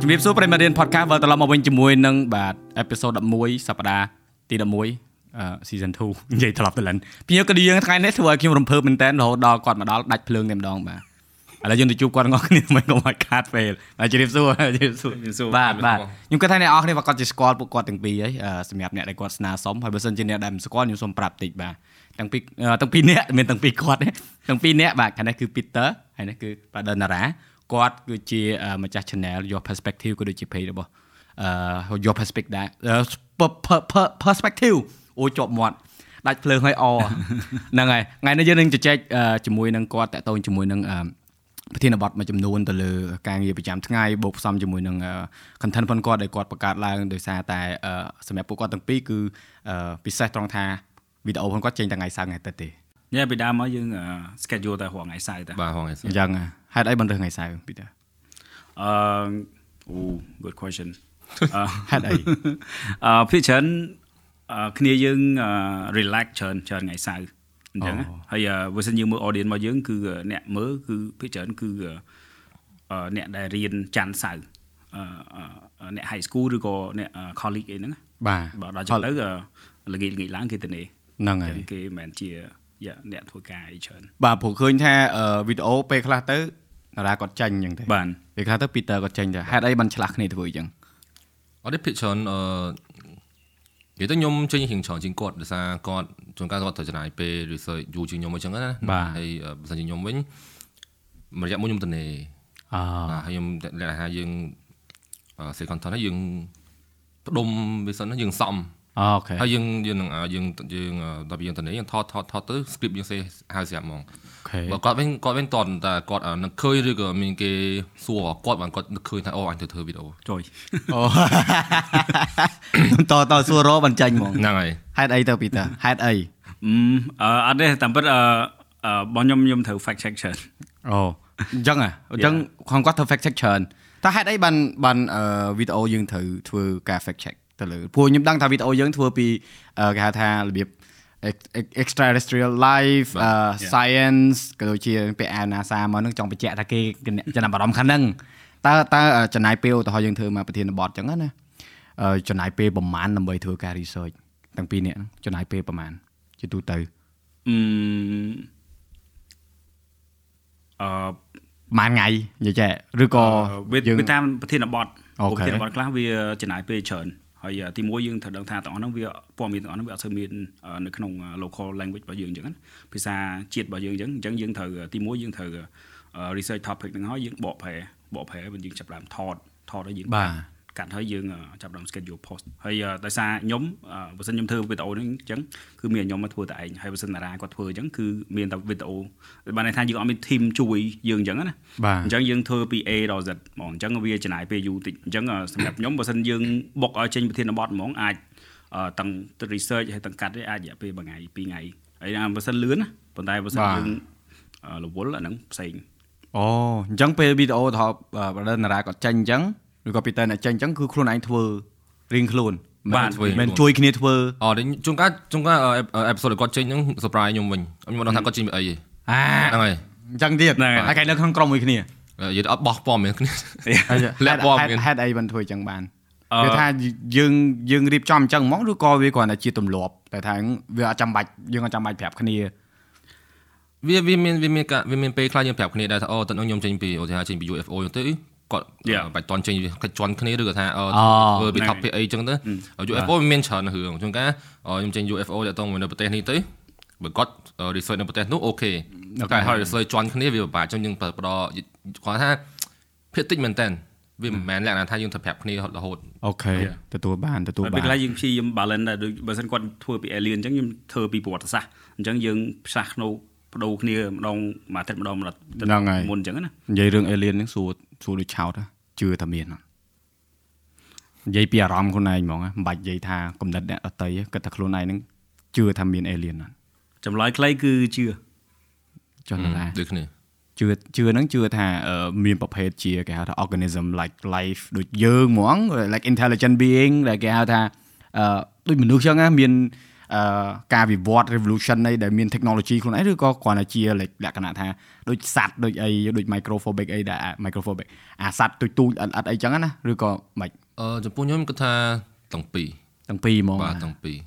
ជំរាបសួរប្រិយមិត្តរៀន podcast វិលត្រឡប់មកវិញជាមួយនឹងបាទអេពីសូត11សប្តាហ៍ទី11អឺ season 2និយាយត្រឡប់ទៅលិនពីក៏យើងថ្ងៃនេះធ្វើឲ្យខ្ញុំរំភើបមែនតើរហូតដល់គាត់មកដល់ដាច់ភ្លើងតែម្ដងបាទឥឡូវយើងទៅជួបគាត់ទាំងអស់គ្នាមិនកុំឲ្យខាតពេលបាទជំរាបសួរជំរាបសួរជំរាបសួរបាទបាទខ្ញុំគិតថាអ្នកនរគ្នាគាត់ជាស្គាល់ពួកគាត់ទាំងពីរហើយអឺសម្រាប់អ្នកដែលគាត់ស្នើសុំហើយបើសិនជាអ្នកដែលមិនស្គាល់ខ្ញុំសូមប្រាប់តិចបាទទាំងពីរអឺទាំងពីរអ្នកមានទាំងពីរគាត់ទេទាំងពីរអ្នកបាទខាងនេះគឺ Peter ហើយនេះគឺបាទ Donara គាត់គឺជាអឺម្ចាស់ channel Your Perspective ក៏ដូចជា page របស់អឺ Your Perspective ដែរអឺ per- per- per- Perspective អូជាប់មាត់ដាច់ភ្លើងឲ្យអហ្នឹងហើយថ្ងៃនេះយើងនឹងជជែកអឺជាមួយនឹងគាត់តាក់ទងជាមួយនឹងអឺប្រធានបទមួយចំនួនទៅលើការងារប្រចាំថ្ងៃបូកផ្សំជាមួយនឹងអឺ content ផងគាត់ដែលគាត់បង្កើតឡើងដោយសារតែអឺសម្រាប់ពួកគាត់ទាំងពីរគឺអឺពិសេសត្រង់ថាវីដេអូផងគាត់ចេញតែថ្ងៃសៅរ៍ថ្ងៃអាទិត្យទេញ៉ែពីដើមមកយើង schedule តែរងថ្ងៃសៅរ៍តែបាទហងឯអញ្ចឹង ហេតុអីបានរើសថ្ងៃសៅរ៍ពីតាអឺអូ good question អឺហេតុអីអឺភាគច្រើនអឺគ្នាយើងអឺ relax ច្រើនច្រើនថ្ងៃសៅរ៍អញ្ចឹងណាហើយបើសិនយើងមើល audience របស់យើងគឺអ្នកមើលគឺភាគច្រើនគឺអឺអ្នកដែលរៀនច័ន្ទសៅរ៍អឺអឺអ្នក high school ឬក៏អ្នក college អីហ្នឹងណាបាទបើដល់ចុងទៅអឺល្ងាចល្ងាចឡើងគេទៅនេះហ្នឹងហើយចឹងគេមិនមែនជាយ៉ាអ្នកធ្វើការអីច្រើនបាទព្រោះឃើញថាអឺវីដេអូពេលខ្លះទៅ តារាគាត់ចាញ់អញ្ចឹងទេបាទពេលខ្លះទៅ Peter គាត់ចាញ់ទៅហេតុអីបានឆ្លាស់គ្នាធ្វើអញ្ចឹងអត់ទេភិកច្រើនអឺនិយាយទៅខ្ញុំចេញរៀងច្រើនជាងគាត់ដោយសារគាត់ជួនកាលគាត់ត្រូវចំណាយពេល research យូរជាងខ្ញុំអញ្ចឹងណាហើយបើសិនជាខ្ញុំវិញមួយរយៈមួយខ្ញុំទៅនេអបាទហើយខ្ញុំលក្ខណៈថាយើងអឺ say content ហើយយើងផ្ដុំវាសិនណាយើងសំ okay ហើយយើងយើងនឹងយើងយើងដល់ពេលយើងទៅនេយើងថតថតថតទៅ script យើងសេហៅស្រាប់ហ្មង okay បើគាត់វិញគាត់វិញតតតែគាត់នឹកឃើញឬក៏មានគេសួរគាត់បានគាត់នឹកឃើញថាអូអញទៅធ្វើវីដេអូជួយអូតតសួររបានចាញ់ហ្មងហ្នឹងហើយហេតុអីទៅ Peter ហេតុអីអឺអឺអត់ទេតាមពិតអឺអឺបងខ្ញុំខ្ញុំត្រូវ fact check ច្រើនអូអញ្ចឹងហ៎អញ្ចឹងខាងគាត់ធ្វើ fact check ច្រើនតើហេតុអីបានបានអឺវីដេអូយើងត្រូវធ្វើការ fact check ទៅលើព្រោះខ្ញុំដឹងថាវីដេអូយើងធ្វើពីអឺគេហៅថារបៀប extraterrestrial life អឺ science ក៏ដូចជាពាក្យអាវ NASA មកនឹងចង់បញ្ជាក់ថាគេចំណាប់អារម្មណ៍ខាងហ្នឹងតើតើចំណាយពេលឧទាហរណ៍យើងធ្វើមកប្រធានបទអញ្ចឹងណាអឺចំណាយពេលប្រហែលដើម្បីធ្វើការ research ទាំងពីរនាក់ហ្នឹងចំណាយពេលប្រហែលជាទូទៅអឺអឺប្រហែលថ្ងៃនិយាយចេះឬក៏វាយើងវាតាមប្រធានបទអូខេប្រធានបទខ្លះវាចំណាយពេលច្រើន ហើយទីមួយយើងត្រូវដឹងថាទាំងអស់ហ្នឹងវាព័ត៌មានទាំងអស់ហ្នឹងវាអត់សូវមានអឺនៅក្នុង local language របស់យើងអញ្ចឹងណាភាសាជាតិរបស់យើងអញ្ចឹងអញ្ចឹងយើងត្រូវទីមួយយើងត្រូវ research topic ហ្នឹងហើយយើងបកប្រែបកប្រែហើយយើងចាប់ផ្ដើមថតថតហើយយើងបាទ កាត់ហើយយើងអឺចាប់ផ្ដើម schedule post ហើយអឺដោយសារខ្ញុំអឺបើសិនខ្ញុំធ្វើវីដេអូហ្នឹងអញ្ចឹងគឺមានខ្ញុំមកធ្វើតែឯងហើយបើសិនតារាគាត់ធ្វើអញ្ចឹងគឺមានតែវីដេអូបានន័យថាយើងអត់មាន team ជួយយើងអញ្ចឹងណាបាទអញ្ចឹងយើងធ្វើពី A ដល់ Z ហ្មងអញ្ចឹងវាចំណាយពេលយូរតិចអញ្ចឹងអឺសម្រាប់ខ្ញុំបើសិនយើងបុកឲ្យចេញប្រធានបទហ្មងអាចអឺទាំងទៅ research ហើយទាំងកាត់ទេអាចរយៈពេលមួយថ្ងៃពីរថ្ងៃហើយអាបើសិនលឿនណាប៉ុន្តែបើសិនបាទយើងអឺរវល់អាហ្នឹងផ្សេងអូអញ្ចឹងពេលវីដេអូថតបើដល់តារាគាត់ចេញអញ្ចឹង ឬក៏ពីតែអ្នកចេញអញ្ចឹងគឺខ្លួនឯងធ្វើរៀងខ្លួនបាទមិនមិនជួយគ្នាធ្វើអត់ជួនកាលជួនកាលអេផ isode គាត់ចេញហ្នឹង surprise ខ្ញុំវិញខ្ញុំមិនដឹងថាគាត់ចេញពីអីទេអាហ្នឹងហើយអញ្ចឹងទៀតហ្នឹងហើយហើយគេនៅក្នុងក្រុមមួយគ្នានិយាយទៅអត់បោះព័ត៌មានគ្នាលាក់ហេតុព័ត៌មានហេតុអីបានធ្វើអញ្ចឹងបានអឺគឺថាយើងយើងរៀបចំអញ្ចឹងហ្មងឬក៏វាគ្រាន់តែជាទម្លាប់តែថាវាអត់ចាំបាច់យើងអត់ចាំបាច់ប្រាប់គ្នាវាវាមានវាមានការវាមានពេលខ្លះយើងប្រាប់គ្នាដែរថាអូតើខ្ញុំចេញពីឧទាហរណ៍ចេញពី UFO ទៅ គាត់ Yeah. បាច់តន់ចេញវាកិច្ចជន់គ្នាឬក៏ថាអូអូធ្វើពីហ្នឹង topic អីចឹងទៅ UFO វាមានច្រើនរឿងជួនកាលខ្ញុំចេញ UFO តាក់ទងមួយនៅប្រទេសនេះទៅបើគាត់ research នៅប្រទេសនោះអូខេតែហើយ research ជន់គ្នាវាពិបាកចឹងយើងផ្ដល់គាត់ថាភាគតិចមែនតើវាមិនមែនលក្ខណៈថាយើងត្រូវប្រាប់គ្នារហូតអូខេ Yeah. ទទួលបានទទួលហើយបាពេលខ្លះនយើងព្យាយាម balance ដែរដូចបើសិនគាត់ធ្វើពី alien អញ្ចឹងខ្ញុំធ្វើពីប្រវត្តិសាស្ត្រអញ្ចឹងយើងផ្សះក្នុងបដូរគ្នាម្ដងមួយអាទិត្យម្ដងម្ដងហ្នឹងហើយមុនអញ្ចឹងណានិយាយរឿង alien ហ្នឹងសួរ សួរដូចឆោតហ៎ជឿថាមានអត់និយាយពីអារម្មណ៍ខ្លួនឯងហ្មងហ៎មិនបាច់និយាយថាគំនិតអ្នកដតីគិតថាខ្លួនឯងហ្នឹងជឿថាមាន alien អត់ចម្លើយខ្លីគឺជឿចុះណាដូចគ្នាជឿជឿហ្នឹងជឿថាអឺមានប្រភេទជាគេហៅថា organism like life ដូចយើងហ្មង like intelligent being ដែលគេហៅថាអឺដូចមនុស្សចឹងណាមានអឺ ការវិវត្ត revolution នៃដែលមាន technology ខ្លួនឯងឬក៏គ្រាន់តែជាលក្ខណៈថាដូចសัตว์ដូចអីដូច microphobic អីដែល microphobic អាសัตว์ទូចទូចអត់អត់អីចឹងណាឬក៏មិន អឺចំពោះខ្ញុំគិតថាទាំងពីរ ទាំងពីរហ្មង បាទទាំងពីរ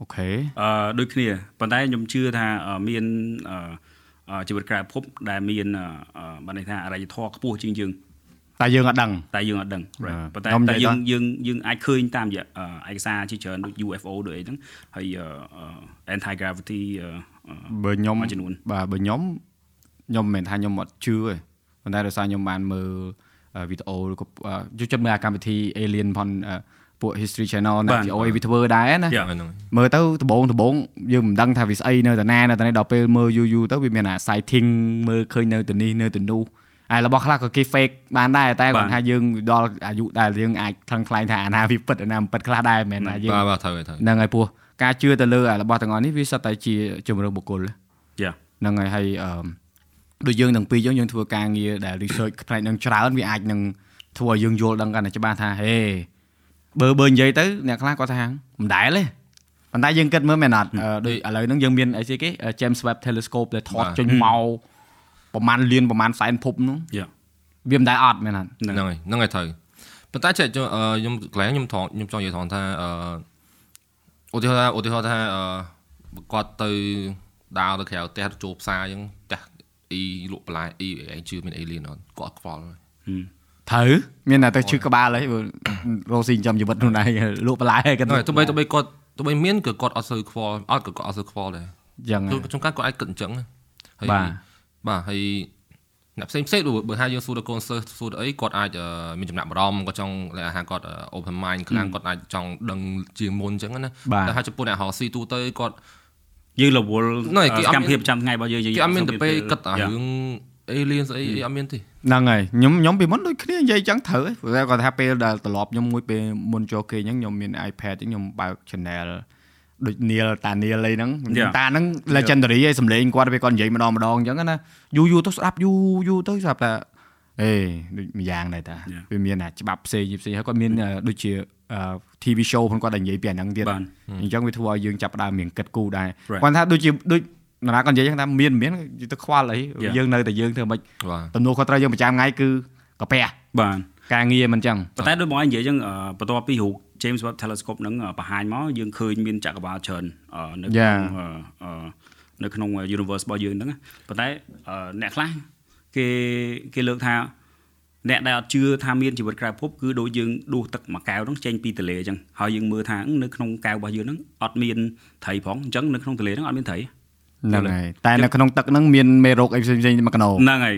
អូខេ អឺដូចគ្នាប៉ុន្តែខ្ញុំជឿថាអឺមានអឺអឺជីវិតក្រៅភពដែលមានអឺអឺបានន័យថាអរិយធម៌ខ្ពស់ជាងយើង តែយើងអត់ដឹងតែយើងអត់ដឹង right ប៉ុន្តែខ្ញុំនិតែយាយយើងថាយើងយើងអាចឃើញតាមរយៈអឺឯកសារជាច្រើនដូច UFO ដូចអីហ្នឹងហើយអឺអឺ anti gravity អឺអឺបើខ្ញុំមួយចំនួនបាទបើខ្ញុំខ្ញុំមិនមែនថាខ្ញុំអត់ជឿទេប៉ុន្តែដោយសារខ្ញុំបានមើលអឺវីដេអូឬក៏អឺយកចិត្តមើលអាកម្មវិធី Alien ផងអឺពួក History Channel ណាបាទវីអូអីវាធ្វើដែរណា Yeah. ហ្នឹងមើលទៅដំបងដំបងយើងមិនដឹងថាវាស្អីនៅតាណានៅតានេះដល់ពេលមើលយូរយូរទៅវាមានអា sighting មើលឃើញនៅទីនេះនៅទីនោះ ហើយរបស់ខ្លះក៏គេ fake បានដែរតែបាទគាត់ថាយើងដល់អាយុដែលយើងអាចខឹងខ្លាញ់ថាអាណាវាពិតអាណាមិនពិតខ្លះដែរមិនមែនថាយើងបាទបាទត្រូវហើយត្រូវហ្នឹងហើយពោះការជឿទៅលើអារបស់ទាំងអស់នេះវាសុទ្ធតែជាជំរឿនបុគ្គល Yeah. ហ្នឹងហើយហើយអឺដូចយើងទាំងពីរយើងយើងធ្វើការងារដែល research ផ្នែកនឹងច្រើនវាអាចនឹងធ្វើឲ្យយើងយល់ដឹងកាន់តែច្បាស់ថាហេបើបើនិយាយទៅអ្នកខ្លះគាត់ថាមិនដែលទេប៉ុន្តែយើងគិតមើលមែនអត់អឺដូចឥឡូវហ្នឹងយើងមានអីស្អីគេ James Webb Telescope ដែលថតចេញមក ប្រហែលលានប្រហែលសែនភពហ្នឹង Yeah. វាមិនដែលអត់មែនអត់ហ្នឹងហើយហ្នឹងហើយត្រូវប៉ុន្តែចេះខ្ញុំអឺខ្ញុំកន្លែងខ្ញុំថងខ្ញុំចង់និយាយថងថាអឺឧទាហរណ៍ថាឧទាហរណ៍ថាអឺគាត់ទៅដើរទៅក្រៅផ្ទះចូលផ្សារអញ្ចឹងផ្ទះអ៊ីលក់បន្លែអ៊ីឯងជឿមានអេលៀនអត់គាត់អត់ខ្វល់ហើយត្រូវមានតែទៅឈឺក្បាលហើយបើរស់ស៊ីចំជីវិតខ្លួនឯងលក់បន្លែហើយគាត់ហ្នឹងហើយទោះបីទោះបីគាត់ទោះបីមានក៏គាត់អត់សូវខ្វល់អត់ក៏គាត់អត់សូវខ្វល់ដែរយ៉ាងហ៎ជួនកាលគាត់អាចគិតអញ្ចឹងហើយ បាទបាទហើយអ្នកផ្សេងផ្សេងបើថាយើងសួរទៅកូនសិស្សសួរទៅអីគាត់អាចអឺមានចំណាប់អារម្មណ៍គាត់ចង់លក្ខណៈគាត់អឺ open mind ខ្លាំងគាត់អាចចង់ដឹងជាងមុនអញ្ចឹងណាបាទតែហើយចំពោះអ្នករកស៊ីទូទៅគាត់យើងរវល់ហ្នឹងហើយគេអត់សកម្មភាពប្រចាំថ្ងៃរបស់យើងយើងគេអត់មានទៅពេលគិតអា Yeah. រឿង alien ស្អីអីអត់មានទេហ្នឹងហើយខ្ញុំខ្ញុំពីមុនដូចគ្នានិយាយចឹងត្រូវហ៎ព្រោះតែគាត់ថាពេលដែលត្រឡប់ខ្ញុំមួយពេលមុនចូលគេអញ្ចឹងខ្ញុំមាន iPad អញ្ចឹងខ្ញុំបើក channel ដូច Neil តា Neil អីហ្នឹង Yeah. តាហ្នឹង legendary ឯងសំឡេងគាត់ពេលគាត់និយាយម្ដងម្ដងអញ្ចឹងណាយូរយូរទៅស្ដាប់យូរយូរទៅស្ដាប់ថាអេដូចម្យ៉ាងដែរតា Yeah. វាមានអាច្បាប់ផ្សេងផ្សេងហើយគាត់មានអឺដូចជាអឺ TV show ផងគាត់ដែលនិយាយពីអាហ្នឹងទៀតបាទអញ្ចឹងវាធ្វើឲ្យយើងចាប់ផ្ដើមមានគិតគូរដែរ Right. គាត់ថាដូចជាដូចនរណាគាត់និយាយចឹងថាមានមានទៅខ្វល់អី Yeah. យើងនៅតែយើងធ្វើមិនបាទទំនួលខុសត្រូវយើងប្រចាំថ្ងៃគឺកាពះបាទការងារមិនចឹងប៉ុន្តែដូចបងឯងនិយាយអញ្ចឹងអឺបន្ទាប់ពីរូប James Webb Telescope ហ្នឹងអឺបង្ហាញមកយើងឃើញមានចក្រវាឡច្រើនអឺនៅក្នុង Yeah. អឺអឺនៅក្នុង universe របស់យើងហ្នឹងណាប៉ុន្តែអឺអ្នកខ្លះគេគេលើកថាអ្នកដែលអត់ជឿថាមានជីវិតក្រៅភពគឺដូចយើងដួសទឹកមួយកែវហ្នឹងចេញពីទន្លេអញ្ចឹងហើយយើងមើលថានៅក្នុងកែវរបស់យើងហ្នឹងអត់មានត្រីផងអញ្ចឹងនៅក្នុងទន្លេហ្នឹងអត់មានត្រីហ្នឹងហើយតែនៅក្នុងទឹកហ្នឹងមានមេរោគអីផ្សេងផ្សេងៗមួយកណោហ្នឹងហើយ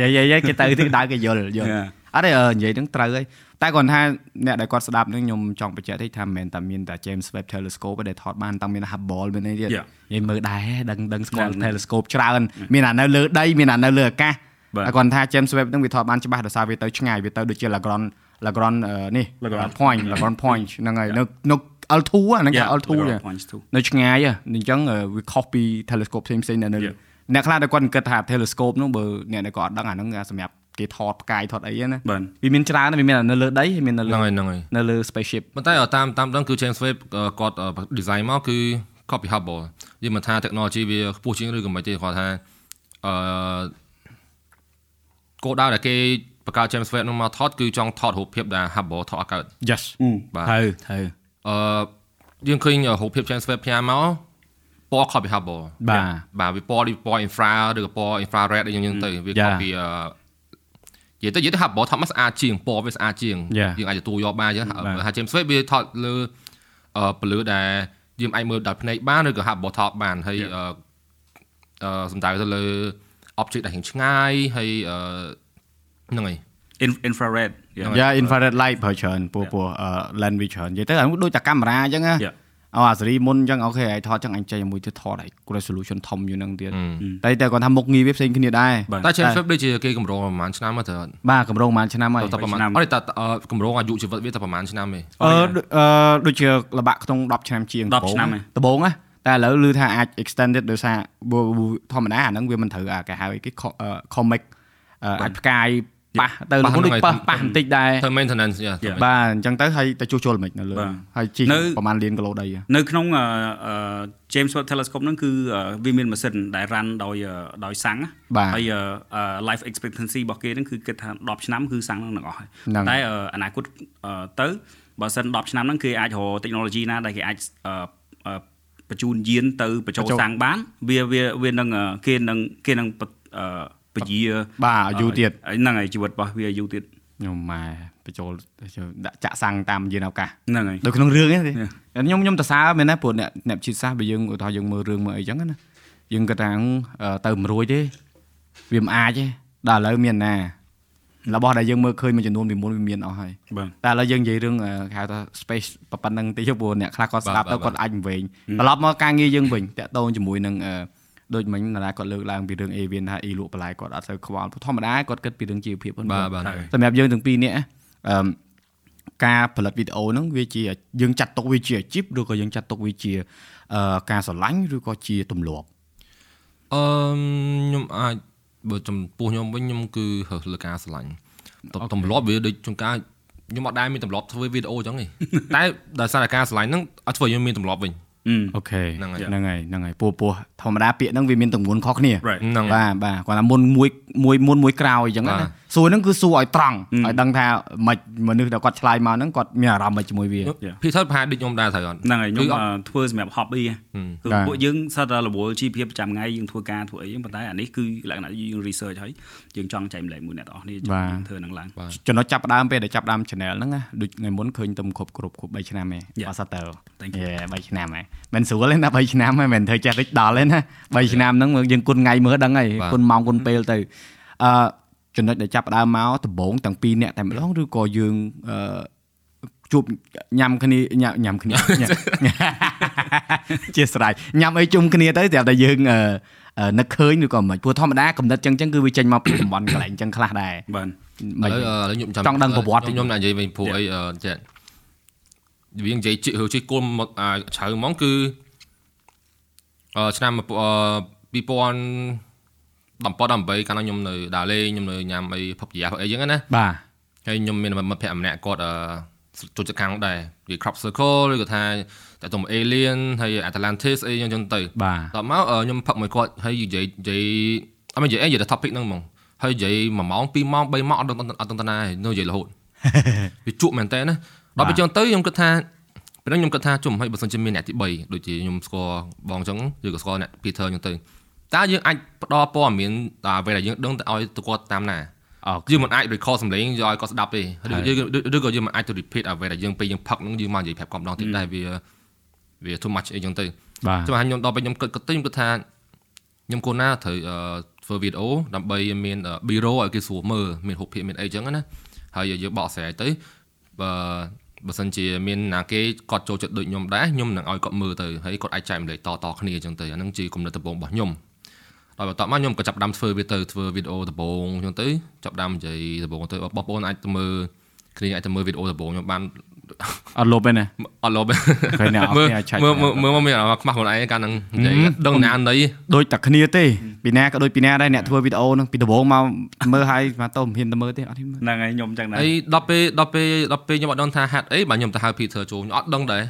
និយាយៗគេទៅទីដៅគេយល់យល់ Yeah. អត់ទេអឺនិយាយហ្នឹងត្រូវហើយ តែគាត់ថាអ្នកដែលគាត់ស្ដាប់ហ្នឹងខ្ញុំចង់បញ្ជាក់ទេថាមិនមែនតែមានតែ James Webb Telescope ទេដែលថតបានតាំងមាន Hubble មានអីទៀត Yeah. និយាយមើលដែរដឹងដឹងស្គាល់ហ្នឹង Telescope ច្រើនមានអានៅលើដីមានអានៅលើអាកាសបាទហើយគាត់ថា James Webb ហ្នឹងវាថតបានច្បាស់ដោយសារវាទៅឆ្ងាយវាទៅដូចជា Lagrange Lagrange អឺនេះ Lagrange point Lagrange point ហ្នឹងហើយនៅនៅ L2 ហ្នឹងគេ Yeah, L2 Lagrange ទេ points too នៅឆ្ងាយហ៎អញ្ចឹងអឺវាខុសពី telescope ផ្សេងផ្សេងៗនៅនៅ Yeah. អ្នកខ្លះដែលគាត់គិតថា telescope នោះបើអ្នកដែលគាត់អត់ដឹងអាហ្នឹងសម្រាប់ គេថតផ្កាយថតអីហ្នឹងណាបាទវាមានច្រើនណាស់វាមាននៅលើដីហើយមាននៅលើហ្នឹងហើយហ្នឹងហើយនៅលើ spaceship ប៉ុន្តែតាមតាមដឹងគឺ James Webb អឺគាត់អឺ design មកគឺ copy Hubble យើងមិនថា technology វាខ្ពស់ជាងឬក៏មិនទេគាត់ថាអឺគោលដៅដែលគេបង្កើត James Webb នោះមកថតគឺចង់ថតរូបភាពដែល Hubble ថតអត់កើត yes បាទត្រូវត្រូវអឺយើងឃើញរូបភាព James Webb ផ្ញើមកពណ៌ copy Hubble បាទបាទវាពណ៌នេះពណ៌ infra ឬក៏ពណ៌ infrared អីយ៉ាងទៅវា Yeah. copy អឺ និយាយទៅនិយាយទៅ Hubble ថតមកស្អាតជាងពណ៌វាស្អាតជាង Yeah. យើងអាចទទួលយកបានអញ្ចឹងបាទហើយ James Webb វាថតលើអឺពលឺដែលយើងអាចមើលដោយភ្នែកបានឬក៏ Hubble ថតបានហើយ Yeah. អឺអឺសំដៅទៅលើ object ដែលឆ្ងាយហើយអឺហ្នឹងហើយ In- infrared yeah. យ៉ា infrared light ប្រើច្រើនពូពូអឺ lens វាច្រើននិយាយទៅអានោះដូចតែកាមេរ៉ាអញ្ចឹងណា Yeah. អោអាសេរីមុនអញ្ចឹងអូខេឲ្យថតអញ្ចឹងអញចេញមួយទៀតថតឲ្យ resolution ធំយូរហ្នឹងទៀតអឺតែតែគាត់ថាមុខងារវាផ្សេងគ្នាដែរបាទតែ James Webb ដូចជាគេកម្រងប្រហែលឆ្នាំមកទៅអត់បាទកម្រងប្រហែលឆ្នាំហើយតែប្រហែលឆ្នាំអត់តែអឺកម្រងអាយុជីវិតវាតែប្រហែលឆ្នាំទេអឺដូចអឺដូចជាលបាក់ក្នុង10ឆ្នាំជាង10ឆ្នាំហ៎ដំបូងណាតែឥឡូវឮថាអាច extended ដោយសារបើធម្មតាអាហ្នឹងវាមិនត្រូវអាគេហៅអីគេ co- អឺ comic អឺអាចផ្កាយ ប៉ះទៅមុនដូចប៉ះប៉ះបន្តិចដែរធ្វើ maintenance យ៉ា Yeah. បាទអញ្ចឹងទៅហើយទៅជួសជុលមិននៅលើបាទហើយជីនៅប្រហែលលានគីឡូដីហ៎នៅក្នុងអឺអឺ James Webb Telescope ហ្នឹងគឺអឺវាមានម៉ាស៊ីនដែល run ដោយអឺដោយសាំងណាបាទហើយអឺអឺ life expectancy របស់គេហ្នឹងគឺគិតថា10ឆ្នាំគឺសាំងហ្នឹងទាំងអស់ហើយហ្នឹងតែអឺអនាគតអឺទៅបើសិន10ឆ្នាំហ្នឹងគេអាចរក technology ណាដែលគេអាចអឺអឺបញ្ជូនយានទៅបញ្ចូលបញ្ចូលសាំងបានវាវាវានឹងអឺគេនឹងគេនឹងបអឺ ពជាបាទយូរទៀតហ្នឹងហើយជីវិតរបស់វាយូរទៀតខ្ញុំម៉ែបញ្ចូលដាក់ចាក់សាំងតាមយានអវកាសហ្នឹងហើយដូចក្នុងរឿងហ្នឹងទេ Yeah. ខ្ញុំខ្ញុំទៅសារមែនណាព្រោះអ្នកអ្នកវិទ្យាសាស្ត្របើយើងឧទាហរណ៍យើងមើលរឿងមើលអីចឹងណាយើងគិតថាអឺទៅមិនរួចទេវាមិនអាចទេដល់ឥឡូវមានណារបស់ដែលយើងមើលឃើញមួយចំនួនពីមុនវាមានអស់ហើយបាទតែឥឡូវយើងនិយាយរឿងអឺគេហៅថា space ប៉ុណ្ណឹងតិចព្រោះអ្នកខ្លះគាត់ស្ដាប់បាទទៅបាទគាត់អាចវែងត្រឡប់មកការងារយើងវិញតាក់ទងជាមួយនឹងអឺ ដូចមិញណាគាត់លើកឡើងពីរឿង avian ថា e លក់បន្លែគាត់អត់សូវខ្វល់ព្រោះធម្មតាគាត់គិតពីរឿងជីវភាពហ្នឹងបាទបាទសម្រាប់យើងទាំងពីរនាក់អឺការផលិតវីដេអូហ្នឹងវាជាយើងចាត់ទុកវាជាអាជីពឬក៏យើងចាត់ទុកវាជាអឺការស្រឡាញ់ឬក៏ជាទម្លាប់អឺខ្ញុំអាចបើចំពោះខ្ញុំវិញខ្ញុំគឺរើសលើការស្រឡាញ់ទទម្លាប់វាដូចជួនកាលខ្ញុំអត់ដែរមានទម្លាប់ធ្វើវីដេអូអញ្ចឹងទេតែដោយសារតែការស្រឡាញ់ហ្នឹងអត់ធ្វើឲ្យខ្ញុំមានទម្លាប់វិញ អឺអូខេហ្នឹងហើយហ្នឹងហើយហ្នឹងហើយពោះពោះធម្មតាពាក្យហ្នឹងវាមានទម្ងន់ខុសគ្នា right ហ្នឹងបាទបាទគាត់ថាមុនមួយមួយមុនមួយក្រោយអញ្ចឹងបាទណា សួរហ្នឹងគឺសួរឲ្យត្រង់ឲ្យដឹងថាមិនមនុស្សដែលគាត់ឆ្លើយមកហ្នឹងគាត់មានអារម្មណ៍មិនជាមួយវា Yeah. ភាគច្រើនប្រហែលដូចខ្ញុំដែរត្រូវអត់ហ្នឹងហើយខ្ញុំគឺអត់អឺធ្វើសម្រាប់ hobby ហ៎គឺបាទពួកយើងសិតតែរវល់ជីវភាពប្រចាំថ្ងៃយើងធ្វើការធ្វើអីហ្នឹងប៉ុន្តែអានេះគឺលក្ខណៈយើង research ហើយយើងចង់ចែកម្លែកមួយអ្នកទាំងអស់គ្នាចង់បាទយើងធ្វើហ្នឹងឡើងចំណុចចាប់ផ្ដើមពេលដែលចាប់ផ្ដើម channel ហ្នឹងណាដូចថ្ងៃមុនឃើញទៅគ្រប់គ្រប់គ្រប់3ឆ្នាំឯង Yeah. អត់សតើ Thank យេ3ឆ្នាំហើយមិនស្រួលទេណា3ឆ្នាំហើយមិនធ្វើចេះរិចដល់ទេណា3ឆ្នាំហ្នឹងយើងគុណថ្ងៃមើលដឹងហើយបាទគុណម៉ោងគុណពេលទៅអឺ ចំណុចដែលចាប់ដើមមកដំបូងទាំងពីរអ្នកតែម្ដងឬក៏យើងអឺជួបញ៉ាំគ្នាញ៉ាំគ្នាជាស្រ័យញ៉ាំអីជុំគ្នាទៅស្រាប់តែយើងនឹកឃើញឬក៏មិនព្រោះធម្មតាកំណត់ចឹងចឹងគឺវាចេញមកពីតំបន់កន្លែងចឹងខ្លះដែរបាទឥឡូវឥឡូវខ្ញុំចាំចង់ដឹងប្រវត្តិខ្ញុំណានិយាយវិញព្រោះអីចាវានិយាយជិះជិះគល់មកឆៅហ្មងគឺឆ្នាំ2000 17 កាលនោះខ្ញុំនៅដើរលេងខ្ញុំនៅញ៉ាំអីភពជាអីចឹងណាបាទហើយខ្ញុំមានមិត្តភក្តិម្នាក់គាត់អឺចូលចិត្តខាងដែរវា crop circle ឬក៏ថាតើតុំ alien ហើយ Atlantis អីយ៉ាងចឹងទៅបាទដល់មកខ្ញុំផឹកមួយគាត់ហើយនិយាយនិយាយអត់មិននិយាយអីនិយាយតែ topic ហ្នឹងហ្មងហើយនិយាយ1ម៉ោង2ម៉ោង3ម៉ោងអត់អត់តណាឯងនៅនិយាយរហូតវាជក់មែនតើណាដល់ពេលចឹងទៅខ្ញុំគិតថាពេលហ្នឹងខ្ញុំគិតថាជុំឲ្យបើសិនជាមានអ្នកទី3ដូចជាខ្ញុំស្គាល់បងចឹងឬក៏ស្គាល់អ្នក Peter ចឹងទៅ តើយើងអាចផ្ដល់ព័ត៌មានដល់អ្វីដែលយើងដឹងទៅឲ្យទៅគាត់តាមណាអូយើងមិនអាច record សំឡេងយកឲ្យគាត់ស្ដាប់ទេហើឬយយើងឬក៏យើងមិនអាច to repeat អ្វីដែលយើងពេលយើងផឹកហ្នឹងយើងមកនិយាយប្រាប់គាត់ម្ដងទៀតដែរវាវា too much អីចឹងទៅបាទចាំខ្ញុំដល់ពេលខ្ញុំគិតគិតទៅខ្ញុំគិតថាខ្ញុំគួរណាត្រូវអឺធ្វើវីដេអូដើម្បីមាន B-roll ឲ្យគេស្រួលមើលមានរូបភាពមានអីចឹងណាហើយយើងបកស្រាយទៅបើបើសិនជាមានណាគេគាត់ចូលចិត្តដូចខ្ញុំដែរខ្ញុំនឹងឲ្យគាត់មើលទៅហើយគាត់អាចចែកម្លែកតតគ្នាចឹងទៅអាហ្នឹងជាគំនិតដំបូងរបស់ខ្ញុំ ដល់បន្ទាប់មកខ្ញុំក៏ចាប់ផ្ដើមធ្វើវាទៅធ្វើវីដេអូដំបូងចឹងទៅចាប់ផ្ដើមនិយាយដំបូងទៅបងប្អូនអាចទៅមើលគ្នាអាចទៅមើលវីដេអូដំបូងខ្ញុំបានអត់លុបទេណាអត់លបឃើញអ្នកអរមើលគ្នាឆែកមើលមើលមើលមកមានអារម្មណ៍ខ្មាស់ខ្លួនឯងកាលហ្នឹងនិយាយដឹងណាណីដូចតែគ្នាទេពីណាក៏ដូចពីណាដែរអ្នកធ្វើវីដេអូហ្នឹងពីដំបូងមកមើលហើយមកទៅមិនហ៊ានទៅមើលទេអត់ហ៊ានមើលហ្នឹងហើយខ្ញុំចឹងដែរហើយដល់ពេលដល់ពេលដល់ពេលខ្ញុំអត់ដឹងថាហេតុអីបាទខ្ញុំទៅហៅ Peter ចូលខ្ញុំអត់ដឹងដែរ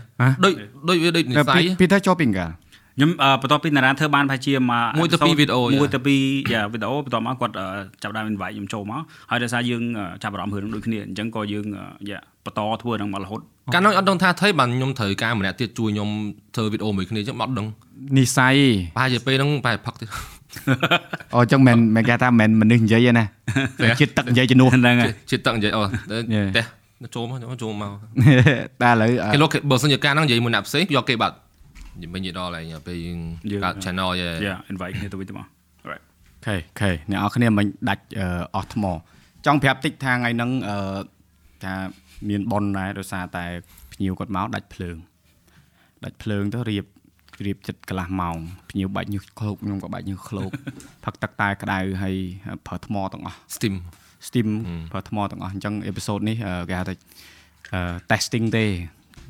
ដូចដូចវាដូចនិស័យពីទៅចូលពីកាល ខ្ញុំអឺបន្ទាប់ពីតារាធ្វើបានប្រហែលជាមួយមួយទៅពីរ episode វីដេអូមួយទៅពីរយ៉ាវីដេអូបន្ទាប់មកគាត់អឺចាប់ដើម invite ខ្ញុំចូលមកហើយដោយសារយើងអឺចាប់អារម្មណ៍រឿងដូចគ្នាអញ្ចឹងក៏យើងអឺយ៉ាបន្តធ្វើនឹងមករហូតកាលនោះអត់ដឹងថាថៃបាទខ្ញុំត្រូវការម្នាក់ទៀតជួយខ្ញុំធ្វើវីដេអូមួយគ្នាអញ្ចឹងអត់ដឹងនិស័យប្រហែលជាពេលហ្នឹងប្រហែលផឹកទៀតអូអញ្ចឹងមិនមិនគេថាមិនមនុស្សនិយាយទេណាជាតិទឹកនិយាយជំនួសហ្នឹងហើយជាតិទឹកនិយាយអូ Yeah. តែចូលមកចូលមកតែឥឡូវអឺគេលោកគេបើសិនជាការហ្នឹងនិយាយមួយអ្នកផ្សេងយកគេបាត់និយាយ មិញនិយាយដល់ហើយពេលយើងយើងកើត channel យេយ៉ា invite គ្នាទៅវិញទៅមក right ខេខេអ្នកនរគ្នាមិញដាច់អឺអស់ថ្មចង់ប្រាប់តិចថាថ្ងៃហ្នឹងអឺថាមានប៉ុនដែរដោយសារតែភ្ញៀវគាត់មកដាច់ភ្លើងដាច់ភ្លើងទៅរៀបរៀបចិត្តកន្លះម៉ោងភ្ញៀវបាច់ញើសឃ្លោកខ្ញុំក៏បាច់ញើសឃ្លោកផឹកទឹកតែក្តៅហើយប្រើថ្មទាំងអស់ Steam steam ប្រើថ្មទាំងអស់អញ្ចឹងអេពីសូតនេះអឺគេហៅថាអឺ testing ទេ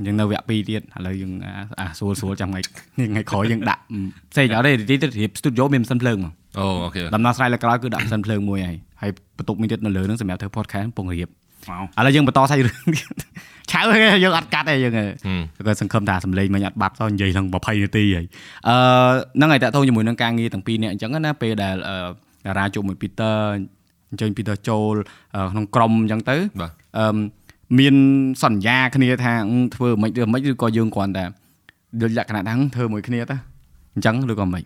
យើងនៅវគ្គ2ទៀតឥឡូវយើងអាអាស្រួលស្រួលចាំថ្ងៃថ្ងៃក្រោយយើងដាក់ផ្សេងអត់ទេទីទៅរៀប studio មានម៉ាស៊ីនភ្លើងមកអូអូខេដំណោះស្រាយលើក្រោយគឺដាក់សិនភ្លើងមួយហើយហើយបន្ទុកមួយទៀតនៅលើហ្នឹងសម្រាប់ធ្វើ podcast ពងរៀបវ៉ាវឥឡូវយើងបន្តសាច់រឿងទៀតឆៅហើយយើងអត់កាត់ទេយើងហឹមក៏សង្ឃឹមថាសម្លេងមិញអត់បាត់សោះនិយាយឡើង20នាទីហើយអឺហ្នឹងហើយតើតោងជាមួយនឹងការងារទាំងពីរនេះអញ្ចឹងណាពេលដែលអឺតារាជួបមួយ Peter អញ្ជើញ Peter ចូលអឺក្នុងក្រុមអញ្ចឹងទៅបាទអឺ មានសន្យាគ្នាថាអឺធ្វើមិនឬមិនឬក៏យើងគ្រាន់តែដូចលក្ខណៈថាធ្វើមួយគ្នាទៅអញ្ចឹងឬក៏មិន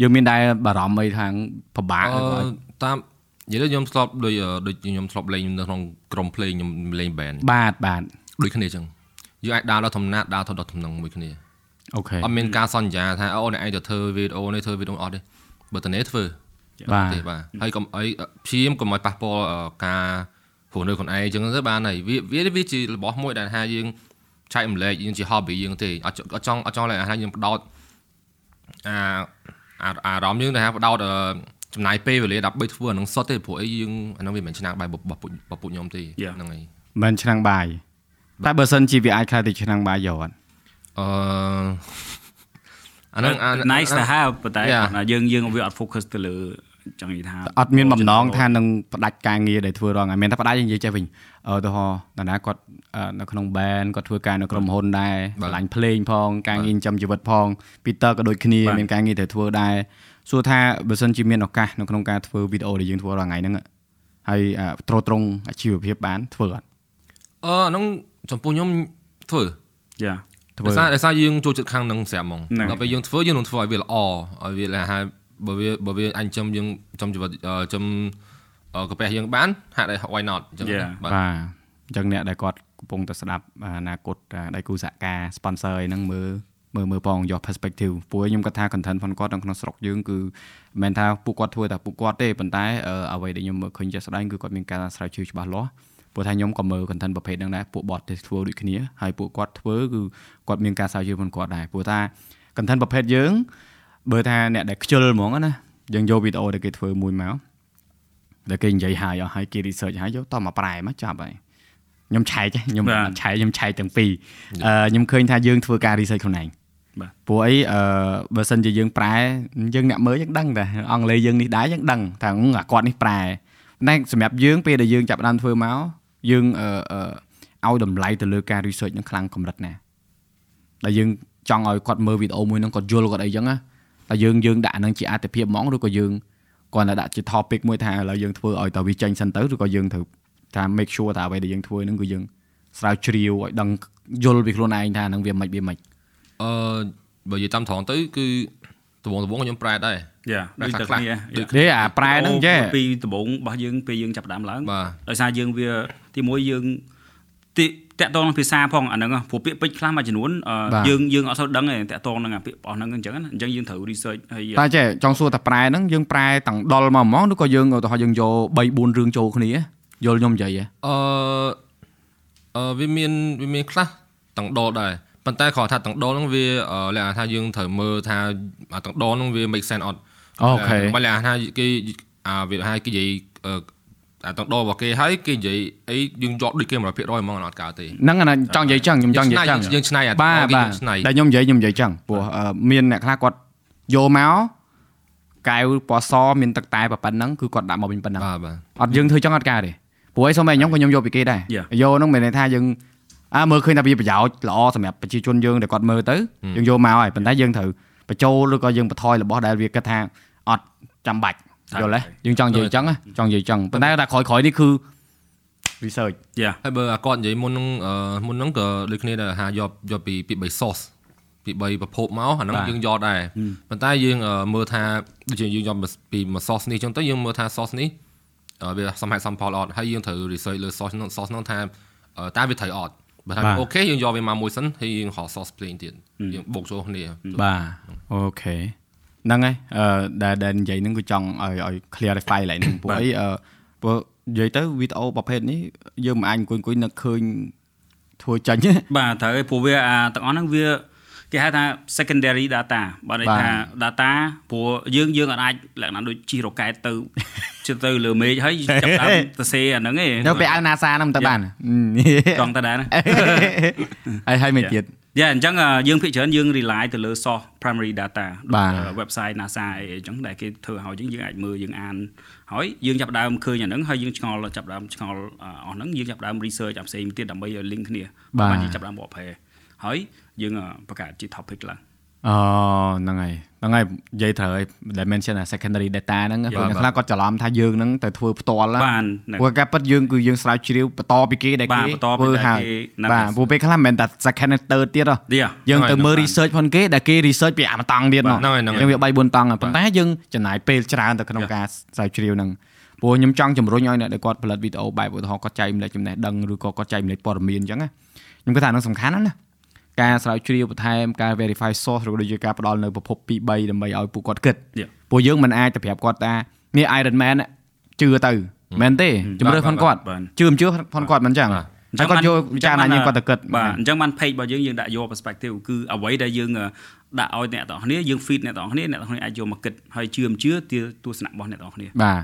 យើងមានដែរបារម្ភអីថាពិបាកឬក៏អឺតាមនិយាយទៅខ្ញុំធ្លាប់ដូចអឺដូចខ្ញុំធ្លាប់លេងនៅក្នុងក្រុមភ្លេងខ្ញុំលេង band បាទបាទដូចគ្នាអញ្ចឹងយើងអាចដើរដល់ធម្មតាដើរទៅដល់ដំណឹងមួយគ្នាអូខេអត់មានការសន្យាថាអូអ្នកឯងទៅធ្វើវីដេអូនេះធ្វើវីដេអូអត់ទេបើតនេធ្វើបាទទេបាទហើយកុំអីព្យាយាមកុំឲ្យប៉ះពាល់អឺការ ព្រោះនៅខ្លួនឯងអញ្ចឹងទៅបានហើយវាវាវាជារបស់មួយដែលថាយើងចែករំលែកយើងជា hobby យើងទេអត់អត់ចង់អត់ចង់ឡើយថាយើងបដោតអាអាអារម្មណ៍យើងទៅថាបដោតអឺចំណាយពេលវេលាដើម្បីធ្វើអានឹងសុទ្ធទេព្រោះអីយើងអានឹងវាមិនមែនឆ្នាំងបាយរបស់ពួករបស់ពួកខ្ញុំទេ Yeah. ហ្នឹងហើយមិនឆ្នាំងបាយតែបើសិនជាវាអាចខ្លាយទៅឆ្នាំងបាយយកអត់អឺអាហ្នឹងអា nice ទៅហើយប៉ុន្តែ Yeah. គាត់ថាយើងយើងវាអត់ focus ទៅលើ ចង់និយាយថាអត់មានបំណងថានឹងផ្ដាច់ការងារដែលធ្វើរងហើយមានតែផ្ដាច់និយាយចេះវិញអឺទៅហោតាណាគាត់អឺនៅក្នុង band គាត់ធ្វើការនៅក្រុមហ៊ុនដែរបាទឆ្លាញ់ភ្លេងផងការងារចិញ្ចឹមជីវិតផង Peter ក៏ដូចគ្នាបាទមានការងារត្រូវធ្វើដែរសួរថាបើសិនជាមានឱកាសនៅក្នុងការធ្វើវីដេអូដែលយើងធ្វើរាល់ថ្ងៃហ្នឹងហើយអ่าត្រួតត្រងអាជីវភាពបានធ្វើអត់អឺអាហ្នឹងចំពោះខ្ញុំធ្វើយ៉ាធ្វើដោយសារដោយសារយើងចូលចិត្តខាងហ្នឹងស្រាប់ហ្មងហ្នឹងដល់ពេលយើងធ្វើយើងនឹងធ្វើឲ្យវាល្អឲ្យវាថា បើវាបើវាអញចំយើងចំជីវិតអឺចំអឺកាពះយើងបានហាក់ដែរ why not អញ្ចឹង Yeah. ណាបាទបាទអញ្ចឹងអ្នកដែលគាត់កំពុងតែស្ដាប់អនាគតដៃគូសហការ sponsor អីហ្នឹងមើលមើលមើលផងយក perspective ព្រោះខ្ញុំគាត់ថា content ផងគាត់នៅក្នុងស្រុកយើងគឺមិនមែនថាពួកគាត់ធ្វើតែពួកគាត់ទេប៉ុន្តែអឺអ្វីដែលខ្ញុំមើលឃើញជាក់ស្ដែងគឺគាត់មានការស្រាវជ្រាវច្បាស់លាស់ព្រោះថាខ្ញុំក៏មើល content ប្រភេទហ្នឹងដែរពួក bot ទេធ្វើដូចគ្នាហើយពួកគាត់ធ្វើគឺគាត់មានការស្រាវជ្រាវផងគាត់ដែរព្រោះថា content ប្រភេទយើង បើថាអ្នកដែលខ្ជិលហ្មងណាយើងយកវីដេអូដែលគេធ្វើមួយមកដែលគេនិយាយហើយអស់ហើយគេ research ហើយយកតមកប្រែមកចាប់ហើយខ្ញុំឆែកហ៎ខ្ញុំបាទអត់ឆែកខ្ញុំឆែកទាំងពីរអឺខ្ញុំឃើញថាយើងធ្វើការ research ខ្លួនឯងបាទព្រោះអីអឺបើសិនជាយើងប្រែយើងអ្នកមើលយើងដឹងតែអង់គ្លេសយើងនេះដែរយើងដឹងថាអឺអាគាត់នេះប្រែតែសម្រាប់យើងពេលដែលយើងចាប់ផ្ដើមធ្វើមកយើងអឺអឺឲ្យតម្លៃទៅលើការ research នឹងខ្លាំងកម្រិតណាដែលយើងចង់ឲ្យគាត់មើលវីដេអូមួយហ្នឹងគាត់យល់គាត់អីចឹងណា តែយើងយើងដាក់ហ្នឹងជាអត្ថភាពហ្មងឬក៏យើងគាត់តែដាក់ជា topic មួយថាឥឡូវយើងធ្វើឲ្យតើវាចេញសិនទៅឬក៏យើងត្រូវថា make sure ថាអ្វីដែលយើងធ្វើហ្នឹងគឺយើងស្រាវជ្រាវឲ្យដឹងយល់ពីខ្លួនឯងថាហ្នឹងវាមិនវាមិនអឺបើនិយាយតាមត្រង់ទៅគឺដំបងដំបងខ្ញុំប្រែដែរយ៉ាដូចតែខ្លះគ្នាដូចទេអាប្រែហ្នឹងចេះពីដំបូងរបស់យើងពេលយើងចាប់ផ្ដើមឡើងបាទដោយសារយើងវាទីមួយយើង ទីតាក់ទងនឹងភាសាផងអាហ្នឹងហ៎ព្រោះពាក្យពេចន៍ខ្លះមួយចំនួនអឺបាទយើងយើងអត់សូវដឹងទេតាក់ទងនឹងអាពាក្យរបស់ហ្នឹងអញ្ចឹងណាអញ្ចឹងយើងត្រូវ research ហើយតែចេះចង់សួរតែប្រែហ្នឹងយើងប្រែទាំងដុលមកហ្មងឬក៏យើងឧទាហរណ៍យើងយក3 4រឿងចូលគ្នាយល់ខ្ញុំនិយាយហ៎អឺអឺវាមានវាមានខ្លះទាំងដលដែរប៉ុន្តែគ្រាន់ថាទាំងដលហ្នឹងវាអឺលក្ខណៈថាយើងត្រូវមើលថាអាទាំងដលហ្នឹងវា make sense អត់អូខេបើលក្ខណៈថាគេអាវាថាគេនិយាយ អឺអាទាំងដលរបស់គេហើយគេនិយាយអីយើងយកដូចគេ100%ហ្មងអត់កើតទេហ្នឹងអាណាចង់និយាយចឹងខ្ញុំចង់និយាយចឹងយើងឆ្នៃអាបាទគេបាទយើងឆ្នៃតែខ្ញុំនិយាយខ្ញុំនិយាយចឹងព្រោះអឺមានអ្នកខ្លះគាត់យកមកកែវពណ៌សមានទឹកតែប៉ុណ្ណឹងគឺគាត់ដាក់មកវិញប៉ុណ្ណឹងបាទបាទអត់យើងធ្វើចឹងអត់កើតទេព្រោះអីសូម្បីខ្ញុំក៏ខ្ញុំយកពីគេដែរ Yeah. យកហ្នឹងមិនមែនថាយើងអើមើលឃើញថាវាប្រយោជន៍ល្អសម្រាប់ប្រជាជនយើងដែលគាត់មើលទៅយើងយកមកហើយប៉ុន្តែយើងត្រូវបញ្ចូលឬក៏យើងបន្ថយរបស់ដែលវាគិតថាអត់ចាំបាច់ យល់ទេយើងចង់និយាយចឹងណាចង់និយាយចឹងប៉ុន្តែតែក្រោយក្រោយៗនេះគឺ research យ៉ាហើយបើអាគាត់និយាយមុនហ្នឹងអឺមុនហ្នឹងក៏ដូចគ្នាដែរថាយកយកពីពី3 sauce ពី3ប្រភពមកអាហ្នឹងបាទយើងយកដែរប៉ុន្តែយើងអឺមើលថាដូចជាយើងយកពីមួយ sauce នេះអញ្ចឹងទៅយើងមើលថា sauce នេះអឺវាសមហេតុសមផលអត់ហើយយើងត្រូវ research លើ sauce ហ្នឹង sauce ហ្នឹងថាអឺតើវាត្រូវអត់បើថាបាទអូខេយើងយកវាមកមួយសិនហើយយើងហៅ sauce ផ្សេងទៀតយើងបូកចូលគ្នាបាទអូខេ ហ្នឹងហើយអឺដែលដែលនិយាយហ្នឹងគឺចង់ឲ្យឲ្យ clarify ឡើងហ្នឹងព្រោះអីអឺព្រោះនិយាយទៅវីដេអូប្រភេទនេះយើងមិនអាចអង្គុយអង្គុយនឹកឃើញធ្វើចាញ់ទេបាទត្រូវហើយព្រោះវាអាទាំងអស់ហ្នឹងវាគេហៅថា secondary data បើន័យបាទថា data ព្រោះយើងយើងអាចអាចលក្ខណៈដូចជីរ៉ូកែតទៅជិះទៅលើមេឃហើយចាប់តាមទៅសេអាហ្នឹងឯងនៅពេលអាវ NASA ហ្នឹងមិនទៅបានត្រង់តែដែរណាហើយហើយមិនទៀត យ៉ាអញ្ចឹងយើងភាគច្រើនយើង rely ទៅលើ source primary data បាទ website NASA អីអញ្ចឹងដែលគេធ្វើឲ្យយើងយើងអាចមើលយើងអានហើយយើងចាប់ផ្ដើមឃើញអាហ្នឹងហើយយើងឆ្ងល់ចាប់ផ្ដើមឆ្ងល់អស់ហ្នឹងយើងចាប់ផ្ដើម research អាផ្សេងទៀតដើម្បីឲ្យ link គ្នាបាទបានយើងចាប់ផ្ដើមបកប្រែហើយយើងអឺបង្កើតជា topic ឡើងអូហ្នឹងហើយ ហ្នឹងហើយនិយាយត្រូវហើយ dimension អា secondary data ហ្នឹងព្រោះអ្នកខ្លះគាត់ច្រឡំថាយើងហ្នឹងទៅធ្វើផ្ទាល់ណាបានហ្នឹងព្រោះការពិតយើងគឺយើងស្រាវជ្រាវបន្តពីគេដែលបាគេទបន្តពីធ្វើដែលហើយគេណាបាទព្រោះពេលខ្លះមិនមែនតែ second និង third ទៀតហ៎នេះយើងទៅមើលហ្នឹងហើយ research ផងគេដែលគេ research ពីអាម្តង់ទៀតមកហ្នឹងហើយហ្នឹងហើយយើងវា3 4តង់ហើយប៉ុន្តែយើងចំណាយពេលច្រើនទៅក្នុងការស្រាវជ្រាវហ្នឹងព្រោះខ្ញុំចង់ជំរុញឲ្យអ្នកដែលគាត់ផលិតវីដេអូបែបឧទាហរណ៍គាត់ចែកម្លែកចំណេះដឹងឬក៏គាត់ចែកម្លែកព័ត៌មានអញ្ចឹងណាខ្ញុំគិតថាហ្នឹងសំខាន់ណាស់ណា ការស្រាវជ្រាវបន្ថែមការ verify source ឬក៏ដូចជាការផ្ដល់នៅប្រភព2 3ដើម្បីឲ្យពួកគាត់គិត Yeah. ព្រោះយើងមិនអាចទៅប្រាប់គាត់ថានេះ Iron Man ណាជឿទៅមែនទេជំរឿនផងគាត់បាទជឿមិនជឿផងគាត់មិនអញ្ចឹងបាទហើយគាត់យកវិចារណយើងគាត់ទៅគិតបាទអញ្ចឹងបាន page របស់យើងយើងដាក់យក perspective គឺអ្វីដែលយើងដាក់ឲ្យអ្នកទាំងអស់គ្នាយើង feed អ្នកទាំងអស់គ្នាអ្នកទាំងអស់គ្នាអាចយកមកគិតហើយជឿមិនជឿទាទស្សនៈរបស់អ្នកទាំងអស់គ្នាបាទ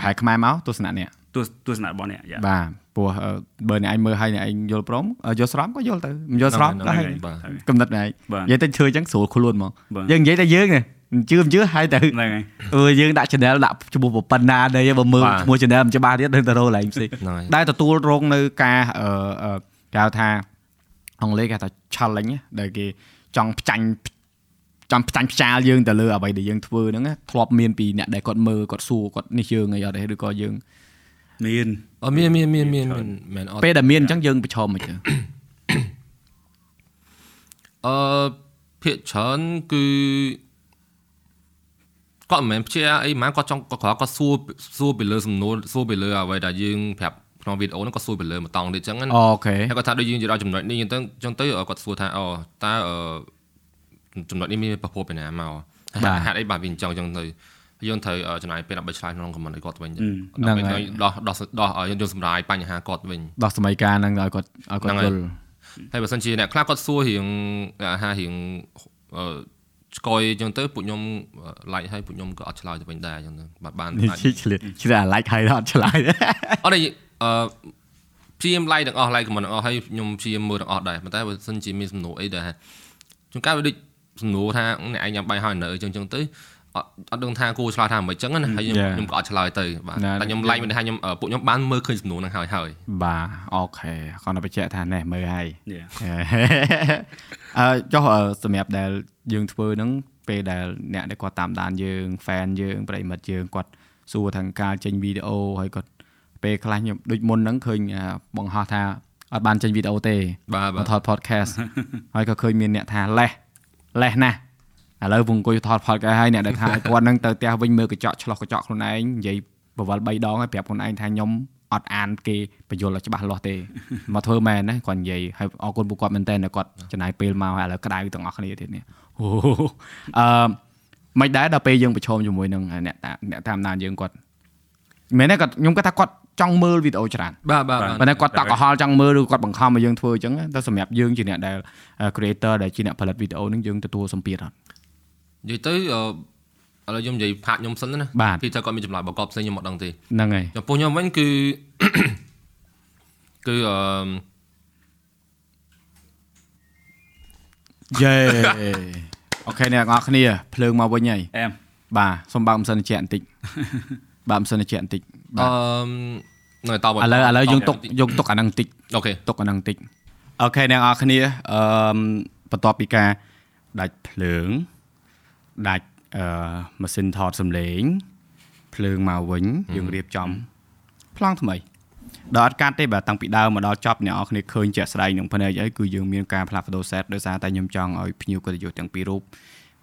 ប្រែខ្មែរមកទស្សនៈនេះទស្សទស្សនៈរបស់អ្នកយ៉ាបាទ ព្រោះអឺបើអ្នកឯងមើលឲ្យអ្នកឯងយល់ព្រមអឺយល់ស្របក៏យល់ទៅមិនយល់ស្របហ្នឹងក៏ហើយហើយបាទកំណត់ណែបាទនិយាយទៅឈើអញ្ចឹងស្រួលខ្លួនហ្មងបាទយើងនិយាយតែយើងនេះជឿមិនជឿហើយទៅហ្នឹងហើយអឺយើងដាក់ channel ដាក់ឈ្មោះប៉ុណ្ណាដែរបើមើលបាទឈ្មោះ channel មិនច្បាស់ទៀតដឹងតែរកឡើងផ្សេងហ្នឹងហើយដែលទទួលរងនៅការអឺអឺគេហៅថាអង់គ្លេសគេហៅថា challenge ណាដែលគេចង់ផ្ចាញ់ចង់ផ្ចាញ់ផ្ចាលយើងទៅលើអ្វីដែលយើងធ្វើហ្នឹងណាធ្លាប់មានពីអ្នកដែលគាត់មើលគាត់សួរគាត់នេះយើងអីអត់ទេឬក៏យើង មានអត់មានមានមានមានមានមែនអត់ពេលដែលមានអញ្ចឹងយើងប្រឈមមិនទៅអឺភាកច្រើនគឺគាត់មិនមែនព្យាអីហ្មងគាត់ចង់គាត់គាត់គាត់សួរសួរពីលើសំណួរសួរពីលើអ្វីដែលយើងប្រាប់ក្នុងវីដេអូហ្នឹងគាត់សួរពីលើមួយតង់ទៀតអញ្ចឹងណាអូខេហើយគាត់ថាដូចយើងនិយាយដល់ចំណុចនេះអញ្ចឹងអញ្ចឹងទៅគាត់សួរថាអូតើអឺចំណុចនេះមានប្រភពពីណាមកហេតុអីបាទវាអញ្ចឹងអញ្ចឹងទៅ យើងត្រូវចំណាយពេលដើម្បីឆ្លើយក្នុងខមមិនឲ្យគាត់វិញដើម្បីដោះដោះដោះយើងយើងសម្រាយបញ្ហាគាត់វិញដោះសម័យកាលហ្នឹងឲ្យគាត់ឲ្យគាត់ហ្នឹងហើយយល់ហើយបើសិនជាអ្នកខ្លះគាត់សួររៀងអាហាររៀងអឺស្គយអញ្ចឹងទៅពួកខ្ញុំ like ហើយពួកខ្ញុំក៏អត់ឆ្លើយទៅវិញដែរអញ្ចឹងទៅបាទបាននេះអាចឈិះឆ្លៀតឆ្លៀតអា like ហើយអត់ឆ្លើយអត់ទេអឺព្យាយាម like ទាំងអស់ like comment ទាំងអស់ហើយខ្ញុំព្យាយាមមើលទាំងអស់ដែរប៉ុន្តែបើសិនជាមានសំណួរអីដែលជួនកាលវាដូចសំណួរថាអ្នកឯងញ៉ាំបាយហើយនៅអញ្ចឹងអញ្ចឹងទៅ អត់អត់ដឹងថាគួរឆ្លើយថាមិនអញ្ចឹងណាហើយខ្ញុំខ្ញុំក៏អត់ឆ្លើយទៅបាទតែខ្ញុំ like មិនថាខ្ញុំពួកខ្ញុំបានមើលឃើញសំណួរហ្នឹងហើយហើយបាទអូខេគាត់ទៅបញ្ជាក់ថានេះមើលហើយ Yeah. អឺចុះអឺសម្រាប់ដែលយើងធ្វើហ្នឹងពេលដែលអ្នកដែលគាត់តាមដានយើង fan យើងប្រិមិត្តយើងគាត់សួរថាការចេញវីដេអូហើយគាត់ពេលខ្លះខ្ញុំដូចមុនហ្នឹងឃើញអាបង្ហោះថាអត់បានចេញវីដេអូទេបាទបាមកទថត podcast ហើយក៏ឃើញមានអ្នកថាលេះលេះណាស់ ឥឡូវពងអង្គុយថត podcast ហើយអ្នកដែលថាឲ្យគាត់ហ្នឹងទៅផ្ទះវិញមើលកញ្ចក់ឆ្លោះកញ្ចក់ខ្លួនឯងនិយាយបវល់3ដងហើយប្រាប់ខ្លួនឯងថាខ្ញុំអត់អានគេបញ្យល់ឲ្យច្បាស់លាស់ទេមកធ្វើមែនណាគាត់និយាយហើយអរគុណពួកគាត់មែនតើគាត់ចំណាយពេលមកហើយឥឡូវក្តៅទាំងអស់គ្នាទៀតនេះអូអឺមិនដែរដល់ពេលយើងប្រឈមជាមួយនឹងអ្នកតាអ្នកតាមដានយើងគាត់មែនទេគាត់ខ្ញុំគាត់ថាគាត់ចង់មើលវីដេអូច្រើនបាទបាទប៉ុន្តែគាត់តក់កុហលចង់មើលឬគាត់បង្ខំឲ្យយើងធ្វើអញ្ចឹងតែសម្រាប់យើងជាអ្នកដែល creator ដែលជាអ្នកផលិតវីដេអូហ្នឹងយើងទទួលសម្ពាធអត់ និយាយទៅអឺឥឡូវខ្ញុំនិយាយផាកខ្ញុំសិនណាបាទពីថាគាត់មានចម្លើយបកបផ្សេងខ្ញុំអត់ដឹងទេហ្នឹងហើយចំពោះខ្ញុំវិញគឺគឺអឺ yeah okay អ្នកទាំងអស់គ្នាភ្លើងមកវិញហើយអែមបាទសូមបើកម៉ាស៊ីនត្រជាក់បន្តិចបើកម៉ាស៊ីនត្រជាក់បន្តិចអឺបាទនៅតបឥឡូវឥឡូវយើងទុកយើងទុកអាហ្នឹងបន្តិច okay ទុកអាហ្នឹងបន្តិច okay អ្នកទាំងអស់គ្នាអឺបន្ទាប់ពីការដាច់ភ្លើង ដាច់អឺម៉ាស៊ីនថតសំឡេងភ្លើងមកវិញយើងរៀបចំប្លង់ថ្មីដល់អត់កាត់ទេបាទតាំងពីដើមមកដល់ចប់អ្នកនរគ្នាឃើញជាក់ស្ដែងនឹងភ្នែកហើយគឺយើងមានការផ្លាស់ប្ដូរ set ដោយសារតែខ្ញុំចង់ឲ្យភ្ញៀវកិត្តិយសទាំងពីររូប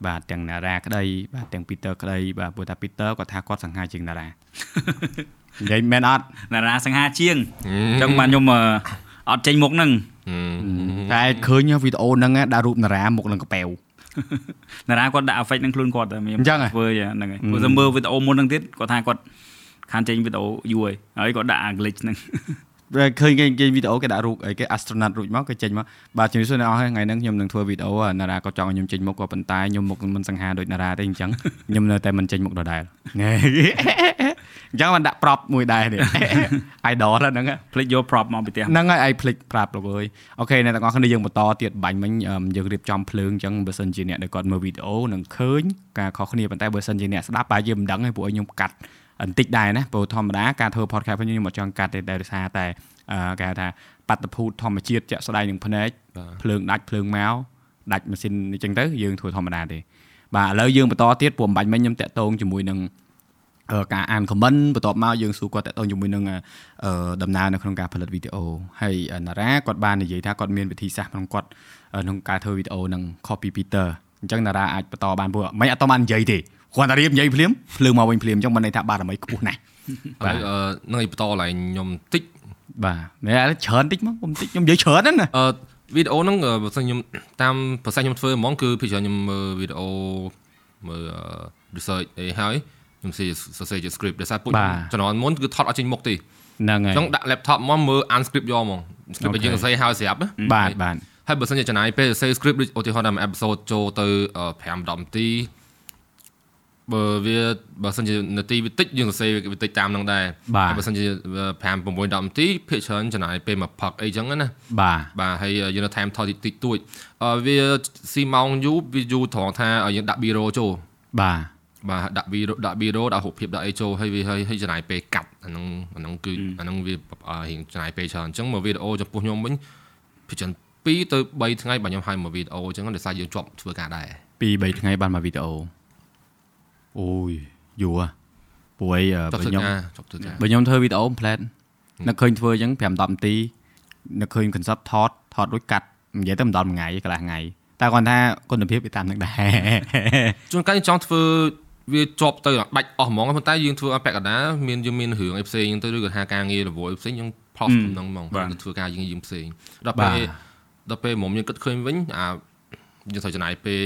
បាទទាំងណារ៉ាក្តីបាទទាំង Peter ក្តីបាទព្រោះថា Peter គាត់ថាគាត់សង្ហាជាងណារ៉ានិយាយមែនអត់ណារាសង្ហាជាងអញ្ចឹងបានខ្ញុំអឺអត់ចេញមុខហ្នឹងតែឃើញវីដេអូហ្នឹងដាក់រូបតារាមុខនឹងកប៉ែវ ណារាគាត់ដាក់ effect ហ្នឹងខ្លួនគាត់តែមានអញ្ចឹងហ៎ធ្វើយ៉ាងហ្នឹងហើយព្រោះតែមើលវីដេអូមុនហ្នឹងទៀតគាត់ថាគាត់ខានចេញវីដេអូយូរហើយហើយគាត់ដាក់អា glitch ហ្នឹងពេល ឃើញគេគេវីដេអូគេដាក់រូបអីគេ astronaut រួចមកគេចេញមកបាទជំរាបសួរអ្នកនរហើយថ្ងៃហ្នឹងខ្ញុំនឹងធ្វើវីដេអូណារ៉ាក៏ចង់ឲ្យខ្ញុំចេញមុខក៏ប៉ុន្តែខ្ញុំមុខមិនសង្ហាដូចណារ៉ាទេអញ្ចឹងខ្ញុំនៅតែមិនចេញមុខដដែលហេអញ្ចឹងបានដាក់ prop មួយដែរនេះ idol ហ្នឹងភ្លេចយក prop មកពីផ្ទះហ្នឹងហើយឯងភ្លេចប្រាប់លោកអើយអូខេអ្នកទាំងអស់គ្នាយើងបន្តទៀតបាញ់មិញអឺយើងរៀបចំភ្លើងអញ្ចឹងបើសិនជាអ្នកដែលគាត់មើលវីដេអូនឹងឃើញការខុសគ្នាប៉ុន្តែបើសិនជាអ្នកស្ដាប់បែរយើងមិនដឹងទេពួកខ្ញុំកាត់ បន្តិចដែរណាព្រោះធម្មតាការធ្វើ podcast ខ្ញុំមកចង់កាត់ទេតែដោយសារតែអឺគេហៅថាបាតុភូតធម្មជាតិជាក់ស្ដែងនឹងភ្នែកភ្លើងដាច់ភ្លើងមកដាច់ម៉ាស៊ីនអញ្ចឹងទៅយើងធ្វើធម្មតាទេបាទឥឡូវយើងបន្តទៀតព្រោះបាញ់មិញខ្ញុំតាក់ទងជាមួយនឹងអឺការអាន comment បន្ទាប់មកយើងសួរគាត់តទៅជាមួយនឹងអឺដំណើរនៅក្នុងការផលិតវីដេអូហើយណារ៉ាគាត់បាននិយាយថាគាត់មានវិធីសាស្ត្រក្នុងគាត់ក្នុងការធ្វើវីដេអូនឹង copy Peter អញ្ចឹងណារ៉ាអាចបន្តបានព្រោះមិនអត់តបាននិយាយទេ គ្រាន់តែរៀបនិយាយភ្លាមភ្លើងមកវិញភ្លាមអញ្ចឹងមិនន័យថាបារមីខ្ពស់ណាស់បាទអឺនឹងឲ្យបន្តឡើងខ្ញុំតិចបាទមែនឥឡូវច្រើនតិចមកខ្ញុំតិចខ្ញុំនិយាយច្រើនហ្នឹងណាអឺវីដេអូហ្នឹងអឺបើសិនខ្ញុំតាមប្រសាសន៍ខ្ញុំធ្វើហ្មងគឺភាគច្រើនខ្ញុំមើលវីដេអូមើលអឺ research អីហើយខ្ញុំសរសេរជា script ដោយសារពួកខ្ញុំជំនាន់មុនគឺថតអត់ចេញមុខទេហ្នឹងហើយចង់ដាក់ laptop មកមើល unscript យកហ្មង script ដែលយើងសរសេរហើយស្រាប់ណាបាទបាទហើយបើសិនជាចំណាយពេលសរសេរ script ដូចឧទាហរណ៍ថាមួយ episode ចូលទៅ5 10នាទី បើវាបើសិនជានាទីវាតិចយើងសរសេរវាតិចតាមនឹងដែរបាទហើយបើសិនជា5 6 10នាទីភាគច្រើនចំណាយពេលមកផឹកអីចឹងណាបាទបាទហើយយើងនៅ time ថតតិចតិចតួចអឺវាស៊ីម៉ោងយូរវាយូរត្រង់ថាយើងដាក់ B-roll ចូលបាទបាទដាក់ B-roll ដាក់ B-roll ដាក់រូបភាពដាក់អីចូលហើយវាហើយហើយចំណាយពេលកាត់អាហ្នឹងអាហ្នឹងគឺអាហ្នឹងវារៀងចំណាយពេលច្រើនអញ្ចឹងមកវីដេអូចំពោះខ្ញុំវិញភាគច្រើន2ទៅ3ថ្ងៃបាទខ្ញុំហើយមកវីដេអូអញ្ចឹងដោយសារយើងជាប់ធ្វើការដែរ2 3ថ្ងៃបានមកវីដេអូ អូយយូរហ៎ព្រោះអីអឺជាប់បើធ្វើខ្ញុំការជាប់ធ្វើការបើខ្ញុំធ្វើវីដេអូ plate នឹកឃើញធ្វើអញ្ចឹង5 10នាទីនឹកឃើញ concept ថតថតរួចកាត់និយាយទៅមិនដល់មួយថ្ងៃកន្លះថ្ងៃតែគាត់ថាគុណភាពវាតាមនឹងដែរជួនកាលយើងចង់ធ្វើវាជាប់ទៅដាច់អស់ហ្មងប៉ុន្តែយើងធ្វើអពាក់កណ្ដាលមានយើងមានរឿងអីផ្សេងហ្នឹងទៅឬក៏ថាការងាររវល់ផ្សេងយើង prof ក្នុងហ្មងទៅធ្វើការយើងយើងផ្សេងដល់ពេលដល់ពេលមុំយើងគិតឃើញវិញអាយើងត្រូវចំណាយពេល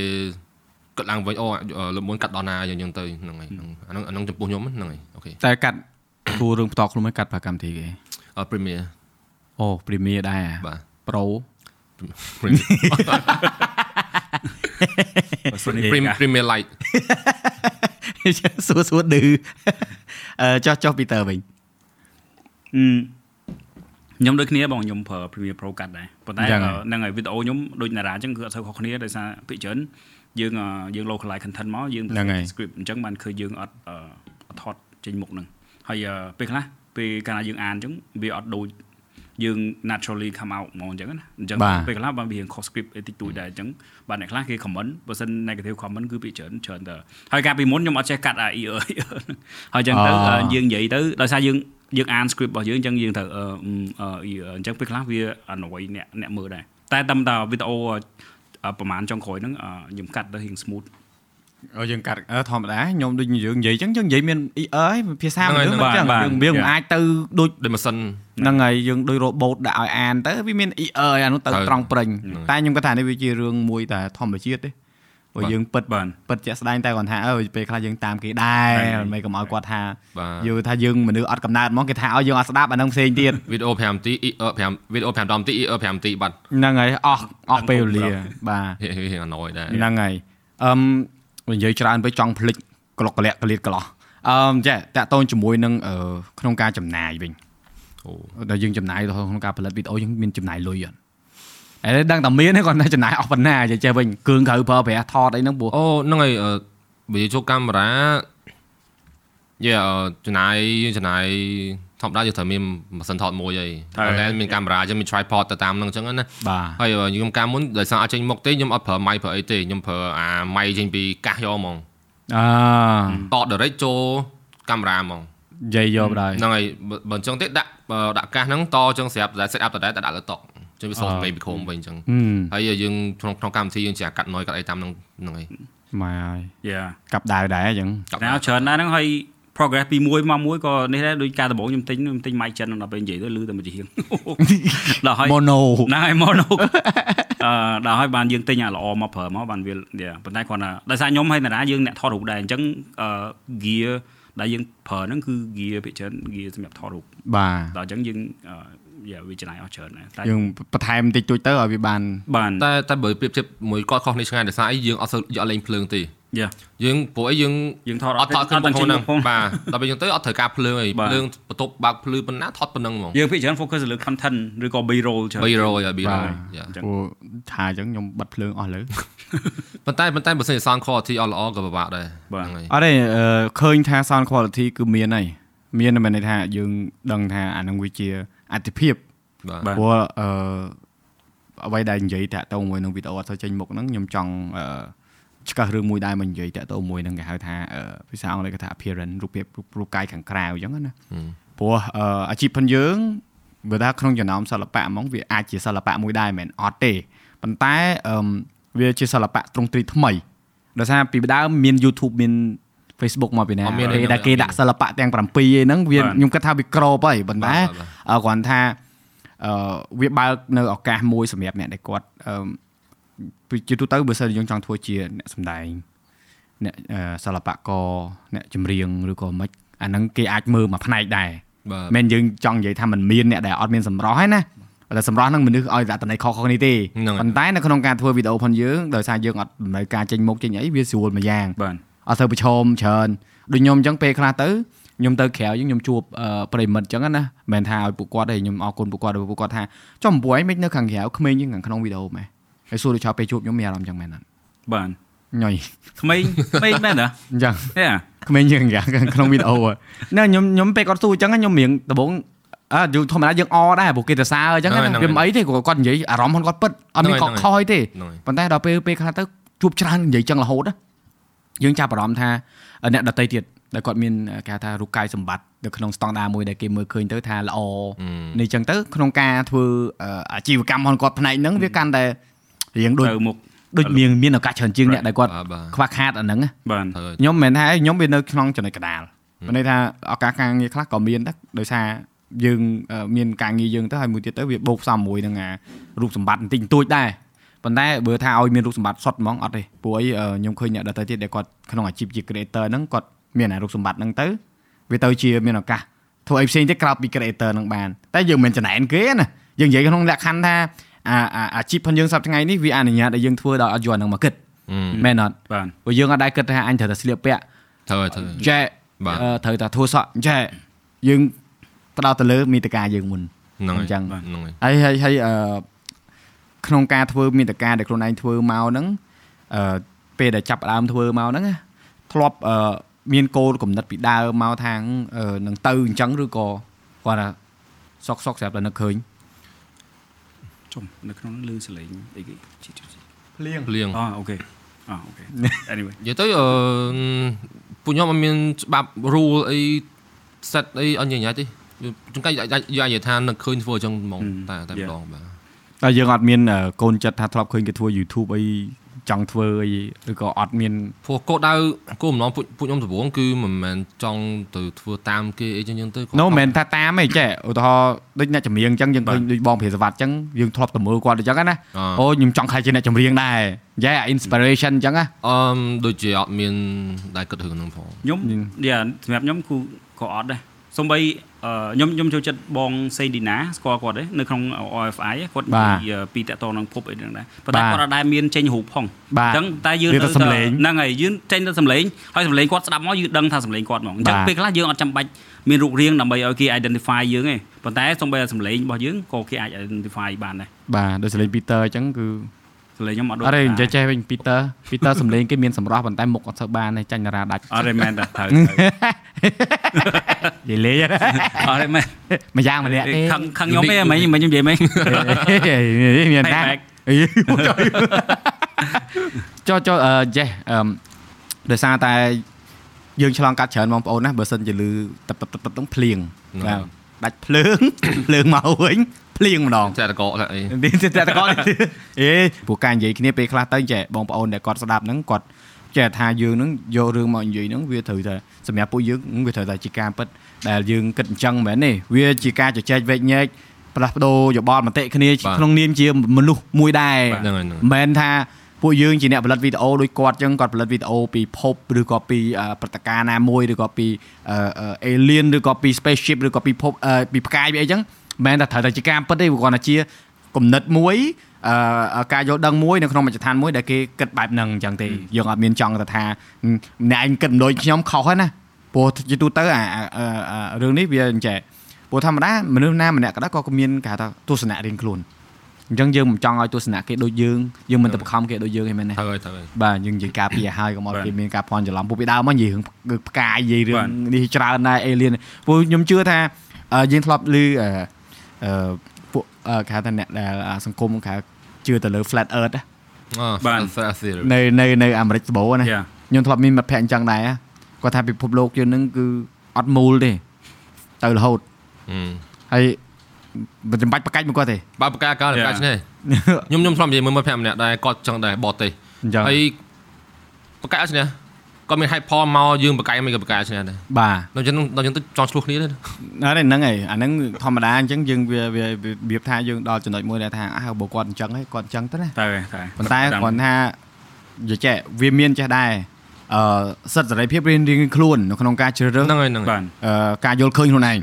គិតឡើងវិញអូលើកមុនកាត់ដល់ណាយ៉ាងយ៉ាងទៅហ្នឹងហើយអាហ្នឹងអាហ្នឹងចំពោះខ្ញុំហ្នឹងហើយអូខេតែកាត់គួររឿងផ្ទាល់ខ្លួនមកកាត់ប្រកម្មវិធីគេអឺ Premiere អូ Premiere ដែរបាទ Pro Premiere Premiere Light សួរសួរឌឺអឺចោះចោះ Peter វិញអឺខ្ញុំដូចគ្នាបងខ្ញុំប្រើ Premiere Pro កាត់ដែរប៉ុន្តែអញ្ចឹងហ្នឹងហើយវីដេអូខ្ញុំដូចណារ៉ាអញ្ចឹងគឺអត់សូវខុសគ្នាដោយសារភាគច្រើន យើងអឺយើង localize content មកយើងហ្នឹងហើយ script អញ្ចឹងបានឃើញយើងអត់អឺអត់ថតចេញមុខហ្នឹងហើយអឺពេលខ្លះពេលកាលណាយើងអានអញ្ចឹងវាអត់ដូចយើង naturally come out ហ្មងអញ្ចឹងណាអញ្ចឹងបាទពេលខ្លះបានវារៀងខុស script អីតិចតួចដែរអញ្ចឹងបាទអ្នកខ្លះគេ comment បើសិន negative comment គឺពីច្រើនច្រើនទៅហើយកាលពីមុនខ្ញុំអត់ចេះកាត់អា ER ហ្នឹងហើយអញ្ចឹងទៅអូអឺយើងនិយាយទៅដោយសារយើងយើងអាន script របស់យើងអញ្ចឹងយើងត្រូវអឺអឺ ER អញ្ចឹងពេលខ្លះវា annoy អ្នកអ្នកមើលដែរតែតាមតាវីដេអូអឺ ប្រហែលចុងក្រោយហ្នឹងអឺខ្ញុំកាត់ទៅរៀង smooth អូយើងកាត់អឺធម្មតាខ្ញុំដូចយើងនិយាយអញ្ចឹងយើងនិយាយមាន ER ឯងភាសាហ្នឹងមិនហើយយើងមិនអញ្ចឹងបាទយើងវាមិនបាទអាចទៅដូចដូចម៉ាស៊ីនហ្នឹងហើយយើងដូច robot ដាក់ឲ្យអានទៅវាមាន ER អានោះទៅហើយត្រង់ប្រេងហ្នឹងតែខ្ញុំគាត់ថានេះវាជារឿងមួយតែធម្មជាតិទេ ព្រោះបាទយើងពិតបាទពិតជាក់ស្ដែងតែគាត់ថាអើពេលខ្លះយើងតាមគេដែរហ្នឹងហើយមិនកុំឲ្យគាត់ថាបាទយល់ថាយើងមនុស្សអត់កំណើតហ្មងគេថាឲ្យយើងអត់ស្ដាប់អាហ្នឹងផ្សេងទៀតវីដេអូ5នាទី ER 5វីដេអូ5 10នាទី ER 5នាទីបាត់ហ្នឹងហើយអស់អស់ពេលវេលាបាទហេហេហេ annoy ដែរហ្នឹងហើយអឹមនិយាយច្រើនពេកចង់ភ្លេចក្លុកក្លាក់ក្លៀតក្លោះអឺចេះតាក់ទងជាមួយនឹងអឺក្នុងការចំណាយវិញអូដល់យើងចំណាយទៅក្នុងការផលិតវីដេអូយើងមានចំណាយលុយអត់ អីដឹងតែមានទេគាត់តែចំណាយអស់ប៉ុណ្ណាចេះចេះវិញគ្រឿងក្រៅប្រើប្រាស់ថតអីហ្នឹងព្រោះអូហ្នឹងហើយអឺបើយើងចូលកាមេរ៉ាយេចំណាយយើងចំណាយធម្មតាយើងត្រូវមានម៉ាស៊ីនថតមួយហើយហើយតែមានកាមេរ៉ាយើងមាន tripod ទៅតាមហ្នឹងអញ្ចឹងណាបាទហើយខ្ញុំកាលមុនដោយសារអត់ចេញមុខទេខ្ញុំអត់ប្រើម៉ៃប្រើអីទេខ្ញុំប្រើអាម៉ៃចេញពីកាសយកហ្មងអឺតត direct ចូលកាមេរ៉ាហ្មងនិយាយយកដែរហ្នឹងហើយបើបើអញ្ចឹងទេដាក់បើដាក់កាសហ្នឹងតអញ្ចឹងស្រាប់តែ set up ដដែលតែដាក់លើតុអញ្ចឹងវាសុំសម្លេងពីក្រុមវិញអញ្ចឹងហឹមហើយយើងក្នុងក្នុងកម្មវិធីយើងចេះកាត់ noise កាត់អីតាមហ្នឹងហ្នឹងហើយម៉ែហើយ Yeah កាប់ដាវដែរអញ្ចឹងកាត់តែច្រើនដែរហ្នឹងហើយ progress ពីមួយមកមួយក៏នេះដែរដូចការដំបូងខ្ញុំទិញខ្ញុំទិញ mic ចិនដល់ពេលនិយាយទៅលឺតែមួយជាងដល់ហើយ mono ហ្នឹងហើយ mono អឺដល់ហើយបានយើងទិញអាល្អមកប្រើមកបានវា yeah ប៉ុន្តែគ្រាន់តែដោយសារខ្ញុំហើយតារាយើងអ្នកថតរូបដែរអញ្ចឹងអឺ gear ដែលយើងប្រើហ្នឹងគឺ gear ភាគច្រើន gear សម្រាប់ថតរូបបាទដល់អញ្ចឹងយើងអឺ yeah វាចំណាយអស់ច្រើនដែរតែយើងបន្ថែមតិចតួចទៅឲ្យវាបានបានតែតែបើប្រៀបធៀបមួយគាត់ខុសនេះឆ្ងាយដោយសារអីយើងអត់សូវយកលេងភ្លើងទេយ៉ាយើងព្រោះអីយើងយើងថតអត់ថតขึ้นអត់ផងហ្នឹងផងបាទដល់ពេលយើងទៅអត់ត្រូវការភ្លើងអីបាទភ្លើងបន្ទប់បើកភ្លឺប៉ុណ្ណាថតប៉ុណ្ណឹងហ្មងយើងភាគច្រើន focus ទៅលើ content ឬក៏ B roll ច្រើន3រយហើយ2រយបាទយ៉ាចឹងព្រោះថាអញ្ចឹងខ្ញុំបិទភ្លើងអស់លើប៉ុន្តែប៉ុន្តែបើសិនជា sound quality អត់ល្អក៏ពិបាកដែរបាទហ្នឹងហើយអត់ទេអឺឃើញថា sound quality គឺមានហើយមានតែមានន័យថាយើងដឹងថាអានឹងវាជា អតិភិបបាទបាទព្រោះអឺអ្វីដែលនិយាយតាក់ទងមួយនឹងវីដេអូអត់សូវចេញមុខហ្នឹងខ្ញុំចង់អឺឆ្កឹះរឿងមួយដែរមកនិយាយតាក់ទងមួយនឹងគេហៅថាអឺភាសាអង់គ្លេសគេថា appearance រូបភាពរូបរូបកាយខាងក្រៅអញ្ចឹងណាព្រោះអឺអាជីពផងយើងបើថាក្នុងចំណោមសិល្បៈហ្មងវាអាចជាសិល្បៈមួយដែរមិនមែនអត់ទេប៉ុន្តែអឺវាជាសិល្បៈត្រង់ទ្រីថ្មីដោយសារពីដើមមាន YouTube មាន Facebook មកពីណាអត់មានពេលទេដែលគេអត់មានដាក់សិល្បៈទាំង7ឯហ្នឹងវាបាទខ្ញុំគិតថាវាក្របហើយប៉ុន្តែបាទបាទអឺគ្រាន់ថាអឺវាបើកនៅឱកាសមួយសម្រាប់អ្នកដែលគាត់អឺពីជាទូទៅបើសិនជាយើងចង់ធ្វើជាអ្នកសម្ដែងអ្នកអឺសិល្បករអ្នកចម្រៀងឬក៏មិនអាហ្នឹងគេអាចមើលមួយផ្នែកដែរបាទមិនយើងចង់និយាយថាมันមានអ្នកដែលអត់មានសម្រស់ហើយណាតែសម្រស់ហ្នឹងមនុស្សឲ្យតែតំណែងខុសៗគ្នាទេហ្នឹងហើយប៉ុន្តែនៅក្នុងការធ្វើវីដេអូផងយើងដោយសារយើងអត់ដំណើរការចេញមុខចេញអីវាស្រួលមួយយ៉ាងបាទ អត់ទៅប្រឈមច្រើនដូចខ្ញុំអញ្ចឹងពេលខ្លះទៅខ្ញុំទៅក្រៅយើងខ្ញុំជួបអឺប្រិមិត្តអញ្ចឹងណាមិនមែនថាឲ្យពួកគាត់ទេខ្ញុំអរគុណពួកគាត់ដោយពួកគាត់ថាចំពួយមិននៅខាងក្រៅក្មេងជាងខាងក្នុងវីដេអូម៉េះហើយសួរដូចឆោពេលជួបខ្ញុំមានអារម្មណ៍អញ្ចឹងមែនអត់បាទញ៉យក្មេងក្មេងមែនតាអញ្ចឹងហេក្មេងជាងខាងក្នុងវីដេអូណាខ្ញុំខ្ញុំពេលគាត់សួរអញ្ចឹងខ្ញុំរៀងដំបងអើយើងធម្មតាយើងអដែរព្រោះគេទៅសារអញ្ចឹងណាហ្នឹងហើយវាមិនអីទេគាត់គាត់និយាយអារម្មណ៍របស់គាត់ពិតអត់មានហ្នឹងកហើយកខយទេហ្នឹងហើយប៉ុន្តែដល់ពេលពេលខ្លះទៅជួបច្រើននិយាយចឹងរហូតណា យើងចាប់អារម្មណ៍ថាអ្នកដតីទៀតដែលគាត់មានគេហៅថារូបកាយសម្បត្តិនៅក្នុងស្តង់ដារមួយដែលគេមើលឃើញទៅថាល្អនេះចឹងទៅក្នុងការធ្វើអឺអាជីវកម្មរបស់គាត់ផ្នែកហ្នឹងវាកាន់តែរៀងដូចទៅមុខដូចមានមានឱកាសច្រើនជាងអ្នកដែលគាត់បាទបាទខ្វះខាតអាហ្នឹងណាបាទត្រូវខ្ញុំមិនមែនថាខ្ញុំវានៅក្នុងចំណុចកណ្ដាលមានន័យថាឱកាសការងារខ្លះក៏មានដែរដោយសារយើងអឺមានការងារយើងទៅហើយមួយទៀតទៅវាបូកផ្សំមួយនឹងអារូបសម្បត្តិបន្តិចបន្តួចដែរ ប៉ុន្តែបើថាឲ្យមានរូបសម្បត្តិសុទ្ធហ្មងអត់ទេព្រោះអីអឺខ្ញុំឃើញអ្នកដទៃទៀតដែលគាត់ក្នុងអាជីពជា creator ហ្នឹងគាត់មានអារូបសម្បត្តិហ្នឹងទៅវាទៅជាមានឱកាសធ្វើអីផ្សេងទៀតក្រៅពី creator ហ្នឹងបានតែយើងមិនចំណែនគេណាយើងនិយាយក្នុងលក្ខខណ្ឌថាអាអាអាជីពផងយើងសប្តាហ៍ថ្ងៃនេះវាអនុញ្ញាតឲ្យយើងធ្វើដោយអត់យកអាហ្នឹងមកគិតមែនអត់បាទព្រោះយើងអត់ដែរគិតថាអញត្រូវតែស្លៀកពាក់ត្រូវហើយត្រូវហើយចែបាទអឺត្រូវតែធួសក់ចែយើងផ្ដោតទៅលើមេតការយើងមុនហ្នឹងហើយអញ្ចឹងហ្នឹងហើយហើយហើយហើយអឺ ក្នុងការធ្វើមេតការដែលខ្លួនឯងធ្វើមកហ្នឹងអឺពេលដែលចាប់ផ្ដើមធ្វើមកហ្នឹងណាធ្លាប់អឺមានគោលគំនិតពីដើមមកថាអឺនឹងទៅអញ្ចឹងឬក៏គាត់ថាសុកសុកស្រាប់តែនឹកឃើញជុំនៅក្នុងលឺសលេងអីគេភ្លៀងភ្លៀងអូអូខេអូអូខេ anyway និយាយទៅអឺពួកខ្ញុំអត់មានច្បាប់ rule អី set អីអត់ញញ៉ាច់ទេជួនកាលយើងអាចនិយាយថានឹកឃើញធ្វើអញ្ចឹងហ្មងតែតែម្ដងបាទ តែយើងអត់មានកូនចិត្តថាធ្លាប់ឃើញគេធ្វើ YouTube អីចង់ធ្វើអីឬក៏អត់មានព្រោះគោលដៅគោលបំណងពួកពួកខ្ញុំដំបូងគឺមិនមែនចង់ទៅធ្វើតាមគេអីចឹងចឹងទៅគាត់ no មិនមែនថាតាមទេចេះឧទាហរណ៍ដូចអ្នកចម្រៀងអញ្ចឹងយើងឃើញដូចបងព្រាសវត្តអញ្ចឹងយើងធ្លាប់ទៅមើលគាត់អញ្ចឹងណាអអូខ្ញុំចង់ខ្លាចជាអ្នកចម្រៀងដែរយ៉ែ inspiration អញ្ចឹងណាអឺមដូចជាអត់មានដែលគិតរឿងហ្នឹងផងខ្ញុំយ៉ាសម្រាប់ខ្ញុំគឺក៏អត់ដែរសំបីអឺ ខ្ញុំខ្ញុំចូលចិត្តបងសេឌីណាស្គាល់គាត់ទេនៅក្នុង OFI គាត់និយាយពីតកតងនឹងភពអីហ្នឹងដែរប៉ុន្តែគាត់អត់ដែលមានចេញរូបផងបាទអញ្ចឹងតែយើងវាទៅសំឡេងហ្នឹងហើយយើងចេញទៅសំឡេងហើយសំឡេងគាត់ស្ដាប់មកយើងដឹងថាសំឡេងគាត់ហ្មងអញ្ចឹងបាទពេលខ្លះយើងអត់ចាំបាច់មានរូបរាងដើម្បីឲ្យគេ identify យើងទេប៉ុន្តែសំបីតែសំឡេងរបស់យើងក៏គេអាច identify បានដែរបាទដូចសលេង Peter អញ្ចឹងគឺ សំឡេងខ្ញុំអត់ដូចអត់ទេនិយាយចេះវិញ Peter Peter សំលេងគេមានសម្រស់ប៉ុន្តែមុខអត់សូវបានទេចាញ់តារាដាច់អត់ទេមែនតែត្រូវនិយាយលេងអត់ទេមែនមួយយ៉ាងម្នាក់ទេខឹងខឹងខ្ញុំទេមិនមិនខ្ញុំនិយាយមិនមានណា Payback ចុះចុះអឺចេះអឺមដោយសារតែយើងឆ្លងកាត់ច្រើនបងប្អូនណាបើសិនជាលឺតឹបតឹបតឹបតឹបហ្នឹងភ្លៀងហ្នឹងបាទដាច់ភ្លើងភ្លើងមកវិញ ភ្លៀងម្ដងតែតកកអីនេះតែតកអេព្រោះការនិយាយគ្នាពេលខ្លះទៅចេះបងប្អូនដែលគាត់ស្ដាប់ហ្នឹងគាត់ចេះថាយើងហ្នឹងយករឿងមកនិយាយហ្នឹងវាត្រូវតែសម្រាប់ពួកយើងវាត្រូវតែជាការពិតដែលយើងគិតអញ្ចឹងមែនទេវាជាការជជែកវែកញែកផ្លាស់ប្ដូរយោបល់មតិគ្នាក្នុងនាមជាមនុស្សមួយដែរហ្នឹងហើយហ្នឹងមិនមែនថាពួកយើងជាអ្នកផលិតវីដេអូដូចគាត់ចឹងគាត់ផលិតវីដេអូពីភពឬក៏ពីអឺព្រឹត្តិការណ៍ណាមួយឬក៏ពីអឺអឺ alien ឬក៏ពី spaceship ឬក៏ពីភពអឺពីផ្កាយពីអីចឹង មិនមែនថាត្រូវតែជាការពិតទេព្រោះគាត់ថាជាគំនិតមួយអឺការយល់ដឹងមួយនៅក្នុងមជ្ឈដ្ឋានមួយដែលគេគិតបែបហ្នឹងអញ្ចឹងទេយើងអត់មានចង់ទៅថាអ្នកឯងគិតដូចខ្ញុំខុសហ្នឹងណាព្រោះជាទូទៅអារឿងនេះវាអញ្ចេះព្រោះធម្មតាមនុស្សណាម្នាក់ក៏ដោយក៏មានគេហៅថាទស្សនៈរៀងខ្លួនអញ្ចឹងយើងមិនចង់ឲ្យទស្សនៈគេដូចយើងយើងមិនទៅបង្ខំគេដូចយើងឯមែនទេត្រូវហើយត្រូវហើយបាទយើងនិយាយការពារហើយកុំឲ្យគេមានការភ័ន្តច្រឡំពួកពីដើមមកនិយាយរឿងផ្កាយនិយាយរឿងនេះច្រើនដែរអេលៀនព្រោះខ្ញុំជឿថាយើងធ្លាប់ឮអឺ ពួកគេហៅថាអ្នកដែលសង្គមគេជឿទៅលើ flat earth បាទនៅនៅនៅអាមេរិកសបោណាខ្ញុំធ្លាប់មានមិត្តភ័ក្ដិអញ្ចឹងដែរគាត់ថាពិភពលោកយើងនឹងគឺអត់មូលទេទៅរហូតហើយមិនចាំបាច់ប្រកាច់មកគាត់ទេបើប្រកាច់កើតប្រកាច់នេះខ្ញុំខ្ញុំធ្លាប់និយាយមួយមិត្តភ័ក្ដិម្នាក់ដែរគាត់ចឹងដែរបតទេហើយប្រកាច់អត់ឈ្នះ គាត់មាន hype ផលមកយើងបកាយមិនក៏បកាយឈ្នះដែរបាទដល់ចឹងដល់ចឹងទៅចង់ឆ្លោះគ្នាទេហ្នឹងហើយអាហ្នឹងធម្មតាអញ្ចឹងយើងវាវារបៀបថាយើងដល់ចំណុចមួយដែលថាអើបើគាត់អញ្ចឹងហើយគាត់អញ្ចឹងទៅណាតែតែប៉ុន្តែគាត់ថានិយាយចេះវាមានចេះដែរអឺសិទ្ធិសេរីភាពរៀងរៀងខ្លួននៅក្នុងការជ្រើសរើសហ្នឹងហើយហ្នឹងអឺការយល់ឃើញខ្លួនឯង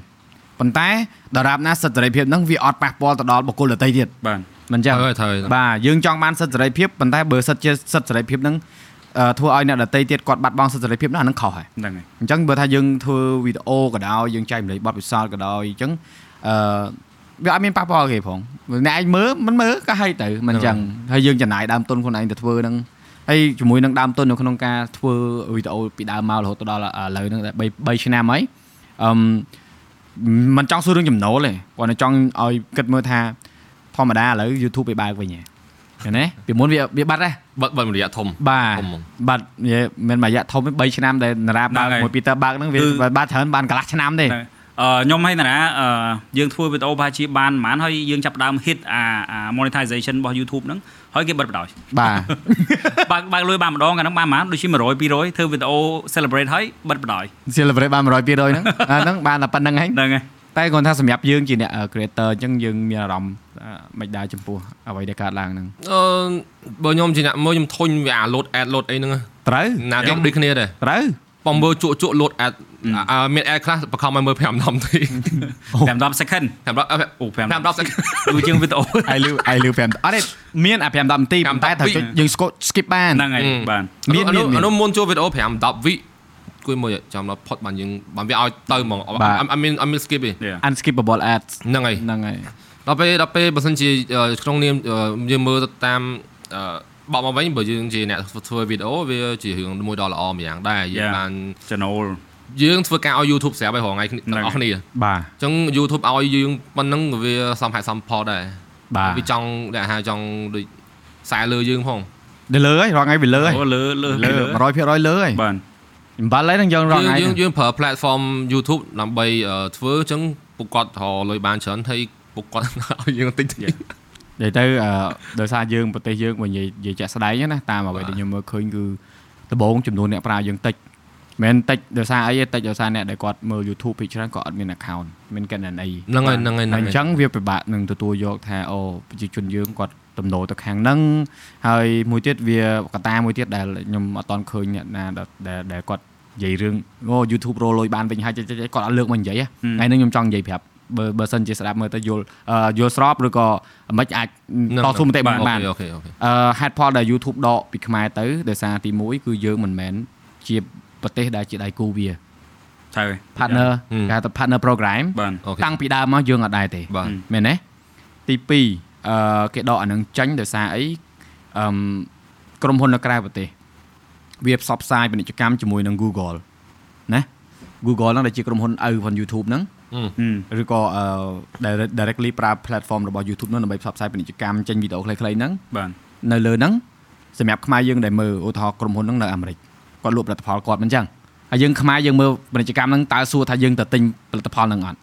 ប៉ុន្តែដរាបណាសិទ្ធិសេរីភាពហ្នឹងវាអត់ប៉ះពាល់ទៅដល់បុគ្គលដទៃទៀតបាទមិនចឹងត្រូវបាទយើងចង់បានសិទ្ធិសេរីភាពប៉ុន្តែបើសិទ្ធិជាសិទ្ធិសេរីភាពហ្នឹង ធ្វើឲ្យអ្នកដតីទៀតគាត់បាត់បង់សិទ្ធិសេរីភាពនោះអានឹងខុសហើយហ្នឹងហើយអញ្ចឹងបើថាយើងធ្វើវីដេអូក៏ដោយយើងចែកម្លែកបទពិសោធន៍ក៏ដោយអញ្ចឹងអឺវាអត់មានប៉ះពាល់គេផងអ្នកឯងមើលមិនមើលក៏ហើយទៅមិនអញ្ចឹងហើយយើងចំណាយដើមទុនខ្លួនឯងទៅធ្វើហ្នឹងហើយជាមួយនឹងដើមទុននៅក្នុងការធ្វើវីដេអូពីដើមមករហូតដល់ឥឡូវហ្នឹង3 3ឆ្នាំហើយអឺមិនចង់សួររឿងចំណូលទេគាត់ចង់ឲ្យគិតមើលថាធម្មតាឥឡូវ YouTube វាបើកវិញហ៎ឃើញទេពីមុនវាវាបាត់ហ៎ បាត់បាត់រយៈធំបាទបាត់មិនរយៈធំទេ3ឆ្នាំដែលតារាបើកមួយពីតើបើកហ្នឹងវាបាត់ច្រើនបានកន្លះឆ្នាំទេអឺខ្ញុំហើយតារាយើងធ្វើវីដេអូប្រហែលជាបានប្រហែលហើយយើងចាប់ដើម hit អា monetization របស់ YouTube ហ្នឹងហើយគេបិទបដ ாய் បាទបើកបើកលុយបានម្ដងកាលហ្នឹងបានប្រហែលដូចជា100 200ធ្វើវីដេអូ celebrate ហើយបិទបដ ாய் celebrate បាន100 200ហ្នឹងអាហ្នឹងបានតែប៉ុណ្្នឹងហើយហ្នឹងហើយ តែគាត់ថាសម្រាប់យើងជាអ្នក creator អញ្ចឹងយើងមានអារម្មណ៍មិនដែរចំពោះអ្វីដែលកើតឡើងហ្នឹងអឺបើខ្ញុំជាអ្នកមើលខ្ញុំធុញវាអា load ad load អីហ្នឹងត្រូវណាគេដូចគ្នាដែរត្រូវបំមើលជក់ជក់ load ad មាន ad ខ្លះបខំឲ្យមើល5 10ទេ5 10 second 5 10អូ5 10 second ដូចជាងវីដេអូអាយលឺអាយលឺ5អត់ទេមានអា5 10នាទីប៉ុន្តែថាយើង skip បានហ្នឹងហើយបានមានមានអានោះមុនចូលវីដេអូ5 10វិ គួយមួយចាំដល់ផុតបានយើងបានវាឲ្យទៅហ្មងអត់មានអត់មាន skip ទេ unskippable ads ហ្នឹងហើយហ្នឹងហើយដល់ពេលដល់ពេលបើសិនជាក្នុងនាមយើងមើលទៅតាមបកមកវិញបើយើងជាអ្នកធ្វើវីដេអូវាជារឿងមួយដ៏ល្អម្យ៉ាងដែរយើងបាន channel យើងធ្វើការឲ្យ YouTube ស្រាប់ឲ្យរងថ្ងៃទាំងអស់គ្នាបាទអញ្ចឹង YouTube ឲ្យយើងប៉ុណ្ណឹងវាសំហេតុសំផលដែរបាទវាចង់ដែលហៅចង់ដូចខ្សែលើយើងផងទៅលើហើយរងថ្ងៃវាលើហើយលើលើលើ100%លើហើយបាទ អំបិលហ្នឹងយើងរងថ្ងៃយើងយើងប្រើ platform YouTube ដើម្បីធ្វើអញ្ចឹងពួកគាត់រលុយបានច្រើនហើយពួកគាត់ឲ្យយើងតិចតិចនិយាយទៅដោយសារយើងប្រទេសយើងបើនិយាយនិយាយចាក់ស្ដែងណាតាមអ្វីដែលខ្ញុំមើលឃើញគឺដំបូងចំនួនអ្នកប្រើយើងតិចមិនតិចដោយសារអីតិចដោយសារអ្នកដែលគាត់មើល YouTube ពីច្រើនក៏អត់មាន account មាន Canon អីហ្នឹងហើយហ្នឹងហើយអញ្ចឹងវាពិបាកនឹងទទួលយកថាអូប្រជាជនយើងគាត់ ទំនោរទៅខាងហ្នឹងហើយមួយទៀតវាកតាមួយទៀតដែលខ្ញុំអត់តន់ឃើញអ្នកណាដែលគាត់និយាយរឿងអូ YouTube រលុយបានវិញហើយគាត់អត់លើកមកនិយាយថ្ងៃនេះខ្ញុំចង់និយាយប្រាប់បើបើសិនជាស្ដាប់មើលទៅយល់យល់ស្របឬក៏មិនអាចតស៊ូមតិបានបានអូខេអូខេអឺ head ផលដែល YouTube ដកពីខ្មែរទៅដោយសារទី1គឺយើងមិនមែនជាប្រទេសដែលជាដៃគូវាត្រូវ partner គេហៅថា partner program តាំងពីដើមមកយើងអត់ដែរទេមែនទេទី2 អឺគេដកអានឹងចាញ់ដោយសារអីអឺក្រុមហ៊ុននៅក្រៅប្រទេសវាផ្សព្វផ្សាយពាណិជ្ជកម្មជាមួយនឹង Google ណា Google ហ្នឹងដែលជាក្រុមហ៊ុនឪ von YouTube ហ្នឹងឬក៏ directly ប្រើ platform របស់ YouTube ហ្នឹងដើម្បីផ្សព្វផ្សាយពាណិជ្ជកម្មចេញវីដេអូខ្លីៗហ្នឹងបាទនៅលើហ្នឹងសម្រាប់ខ្មែរយើងដែលមើលឧទាហរណ៍ក្រុមហ៊ុនហ្នឹងនៅអាមេរិកគាត់លក់ផលិតផលគាត់មិនចឹងហើយយើងខ្មែរយើងមើលពាណិជ្ជកម្មហ្នឹងតើសួរថាយើងទៅទិញផលិតផលហ្នឹងអត់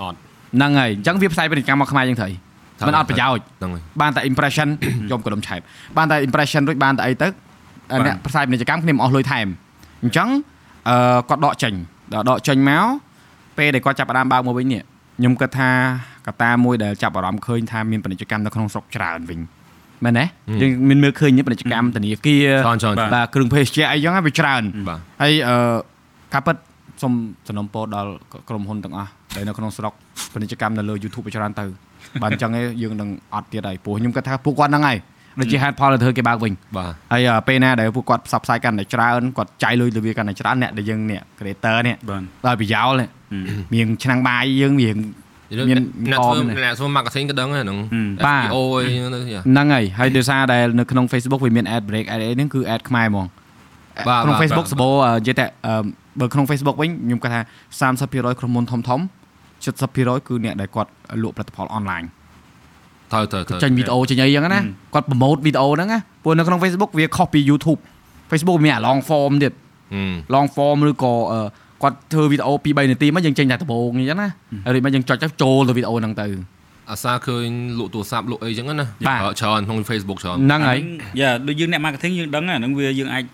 អត់ហ្នឹងហើយអញ្ចឹងវាផ្សាយពាណិជ្ជកម្មមកខ្មែរយើងត្រូវ มันអត់ប្រយោជន៍បានតែ impression ខ្ញុំក៏ដុំឆែបបានតែ impression រួចបានតែអីទៅអ្នកផ្សាយពាណិជ្ជកម្មគ្នាមិនអស់លុយថែមអញ្ចឹងអឺគាត់ដកចេញដល់ដកចេញមកពេលដែលគាត់ចាប់ផ្ដើមបើកមកវិញនេះខ្ញុំគិតថាកត្តាមួយដែលចាប់អារម្មណ៍ឃើញថាមានពាណិជ្ជកម្មនៅក្នុងស្រុកច្រើនវិញមែនទេយើងមានមើលឃើញពាណិជ្ជកម្មធនាគារបាទគ្រឿងភេសជ្ជៈអីចឹងវាច្រើនហើយអឺការពិតសូមសំណូមពរដល់ក្រុមហ៊ុនទាំងអស់ដែលនៅក្នុងស្រុកពាណិជ្ជកម្មនៅលើ YouTube ច្រើនទៅ បើអញ្ចឹងឯងយើងនឹងអត់ទៀតហើយព្រោះខ្ញុំគិតថាពួកគាត់ហ្នឹងហើយដូចជាហេតុផលទៅធ្វើគេបើកវិញបាទហើយអ่าពេលណាដែលពួកគាត់ផ្សព្វផ្សាយកាន់តែច្រើនគាត់ចាយលុយទៅវាកាន់តែច្រើនអ្នកដែលយើងនេះ creator នេះបាទដល់ប្រយោលនេះមានឆ្នាំងបាយយើងមានមានអ្នកអមធ្វើនេះអ្នកធ្វើ marketing ក៏ដឹងដែរហ្នឹងបាទ SEO អីហ្នឹងទៅយ៉ាហ្នឹងហើយហើយដោយសារដែលនៅក្នុង Facebook វាមាន ad break ad អីហ្នឹងគឺ ad ខ្មែរហ្មងបាទក្នុងបាទ Facebook បាទសបោនិយាយតែអឺបើក្នុង Facebook វិញខ្ញុំគាត់ថា30%ក្រុមហ៊ុនធំធំ 70%គឺអ្នកដែលគាត់លក់ផលិតផល online ត្រូវត្រូវត្រូវចេញវីដេអូចេញអីចឹងណាគាត់ប្រម៉ូទវីដេអូហ្នឹងណាព្រោះនៅក្នុង Facebook វាខុសពី YouTube Facebook វាមានអា long form ទៀតហឹម long form ឬក៏អឺគាត់ធ្វើវីដេអូ2 3នាទីមកយើងចេញតែដំបូងអញ្ចឹងណាហើយដូចមកយើងចុចទៅចូលទៅវីដេអូហ្នឹងទៅអាសាឃើញលក់ទូរស័ព្ទលក់អីចឹងណាបាទច្រើនក្នុង Facebook ច្រើនហ្នឹងហើយយ៉ាដូចយើងអ្នក marketing យើងដឹងហ្នឹងវាយើងអាច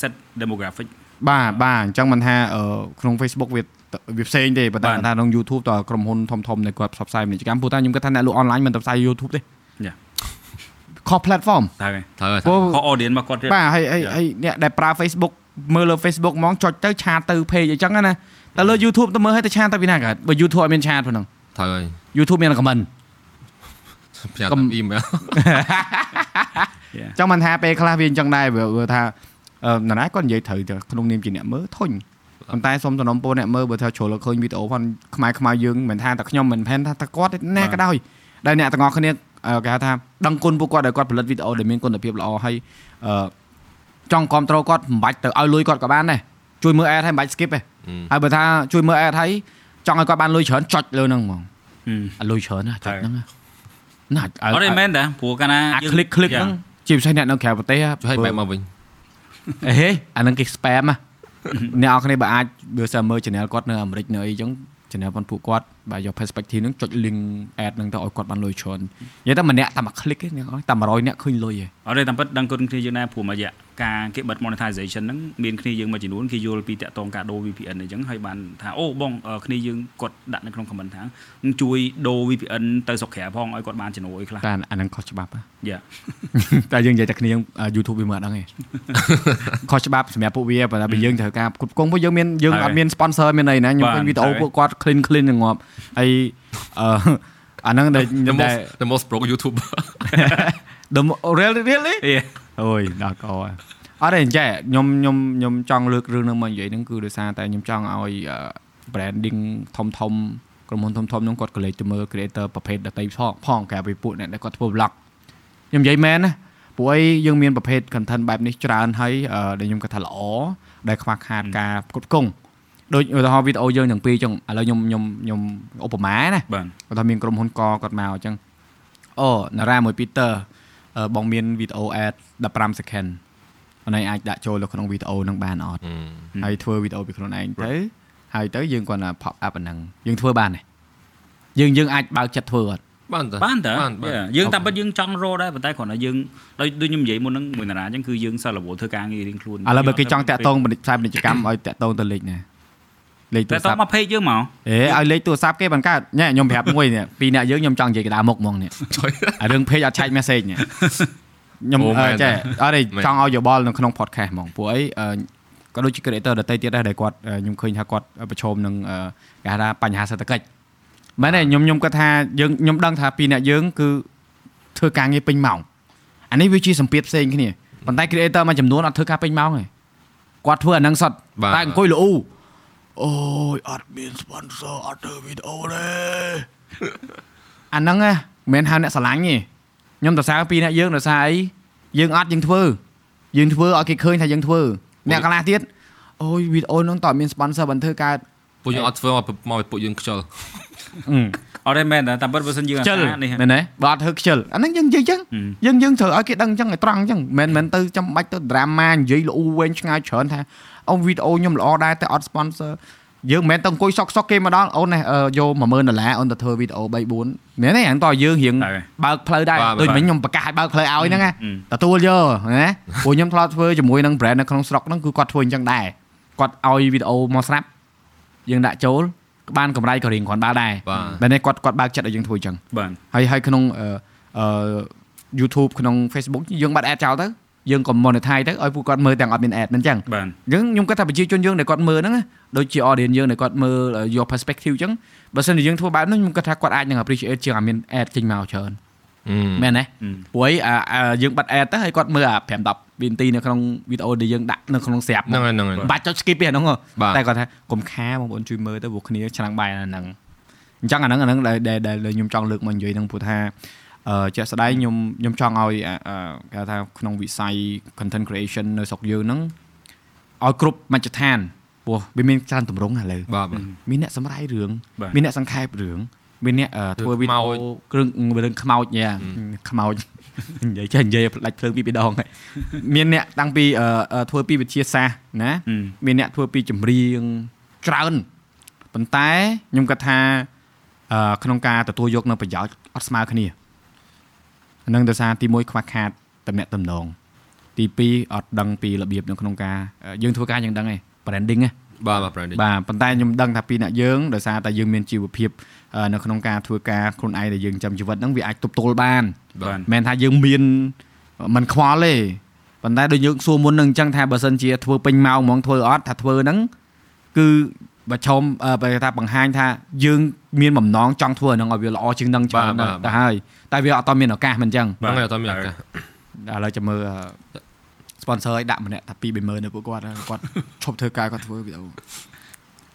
set demographic បាទបាទអញ្ចឹងមិនថាអឺក្នុង Facebook វា វាផ្សេងទេប៉ុន្តែបាទថាក្នុង YouTube តើក្រុមហ៊ុនធំធំដែលគាត់ផ្សព្វផ្សាយពាណិជ្ជកម្មព្រោះតែខ្ញុំគិតថាអ្នកលក់ online មិនទៅផ្សាយ YouTube ទេយ៉ាខុស platform ត្រូវហើយត្រូវហើយព្រោះខុស audience របស់គាត់ទៀតបាទហើយហើយ Yeah. ហើយអ្នកដែលប្រើ Facebook មើលលើ Facebook ហ្មងចុចទៅឆាតទៅ page អញ្ចឹងណាតែលើ YouTube ទៅមើលឲ្យទៅឆាតទៅពីណាកើតបើ YouTube អត់មានឆាតប៉ុណ្ណឹងត្រូវហើយ YouTube មាន comment ប្រាប់កុំអ៊ីមែលយ៉ាចង់មិនថាពេលខ្លះវាអញ្ចឹងដែរវាវាថាអឺនរណាគាត់និយាយត្រូវទៅក្នុងនាមជាអ្នកមើលធុញ ប៉ុន្តែសូមសំណពោអ្នកមើលបើថាជ្រុលឃើញវីដេអូផងខ្មែរខ្មៅយើងមិនថាតែខ្ញុំមិនផែនថាតែគាត់ណាក៏ដោយដែលអ្នកទាំងអស់គ្នាគេហៅថាដឹងគុណពួកគាត់ដែលគាត់ផលិតវីដេអូដែលមានគុណភាពល្អហើយចង់គ្រប់ត្រូលគាត់មិនបាច់ទៅឲ្យលុយគាត់ក៏បានដែរជួយមើល ad ហើយមិនបាច់ skip ទេហើយបើថាជួយមើល ad ហើយចង់ឲ្យគាត់បានលុយច្រើនចុចលើហ្នឹងហ្មងលុយច្រើនណាចុចហ្នឹងណាអត់មែនតាព្រោះកាលណាអា click click ហ្នឹងជាពិសេសអ្នកនៅក្រៅប្រទេសហ៎ហើយបែបមកវិញអេអាហ្នឹងគេ spam ហ៎ អ្នកនរគ្នាបើអាចបើសិនមើល channel គាត់នៅអាមេរិកនៅអីចឹង channel ប៉ុនពួកគាត់ បើយក perspective ហ្នឹងចុច link ad ហ្នឹងទៅឲ្យគាត់បានលុយច្រើននិយាយតែម្នាក់តែមួយ click ទេអ្នកនរតែ100អ្នកឃើញលុយឯងអត់ទេតាមពិតដឹងគុណគ្នាយើងដែរព្រោះមួយរយៈការគេបិទ monetization ហ្នឹងមានគ្នាយើងមួយចំនួនគេយល់ពីតាក់ទងការដូរ VPN អីចឹងហើយបានថាអូបងអឺគ្នាយើងគាត់ដាក់នៅក្នុង comment ថានឹងជួយដូរ VPN ទៅស្រុកក្រៅផងឲ្យគាត់បានចំណូលអីខ្លះតែអាហ្នឹងខុសច្បាប់ហ៎យ៉ាតែយើងនិយាយតែគ្នា YouTube វាមើលអត់ដឹងទេខុសច្បាប់សម្រាប់ពួកវាប៉ុន្តែបើយើងត្រូវការគ្រប់គ្រងពួកយើងមានយើងអត់មាន sponsor មានអីណាខ្ញុំឃើញវីដេអូពួកគាត់ clean clean ងងាប់ហើយអឺអាហ្នឹងដែល the ដែល most the most broke YouTuber the mo- really really អេអូយដល់កអអត់ទេអញ្ចឹងខ្ញុំខ្ញុំខ្ញុំចង់លើករឿងហ្នឹងមកនិយាយហ្នឹងគឺដោយសារតែខ្ញុំចង់ឲ្យអឺ branding ធំធំក្រុមហ៊ុនធំធំហ្នឹងគាត់ក៏លេចទៅមើល creator ប្រភេទដតីផងផងក្រៅពីពួកអ្នកដែលគាត់ធ្វើ vlog ខ្ញុំនិយាយមែនណាព្រោះអីយើងមានប្រភេទ content បែបនេះច្រើនហើយអឺដែលខ្ញុំគាត់ថាល្អដែលខ្វះខាតការផ្គត់ផ្គង់ ដូចឧទាហរណ៍វីដេអូយើងទាំងពីរចឹងឥឡូវខ្ញុំខ្ញុំខ្ញុំឧបមាណាបាទគាត់ថាមានក្រុមហ៊ុនកគាត់មកអញ្ចឹងអូណារ៉ាមួយ Peter អឺបងមានវីដេអូ ad 15 second អូនឯងអាចដាក់ចូលទៅក្នុងវីដេអូហ្នឹងបានអត់ហើយធ្វើវីដេអូពីខ្លួនឯងទៅហើយទៅយើងគាត់ណា pop up អាហ្នឹងយើងធ្វើបានទេយើងយើងអាចបើកចិត្តធ្វើអត់បានតើបានតើបានបានយើងតាមពិតយើងចង់រកដែរប៉ុន្តែគ្រាន់តែយើងដូចដូចខ្ញុំនិយាយមុនហ្នឹងមួយតារាអញ្ចឹងគឺយើងសិលរវល់ធ្វើការងាររៀងខ្លួនឥឡូវបើគេចង់តាក់ទងពាណិជ្ជផ្សាយពាណិជ្ជកម្មឲ្យតាក់ទងទៅលេខណា លេខទូតែរតស័ព្ទមក page យើងមកអេឲ្យលេខទូរស័ព្ទគេបានកើតញ៉ែខ្ញុំប្រាប់មួយនេះពីរអ្នកយើងខ្ញុំចង់និយាយកណ្ដាលមុខហ្មងនេះជួយអារឿង page អត់ឆែក message នេះខ្ញុំអូមែអឺនចេះអត់ទេមែនចង់ឲ្យយោបល់នៅក្នុង podcast ហ្មងព្រោះអីអឺក៏ដូចជា creator ដទៃទៀតដែរដែលគាត់អឺខ្ញុំឃើញថាគាត់ប្រឈមនឹងអឺគេហៅថាបញ្ហាសេដ្ឋកិច្ចមែនទេខ្ញុំខ្ញុំគាត់ថាយើងខ្ញុំដឹងថាពីរអ្នកយើងគឺធ្វើការងារពេញម៉ោងអានេះវាជាសម្ពាធផ្សេងគ្នាប៉ុន្តែ creator មួយចំនួនអត់ធ្វើការពេញម៉ោងទេគាត់ធ្វើអាហ្នឹងសុទ្ធបាទតែអង្គុយលូ អូយអត់មាន sponsor អត់ធ្វើវីដេអូទេអាហ្នឹងណាមិនមែនហៅអ្នកស្រឡាញ់ទេខ្ញុំទៅសារពីអ្នកយើងទៅសារអីយើងអត់យើងធ្វើយើងធ្វើឲ្យគេឃើញថាយើងធ្វើអ្នកកន្លះទៀតអូយវីដេអូហ្នឹងតើអត់មាន sponsor បានធ្វើកើតពួកយើងអត់ធ្វើមកមកពួកយើងខ្ជិលអត់ទេមែនតែតាមពិតបើសិនយើងខ្ជិលអាសានេះមែនទេបើអត់ធ្វើខ្ជិលអាហ្នឹងយើងនិយាយចឹងយើងយើងត្រូវឲ្យគេដឹងចឹងឲ្យត្រង់ចឹងមិនមែនទៅចាំបាច់ទៅ drama និយាយល្អូវែងឆ្ងាយច្រើនថា អូវីដេអូខ្ញុំល្អដែរតែអត់ sponsor យើងមិនមែនទៅអង្គុយសុកសុកគេមកដល់អូននេះអឺយក10000ដុល្លារអូនទៅធ្វើវីដេអូ3 4មែនទេហ្នឹងតើយើងរៀងហើយបើកផ្លូវដែរបាទដូចបាទមិញខ្ញុំប្រកាសឲ្យបើកផ្លូវឲ្យហ្នឹងណាអឺទទួលយកណាព្រោះខ្ញុំធ្លាប់ធ្វើជាមួយនឹង brand នៅក្នុងស្រុកហ្នឹងគឺគាត់ធ្វើអញ្ចឹងដែរគាត់ឲ្យវីដេអូមកស្រាប់យើងដាក់ចូលបានកម្រៃក៏រៀងគ្រាន់បើដែរបាទបែរនេះគាត់គាត់បើកចិត្តឲ្យយើងធ្វើអញ្ចឹងបាទហើយហើយក្នុងអឺអឺ YouTube ក្នុង Facebook យើងបាត់ ad ចោលទៅ យើងក៏ monetize ទៅឲ្យពួកគាត់មើលទាំងអត់មាន ad មិនចឹងបាទអញ្ចឹងខ្ញុំគាត់ថាប្រជាជនយើងដែលគាត់មើលហ្នឹងណាដូចជា audience យើងដែលគាត់មើលយក perspective អញ្ចឹងបើសិនជាយើងធ្វើបែបហ្នឹងខ្ញុំគាត់ថាគាត់អាចនឹង appreciate ជាងអាមាន ad ចេញមកច្រើនអឺមែនទេព្រោះអីអាអាយើងបាត់ ad ទៅហើយគាត់មើលអា5 10វិនាទីនៅក្នុងវីដេអូដែលយើងដាក់នៅក្នុងស្រាប់ហ្នឹងហើយហ្នឹងហើយបាច់ចុច skip ទេអាហ្នឹងហ៎បាទតែគាត់ថាកុំខាបងប្អូនជួយមើលទៅព្រោះគ្នាឆ្នាំងបាយអាហ្នឹងអញ្ចឹងអាហ្នឹងអាហ្នឹងដែលដែលដែលខ្ញុំចង់លើកមកនិយាយហ្នឹងព្រោះថាអឺ ជាក់ស្ដែងខ្ញុំខ្ញុំចង់ឲ្យអឺអឺគេហៅថាក្នុងវិស័យ content creation នៅស្រុកយើងហ្នឹងឲ្យគ្រប់មជ្ឈដ្ឋានព្រោះវាមានច្រើនទម្រង់ឥឡូវបាទបាទមានអ្នកសម្រាយរឿងបាទមានអ្នកសង្ខេបរឿងមានអ្នកអឺធ្វើវីដេខ្មោអូចគ្រឿងរឿងខ្មោចយ៉ាខ្មោចនិយាយចេះនិយាយផ្ដាច់ភ្លើងពីរពីរដងហើយមានអ្នកតាំងពីអឺអឺធ្វើពីវិទ្យាសាស្ត្រណាហឹមមានអ្នកធ្វើពីចម្រៀងច្រើនប៉ុន្តែខ្ញុំគាត់ថាអឺក្នុងការទទួលយកនៅប្រយោជន៍អត់ស្មើគ្នា អានឹងដោយសារទី1ខ្វះខាតតំណែងតំណងទី2អត់ដឹងពីរបៀបនៅក្នុងការអឺយើងធ្វើការយើងដឹងឯង branding ណាបាទបាទ branding បាទប៉ុន្តែខ្ញុំដឹងថាពីអ្នកយើងដោយសារតែយើងមានជីវភាពអឺនៅក្នុងការធ្វើការខ្លួនឯងដែលយើងចាំជីវិតហ្នឹងវាអាចទប់ទល់បានបាទមិនមែនថាយើងមានមិនខ្វល់ទេប៉ុន្តែដូចយើងសួរមុននឹងអញ្ចឹងថាបើសិនជាធ្វើពេញម៉ោងហ្មងធ្វើអត់ថាធ្វើហ្នឹងគឺ បើឆុំអឺបើថាបង្ហាញថាយើងមានបំណងចង់ធ្វើអាហ្នឹងឲ្យវាល្អជាងនឹងច្រើនបាទណាស់បាទទៅហើយតែវាអត់តមានឱកាសមិនអញ្ចឹងហ្នឹងហើយអត់មានឱកាសឥឡូវចាំមើលអឺ sponsor ឲ្យដាក់ម្នាក់ថា2 30000នៅពួកគាត់ហើយគាត់ឈប់ធ្វើការគាត់ធ្វើវីដេអូ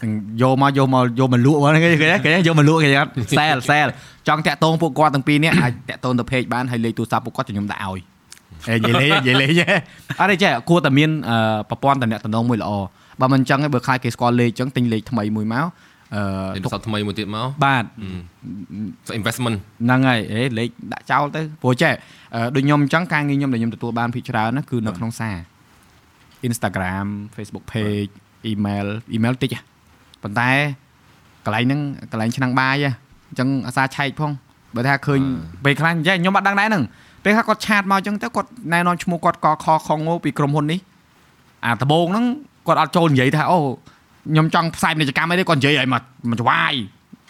ទាំងយកមកយកមកយកមកលក់ហ្នឹងគេគេគេយកមកលក់គេអត់ sell sell ចង់តាក់តងពួកគាត់ទាំងពីរនេះអាចតាក់តងទៅ page បានហើយលេខទូរស័ព្ទពួកគាត់ខ្ញុំដាក់ឲ្យអេនិយាយលេងនិយាយលេងអត់ទេចេះគួរតែមានអឺប្រព័ន្ធតំណែងមួយល្អ បើមិនអញ្ចឹងទេបើខ្លាចគេស្គាល់លេខអញ្ចឹងទិញលេខថ្មីមួយមកអឺទិញសត្វថ្មីមួយទៀតមកបាទ investment ហ្នឹងហើយអេលេខដាក់ចោលទៅព្រោះចេះអឺដូចខ្ញុំអញ្ចឹងការងារខ្ញុំដែលខ្ញុំទទួលបានភាគច្រើនណាគឺនៅក្នុងសារ Instagram Facebook page email email តិចហ៎ប៉ុន្តែកន្លែងហ្នឹងកន្លែងឆ្នាំងបាយហ៎អញ្ចឹងអាសាឆែកផងបើថាឃើញពេលខ្លះចេះខ្ញុំអត់ដឹងដែរហ្នឹងពេលខ្លះគាត់ឆាតមកអញ្ចឹងទៅគាត់ណែនាំឈ្មោះគាត់កខខងោពីក្រុមហ៊ុននេះអាដំបូងហ្នឹង គាត់អត់ចូលនិយាយថាអូខ្ញុំចង់ផ្សាយពាណិជ្ជកម្មអីទេគាត់និយាយឲ្យមកមកច្វាយ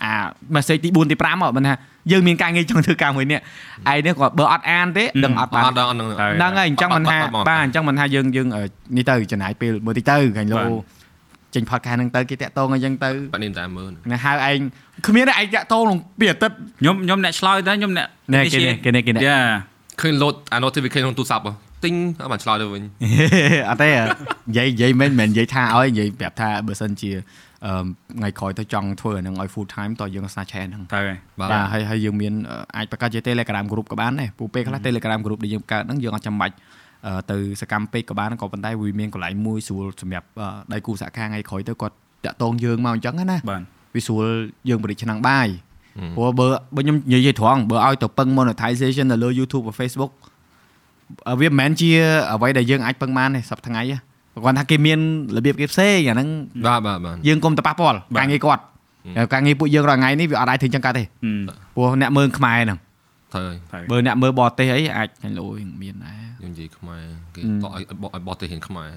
អា message ទី4ទី5មកមិនថាយើងមានការងារចង់ធ្វើការមួយនេះឯនេះគាត់បើអត់អានទេដឹងអត់អបានត់ដល់អត់នឹងហើយហ្នឹងហើយអញ្ចឹងមិនថាអត់អត់បាទអញ្ចឹងមិនថាយើងយើងអឺនេះទៅចំណាយពេលមើលតិចទៅខាងលោបាទចេញ podcast ហ្នឹងទៅគេតាក់តងអញ្ចឹងទៅបាត់នេះតែមើលណាហៅឯងគ្មានទេឯងតាក់តងក្នុងពីអាទិត្យខ្ញុំខ្ញុំអ្នកឆ្លើយតែខ្ញុំអ្នកណែគេនេះគេនេះគេនេះយ៉ាឃើញ load អា notification ក្នុងទូរស័ព្ទហ៎ ទិញអត់បានឆ្លើយទៅវិញអត់ទេនិយាយនិយាយមិនមែននិយាយថាឲ្យនិយាយប្រាប់ថាបើសិនជាអឺថ្ងៃក្រោយទៅចង់ធ្វើអាហ្នឹងឲ្យ full time តើយើងសាឆែហ្នឹងទៅហើយបាទបាទហើយហើយយើងមានអឺអាចបង្កើតជា Telegram group ក៏បានដែរពូពេលខ្លះ Telegram group ដែលយើងបង្កើតហ្នឹងយើងអត់ចាំបាច់អឺទៅសកម្មពេកក៏បានក៏ប៉ុន្តែវាមានកន្លែងមួយស្រួលសម្រាប់អឺដៃគូសហការថ្ងៃក្រោយទៅគាត់តាក់តងយើងមកអញ្ចឹងណាបាទវាស្រួលយើងបរិច្ឆ្នាំងបាយព្រោះបើបើខ្ញុំនិយាយត្រង់បើឲ្យទៅពឹង monetization នៅលើ YouTube ឬ Facebook អឺ វាមិនមែនជាអ្វីដែលយើងអាចពឹងបានទេសប្តាហ៍ថ្ងៃទេគាត់ថាគេមានរបៀបគេផ្សេងអាហ្នឹងបាទបាទបាទយើងកុំទៅប៉ះពាល់បាទការងារគាត់ការងារពួកយើងរាល់ថ្ងៃនេះវាអត់អាចធ្វើចឹងកើតទេហឹមព្រោះអ្នកមើលខ្មែរហ្នឹងត្រូវហើយទៅបើអ្នកមើលបរទេសអីអាចឡូយមានដែរយើងនិយាយខ្មែរគេតឲ្យឲ្យបោះឲ្យបោះទៅហ៊ានខ្មែរ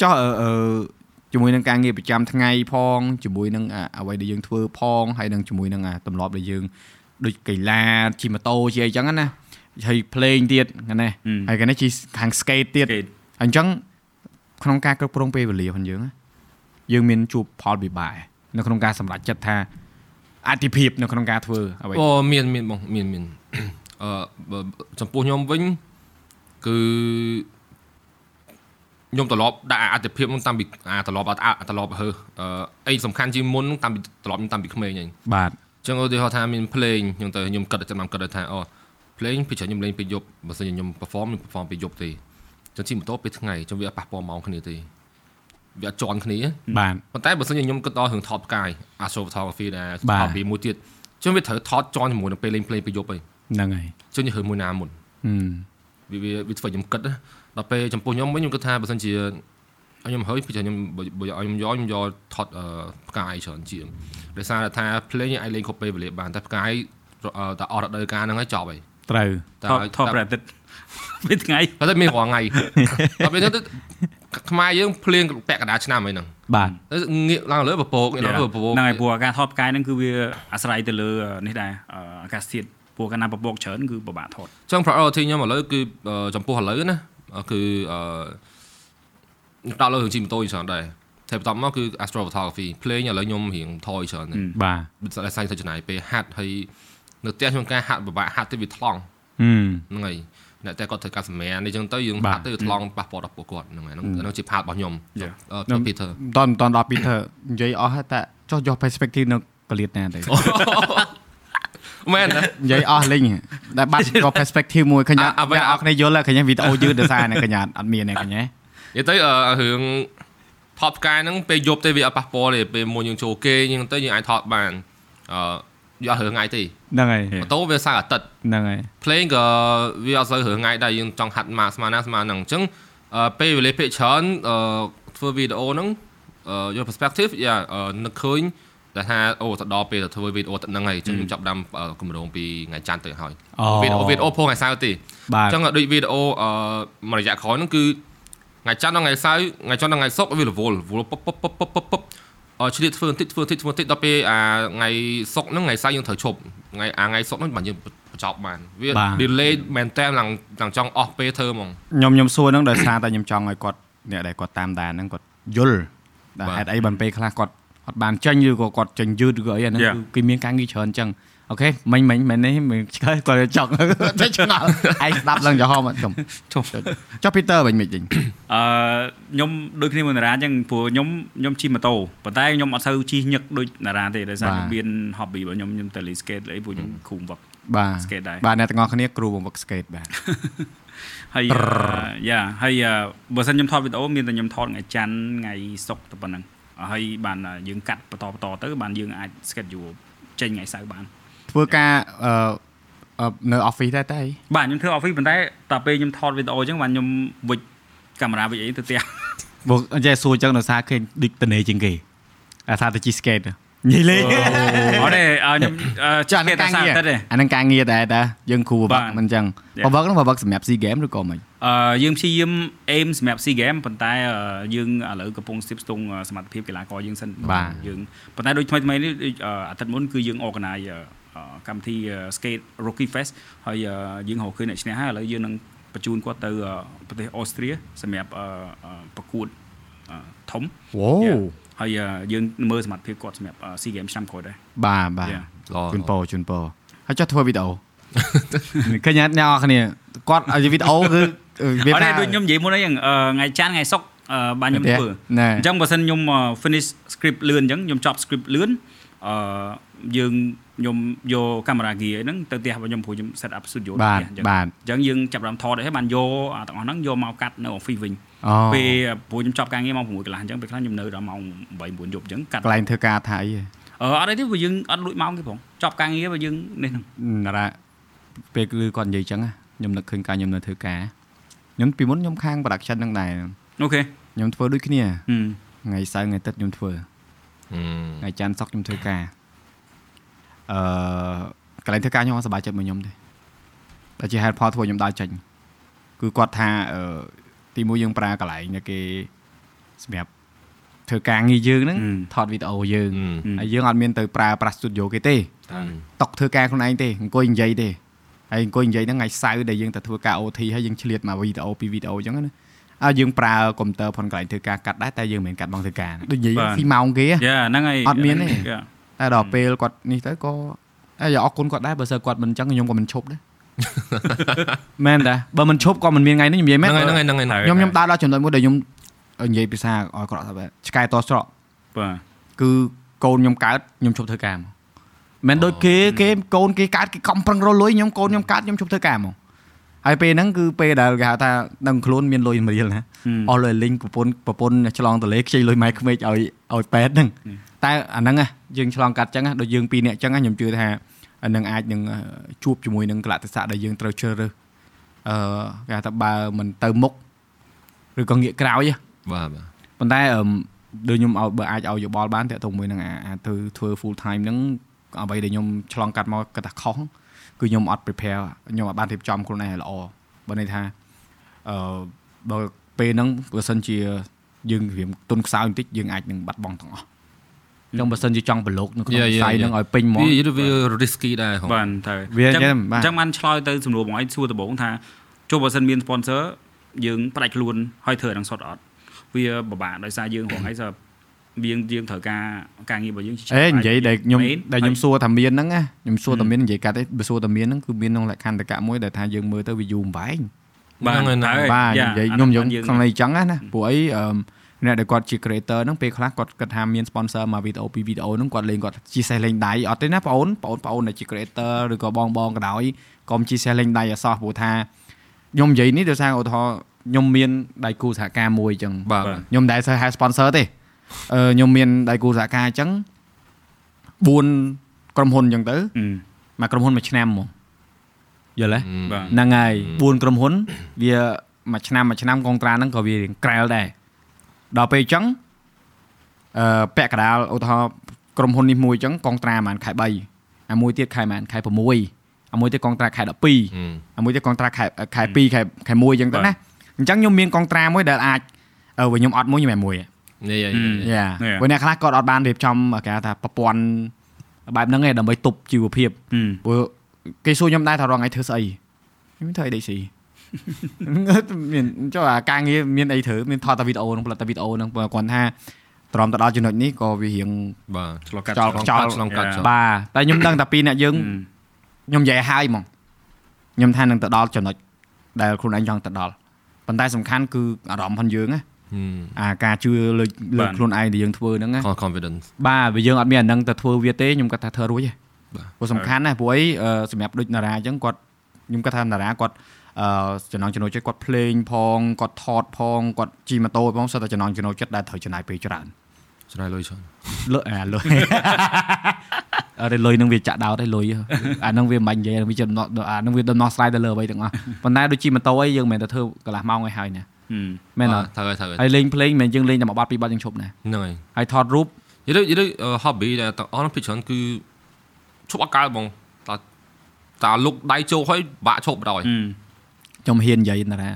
ចុះអឺអឺជាមួយនឹងការងារប្រចាំថ្ងៃផងជាមួយនឹងអាអ្វីដែលយើងធ្វើផងហើយនឹងជាមួយនឹងអាទម្លាប់ដែលយើងដូចកីឡាជិះម៉ូតូជិះអីចឹងណា ហើយ playing ទៀតហ្នឹងណាហឹមហើយកាលនេះជិះខាង skate ទៀតគេអញ្ចឹងក្នុងការគ្រប់គ្រងពេលវេលាផងយើងណាយើងមានជួបផលវិបាកនៅក្នុងការសម្រេចចិត្តថាអតិភិបនៅក្នុងការធ្វើអ្វីអូមានមានបងមានមានអឺបើចំពោះខ្ញុំវិញគឺខ្ញុំត្រឡប់ដាក់អតិភិបហ្នឹងតាំងពីអាត្រឡប់អត់អាត្រឡប់ហើអឺអីសំខាន់ជាងមុនហ្នឹងតាំងពីត្រឡប់ខ្ញុំតាំងពីក្មេងហ្នឹងបាទអញ្ចឹងឧទាហរណ៍ថាមាន playing ខ្ញុំទៅខ្ញុំគិតចាំខ្ញុំគិតថាអូ playing ពីច្រើនខ្ញុំលេងពេលយប់បើសិនជាខ្ញុំ perform ខ្ញុំ perform ពេលយប់ទេអញ្ចឹងជិះម៉ូតូពេលថ្ងៃអញ្ចឹងវាអត់ប៉ះពាល់ម៉ោងគ្នាទេវាអត់ជន់គ្នាបាទប៉ុន្តែបើសិនជាខ្ញុំគិតដល់រឿងថតផ្កាយ astro photography ដែរបាទថតពីមួយទៀតអញ្ចឹងវាត្រូវថតជន់ជាមួយនឹងពេលលេង play ពេលយប់ហីហ្នឹងហើយអញ្ចឹងយើងរើមួយណាមុនហឹមវាវាវាធ្វើខ្ញុំគិតណាដល់ពេលចំពោះខ្ញុំវិញខ្ញុំគិតថាបើសិនជាឲ្យខ្ញុំហើយពីខ្ញុំបើបើឲ្យខ្ញុំយកខ្ញុំយកថតអឺផ្កាយច្រើនជាងដោយសារតែថា play យើងអាចលេងគ្រប់ពេលវេលាបានតែផ្កាយអឺតែអស់រដូវកាលហ្នឹងហើយចប់ហើយ ត្រូវតែថតថតប្រតិទពេលថ្ងៃតែមានរាល់ថ្ងៃដល់ពេលហ្នឹងទៅខ្មែរយើងភ្លៀងពាក់កណ្ដាលឆ្នាំហើយហ្នឹងបាទទៅងាកឡើងលើពពកងាកឡើងលើពពកហ្នឹងហើយព្រោះការថតផ្កាយហ្នឹងគឺវាអាស្រ័យទៅលើនេះដែរអឺអាកាសធាតុពព្រោះកាលណាពពកច្រើនគឺពិបាកថតចឹង priority ខ្ញុំឥឡូវគឺអឺចំពោះឥឡូវណាគឺអឺដាក់លើរឿងជិះម៉ូតូច្រើនដែរតែបន្ទាប់មកគឺ astro photography ភ្លេងឥឡូវខ្ញុំរៀងថយច្រើនដែរបាទបើតែសាញ់ទៅចំណាយពេលហាត់ហើយ នៅផ្ទះខ្ញុំការហាត់ពិបាកហាត់ទៅវាថ្លង់ហឹមហ្នឹងហើយអ្នកតែគាត់ធ្វើការសម្រាននេះចឹងទៅយើងបាទហាត់ទៅវាថ្លង់ប៉ះពាល់ដល់ពួកគាត់ហ្នឹងហើយហ្នឹងហ្នឹងជាផាតរបស់ខ្ញុំ Yeah. អឺ Peter មិនតន់មិនតន់ដល់ Peter និយាយអស់ហើយតែចុះយក perspective នៅកលៀតណាទៅមែនណានិយាយអស់លេងតែបាត់យក perspective មួយឃើញអអាត់អ្វីអ្នកអរគ្នាយល់ហើយឃើញវីដេអូយឺតដោយសារនេះឃើញអត់អត់មានទេឃើញហ៎និយាយទៅអឺរឿងថតផ្កាយហ្នឹងពេលយប់ទៅវាអត់ប៉ះពាល់ទេពេលមួយយើងចូលគេយើងទៅយើងអាចថតបានអឺ យករឿងថ្ងៃទេហ្នឹងហើយម៉ូតូវាសៅរ៍អាទិត្យហ្នឹងហើយភ្លេងក៏វាអត់សូវរឿងថ្ងៃដែរយើងចង់ហាត់មកស្មានណាស្មានហ្នឹងអញ្ចឹងអឺពេលវេលាពេលច្រើនអឺធ្វើវីដេអូហ្នឹងអឺយក perspective យ៉ាអឺនឹកឃើញតែថាអូទៅដល់ពេលទៅធ្វើវីដេអូទឹកហ្នឹងហើយអញ្ចឹងខ្ញុំចាប់ផ្ដើមអឺគម្រោងពីថ្ងៃច័ន្ទទៅហើយអូវីដេអូវីដេអូផងថ្ងៃសៅរ៍ទេបាទអញ្ចឹងដូចវីដេអូអឺមួយរយៈក្រោយហ្នឹងគឺថ្ងៃច័ន្ទដល់ថ្ងៃសៅរ៍ថ្ងៃច័ន្ទដល់ថ្ងៃសុក្រវារវល់រវល់ពុបពុបពុបពុបពុបពុបអឺ ឆ្លៀតធ្វើបន្តិចធ្វើបន្តិចធ្វើបន្តិចដល់ពេលអាថ្ងៃសុក្រហ្នឹងថ្ងៃសៅរ៍យើងត្រូវឈប់ថ្ងៃអាថ្ងៃសុក្រហ្នឹងបានយើងបញ្ចប់បានវា delay មែនតើឡើងឡើងចង់អស់ពេលធ្វើហ្មងខ្ញុំខ្ញុំសួរហ្នឹងដោយសារតែខ្ញុំចង់ឲ្យគាត់អ្នកដែលគាត់តាមដានហ្នឹងគាត់យល់តែបាទហេតុអីបានពេលខ្លះគាត់អត់បានចេញឬក៏គាត់ចេញយឺតឬក៏អីអាហ្នឹង Yeah. គឺគេមានការងារច្រើនអញ្ចឹង អូខេមិញមិញមែននេះមិនឆ្កែគាត់ចង់តែឆ្ងល់ឯងស្ដាប់ឡើងចំហមកចំចុះចុះ Peter វិញមិនវិញអឺខ្ញុំដូចគ្នាមួយតារាអញ្ចឹងព្រោះខ្ញុំខ្ញុំជិះម៉ូតូប៉ុន្តែខ្ញុំអត់សូវជិះញឹកដូចតារាទេដោយសារខ្ញុំមាន hobby របស់ខ្ញុំខ្ញុំទៅលេង skate អីព្រោះខ្ញុំគ្រូវឹកបាទ skate ដែរបាទអ្នកទាំងអស់គ្នាគ្រូបង្វឹក skate បាទហើយយ៉ាហើយបើសិនខ្ញុំថតវីដេអូមានតែខ្ញុំថតថ្ងៃច័ន្ទថ្ងៃសុក្រតែប៉ុណ្្នឹងហើយបានយើងកាត់បន្តបន្តទៅបានយើងអាច schedule ចេញថ្ងៃសៅរ៍បាន ធ្វើការអឺអឺនៅ office ដែរតែអីបាទខ្ញុំធ្វើ office ប៉ុន្តែតែពេលខ្ញុំថតវីដេអូអញ្ចឹងបានខ្ញុំវិចកាមេរ៉ាវិចអីទៅផ្ទះមកអញ្ចឹងសួរអញ្ចឹងដោយសារឃើញដូចតនេជាងគេអាថាទៅជិះ skate និយាយលេងអត់ទេអឺខ្ញុំអឺចាអានឹងតែការសារងារតិចទេអានឹងការងារដែរតាយើងគ្រូបបាបទកមិនអញ្ចឹង Yeah. បបកហ្នឹងបបកសម្រាប់ SEA game ឬក៏មិនអឺយើងព្យាយាម aim សម្រាប់ SEA Game ប៉ុន្តែអឺយើងឥឡូវកំពុងស្ទាបស្ទង់សមត្ថភាពកីឡាករយើងសិនបាទយើងប៉ុន្តែដូចថ្មីថ្មីនេះដូចអឺអាទិត្យមុនគឺយើង organize អឺអឺ កម្មវិធី Skate Rookie Fest ហើយអឺយើងរកឃើញអ្នកឈ្នះហើយឥឡូវយើងនឹងបញ្ជូនគាត់ទៅអឺប្រទេសអូស្ត្រាសម្រាប់អឺអឺប្រកួតអឺធំវ៉ូ Yeah. ហើយអឺយើងមើលសមត្ថភាពគាត់សម្រាប់ SEA Game ឆ្នាំក្រោយដែរបាទបាទ Yeah. ល្អជូនពរជូនពរហើយចុះធ្វើវីដេអូឃើញអ្នកនរគ្នាគាត់ឲ្យវីដេអូគឺវាអត់ទេថាដូចខ្ញុំនិយាយមុនអីចឹងអឺថ្ងៃច័ន្ទថ្ងៃសុក្រអឺបានខ្ញុំធ្វើណែអញ្ចឹងបើសិនខ្ញុំអឺ finish script លឿនអញ្ចឹងខ្ញុំចប់ script លឿនអឺ យើងខ្ញុំយកកាមេរ៉ា gear ហ្នឹងទៅផ្ទះរបស់ខ្ញុំព្រោះខ្ញុំ set up studio នៅបាទផ្ទះអញ្ចឹងបាទអញ្ចឹងយើងចាប់ផ្ដើមថតហើយបានយកអាទាំងអស់ហ្នឹងយកមកកាត់នៅ office វិញអូពេលព្រោះខ្ញុំចប់ការងារម៉ោង6កន្លះអញ្ចឹងពេលខ្លះខ្ញុំនៅដល់ម៉ោង8 9យប់អញ្ចឹងកាត់កន្លែងធ្វើការថាអីហ៎អឺអត់អីទេព្រោះយើងអត់លួចម៉ោងទេផងចប់ការងារបើយើងនេះហ្នឹងណារ៉ាពេលគឺគាត់និយាយអញ្ចឹងណាខ្ញុំនឹកឃើញការខ្ញុំនៅធ្វើការខ្ញុំពីមុនខ្ញុំខាង production ហ្នឹងដែរអូខេខ្ញុំធ្វើដូចគ្នាហឹមថ្ងៃសៅរ៍ថ្ងៃទឹកខ្ញុំធ្វើហឹមថ្ងៃច័ន្ទសុក្រខ្ញុំធ្វើការ អឺកន្លែងធ្វើការខ្ញុំអត់សប្បាយចិត្តមួយខ្ញុំទេតែជាហេតុផលធ្វើឲ្យខ្ញុំដើរចេញគឺគាត់ថាអឺទីមួយយើងប្រើកន្លែងដែលគេសម្រាប់ធ្វើការងារយើងហ្នឹងថតវីដេអូយើងហឹមហើយយើងអត់មានទៅប្រើប្រាស់ studio គេទេតុកធ្វើការខ្លួនឯងទេអង្គុយនិយាយទេហើយអង្គុយនិយាយហ្នឹងថ្ងៃសៅរ៍ដែលយើងទៅធ្វើការ OT ហើយយើងឆ្លៀតមកវីដេអូពីវីដេអូអញ្ចឹងណាអើយើងប្រើកុំព្យូទ័រផុនកន្លែងធ្វើការកាត់ដែរតែយើងមិនមែនកាត់បងធ្វើការដូចនិយាយស៊ីម៉ោងគេហ៎យ៉ាហ្នឹងហើយអត់មានទេយ៉ា តែដល់ពេលគាត់នេះទៅក៏អើអរគុណគាត់ដែរបើសិនគាត់មិនអញ្ចឹងខ្ញុំក៏មិនឈប់ដែរមែនតាបើមិនឈប់ក៏មិនមានថ្ងៃនេះនិយាយមែនហ្នឹងហើយហ្នឹងហើយហ្នឹងហើយខ្ញុំខ្ញុំដើរដល់ចំណុចមួយដែលខ្ញុំនិយាយភាសាឲ្យគាត់ថាឆ្កែតស្រកបាទគឺកូនខ្ញុំកើតខ្ញុំឈប់ធ្វើការមកមិនដូចគេគេកូនគេកើតគេកំប្រឹងរលុយខ្ញុំកូនខ្ញុំកើតខ្ញុំឈប់ធ្វើការមក ហើយពេលហ្នឹងគឺពេលដែលគេហៅថាដឹងខ្លួនមានលុយមួយរៀលណាអស់លុយលីងប្រពន្ធប្រពន្ធឆ្លងតលេខ្ចីលុយម៉ែក្មេកឲ្យឲ្យប៉ែតហ្នឹងតែអាហ្នឹងណាយើងឆ្លងកាត់ចឹងណាដូចយើងពីរនាក់ចឹងណាខ្ញុំជឿថាអានឹងអាចនឹងជួបជាមួយនឹងកលៈទេសៈដែលយើងត្រូវជ្រើសរើសអឺគេហៅថាបើមិនទៅមុខឬក៏ងាកក្រោយណាបាទបាទប៉ុន្តែអឺមដូចខ្ញុំឲ្យបើអាចឲ្យយោបល់បានតាក់ទងមួយនឹងអាអាទៅធ្វើ full time ហ្នឹងអ្វីដែលខ្ញុំឆ្លងកាត់មកគាត់ថាខុស គឺខ្ញុំអត់ prepare ខ្ញុំអត់បានរៀបចំខ្លួនឯងឲ្យល្អបើន័យថាអឺបើពេលហ្នឹងបើសិនជាយើងរៀងទុនខ្សោយបន្តិចយើងអាចនឹងបាត់បង់ទាំងអស់ចឹងបើសិនជាចង់ប្រឡូកនៅក្នុង Yeah, វិ yeah, ស័យ yeah. ហ្នឹងឲ្យពេញហ្មងវាវា risky ដែរហ៎បាទទៅវាអញ្ចឹចឹងងបាទអញ្ចឹងបានឆ្លើយទៅសំណួរបងឯងសួរដំបូងថាចុះបើសិនមាន sponsor យើងផ្ដាច់ខ្លួនឲ្យធ្វើអាហ្នឹងសុទ្ធអត់វាពិបាកដោយសារយើងរងឯងថា យើងយើងត្រូវការការងាររបស់យើងជាអេនិយាយដែលខ្ញុំ main ដែលខ្ញុំហើយសួរថាមានហ្នឹងណាខ្ញុំសួរថាមាននិយាយកាត់ទេបើសួរថាមានហ្នឹងគឺមានក្នុងលក្ខន្តិកៈមួយដែលថាយើងមើលទៅវាយូរអង្វែងបាទហ្នឹងហើយហើយបាទយ៉ានិយាយអាខ្ញុំហ្នឹងយើងក្នុងន័យអញ្ចឹងណាណាព្រោះអីអឺអ្នកដែលគាត់ជា creator ហ្នឹងពេលខ្លះគាត់គិតថាមាន sponsor មកវីដេអូពីវីដេអូហ្នឹងគាត់លេងគាត់ chia sẻ លេងដៃអត់ទេណាបងអូនបងប្អូនដែលជា creator ឬក៏បងបងក៏ដោយកុំ chia sẻ លេងដៃអសោះព្រោះថាខ្ញុំនិយាយនេះដោយសារឧទាហរណ៍ខ្ញុំមានដៃគូសហការមួយអញ្ចឹងបាទបាទខ្ញុំមិនដែលស្អីហៅ sponsor ទេអឺ ខ្ញុំមានដៃគូសហការអញ្ចឹង4ក្រុមហ៊ុនអញ្ចឹងទៅអឺមកក្រុមហ៊ុនមួយឆ្នាំហ្មងយល់ទេបាទហ្នឹងហើយ4ក្រុមហ៊ុនវាមួយឆ្នាំមួយឆ្នាំកុងត្រាហ្នឹងក៏វារៀងក្រែលដែរដល់ពេលអញ្ចឹងអឺពាក់កណ្ដាលឧទាហរណ៍ក្រុមហ៊ុននេះមួយអញ្ចឹងកុងត្រាប្រហែលខែ3អាមួយទៀតខែប្រហែលខែ6អាមួយទៀតកុងត្រាខែ12អាមួយទៀតកុងត្រាខែខែ2ខែខែ1អញ្ចឹងទៅណាអញ្ចឹងខ្ញុំមានកុងត្រាមួយដែលអាចអឺវិញខ្ញុំអត់មួយខ្ញុំតែមួយនេះអឺ យ៉ា Yeah. ព្រោះអ្នកខ្លះគាត់អត់បានរៀបចំគេហៅថាប្រព័ន្ធបែបហ្នឹងឯងដើម្បីទប់ជីវភាពអឺព្រោះគេសួរខ្ញុំដែរថារងថ្ងៃធ្វើស្អីខ្ញុំធ្វើអីដេកស៊ីមានចុះអាការងារមានអីធ្វើមានថតតែវីដេអូហ្នឹងផលិតតែវីដេអូហ្នឹងព្រោះគាត់ថាត្រមទៅដល់ចំណុចនេះក៏វារៀងបាទឆ្លងកាត់ចោលឆ្លងចោលឆ្លងកាត់ចោលបាទតែខ្ញុំដឹងតែពីអ្នកយើងអឺខ្ញុំនិយាយឲ្យហ្មងខ្ញុំថានឹងទៅដល់ចំណុចដែលខ្លួនឯងចង់ទៅដល់ប៉ុន្តែសំខាន់គឺអារម្មណ៍ផងយើងណា អាការជឿលើលើខ្លួនឯងដែលយើងធ្វើហ្នឹងណា confidence បាទបើយើងអត់មានអាហ្នឹងទៅធ្វើវាទេខ្ញុំគាត់ថាធ្វើរួចទេបាទព្រោះសំខាន់ណាស់ព្រោះអីអឺសម្រាប់ដូចតារាអញ្ចឹងគាត់ខ្ញុំគាត់ថាតារាគាត់អឺចំណងចំណូលចិត្តគាត់ភ្លេងផងគាត់ថតផងគាត់ជិះម៉ូតូផងសិតតែចំណងចំណូលចិត្តដែលត្រូវចំណាយពេលច្រើនច្នៃលុយច្រើនលុយអាលុយអត់ទេលុយនឹងវាចាក់ដោតទេលុយអានឹងវាមិនបាញ់និយាយវាចំណោះអានឹងវាដំណោះស្រាយទៅលើអ្វីទាំងអស់ប៉ុន្តែដូចជិះម៉ូតូអីយើងមិនមែនទៅធ្វើកន្លះម៉ោងឲ្យហើយណាអឺ មែនអត់ត្រូវហើយត្រូវហើយហើយលេងភ្លេងមិនមែនយើងលេងតែមួយបាត់ពីរបាត់យើងឈប់ណាហ្នឹងហើយហើយថតរូបនិយាយទៅនិយាយទៅអឺ hobby ដែលទាំងអស់ហ្នឹងពីច្រើនគឺឈប់អត់កើតបងតែតាលុកដៃជោកហើយបាក់ឈប់បណ្ដោយអឺខ្ញុំហ៊ាននិយាយតារាឥ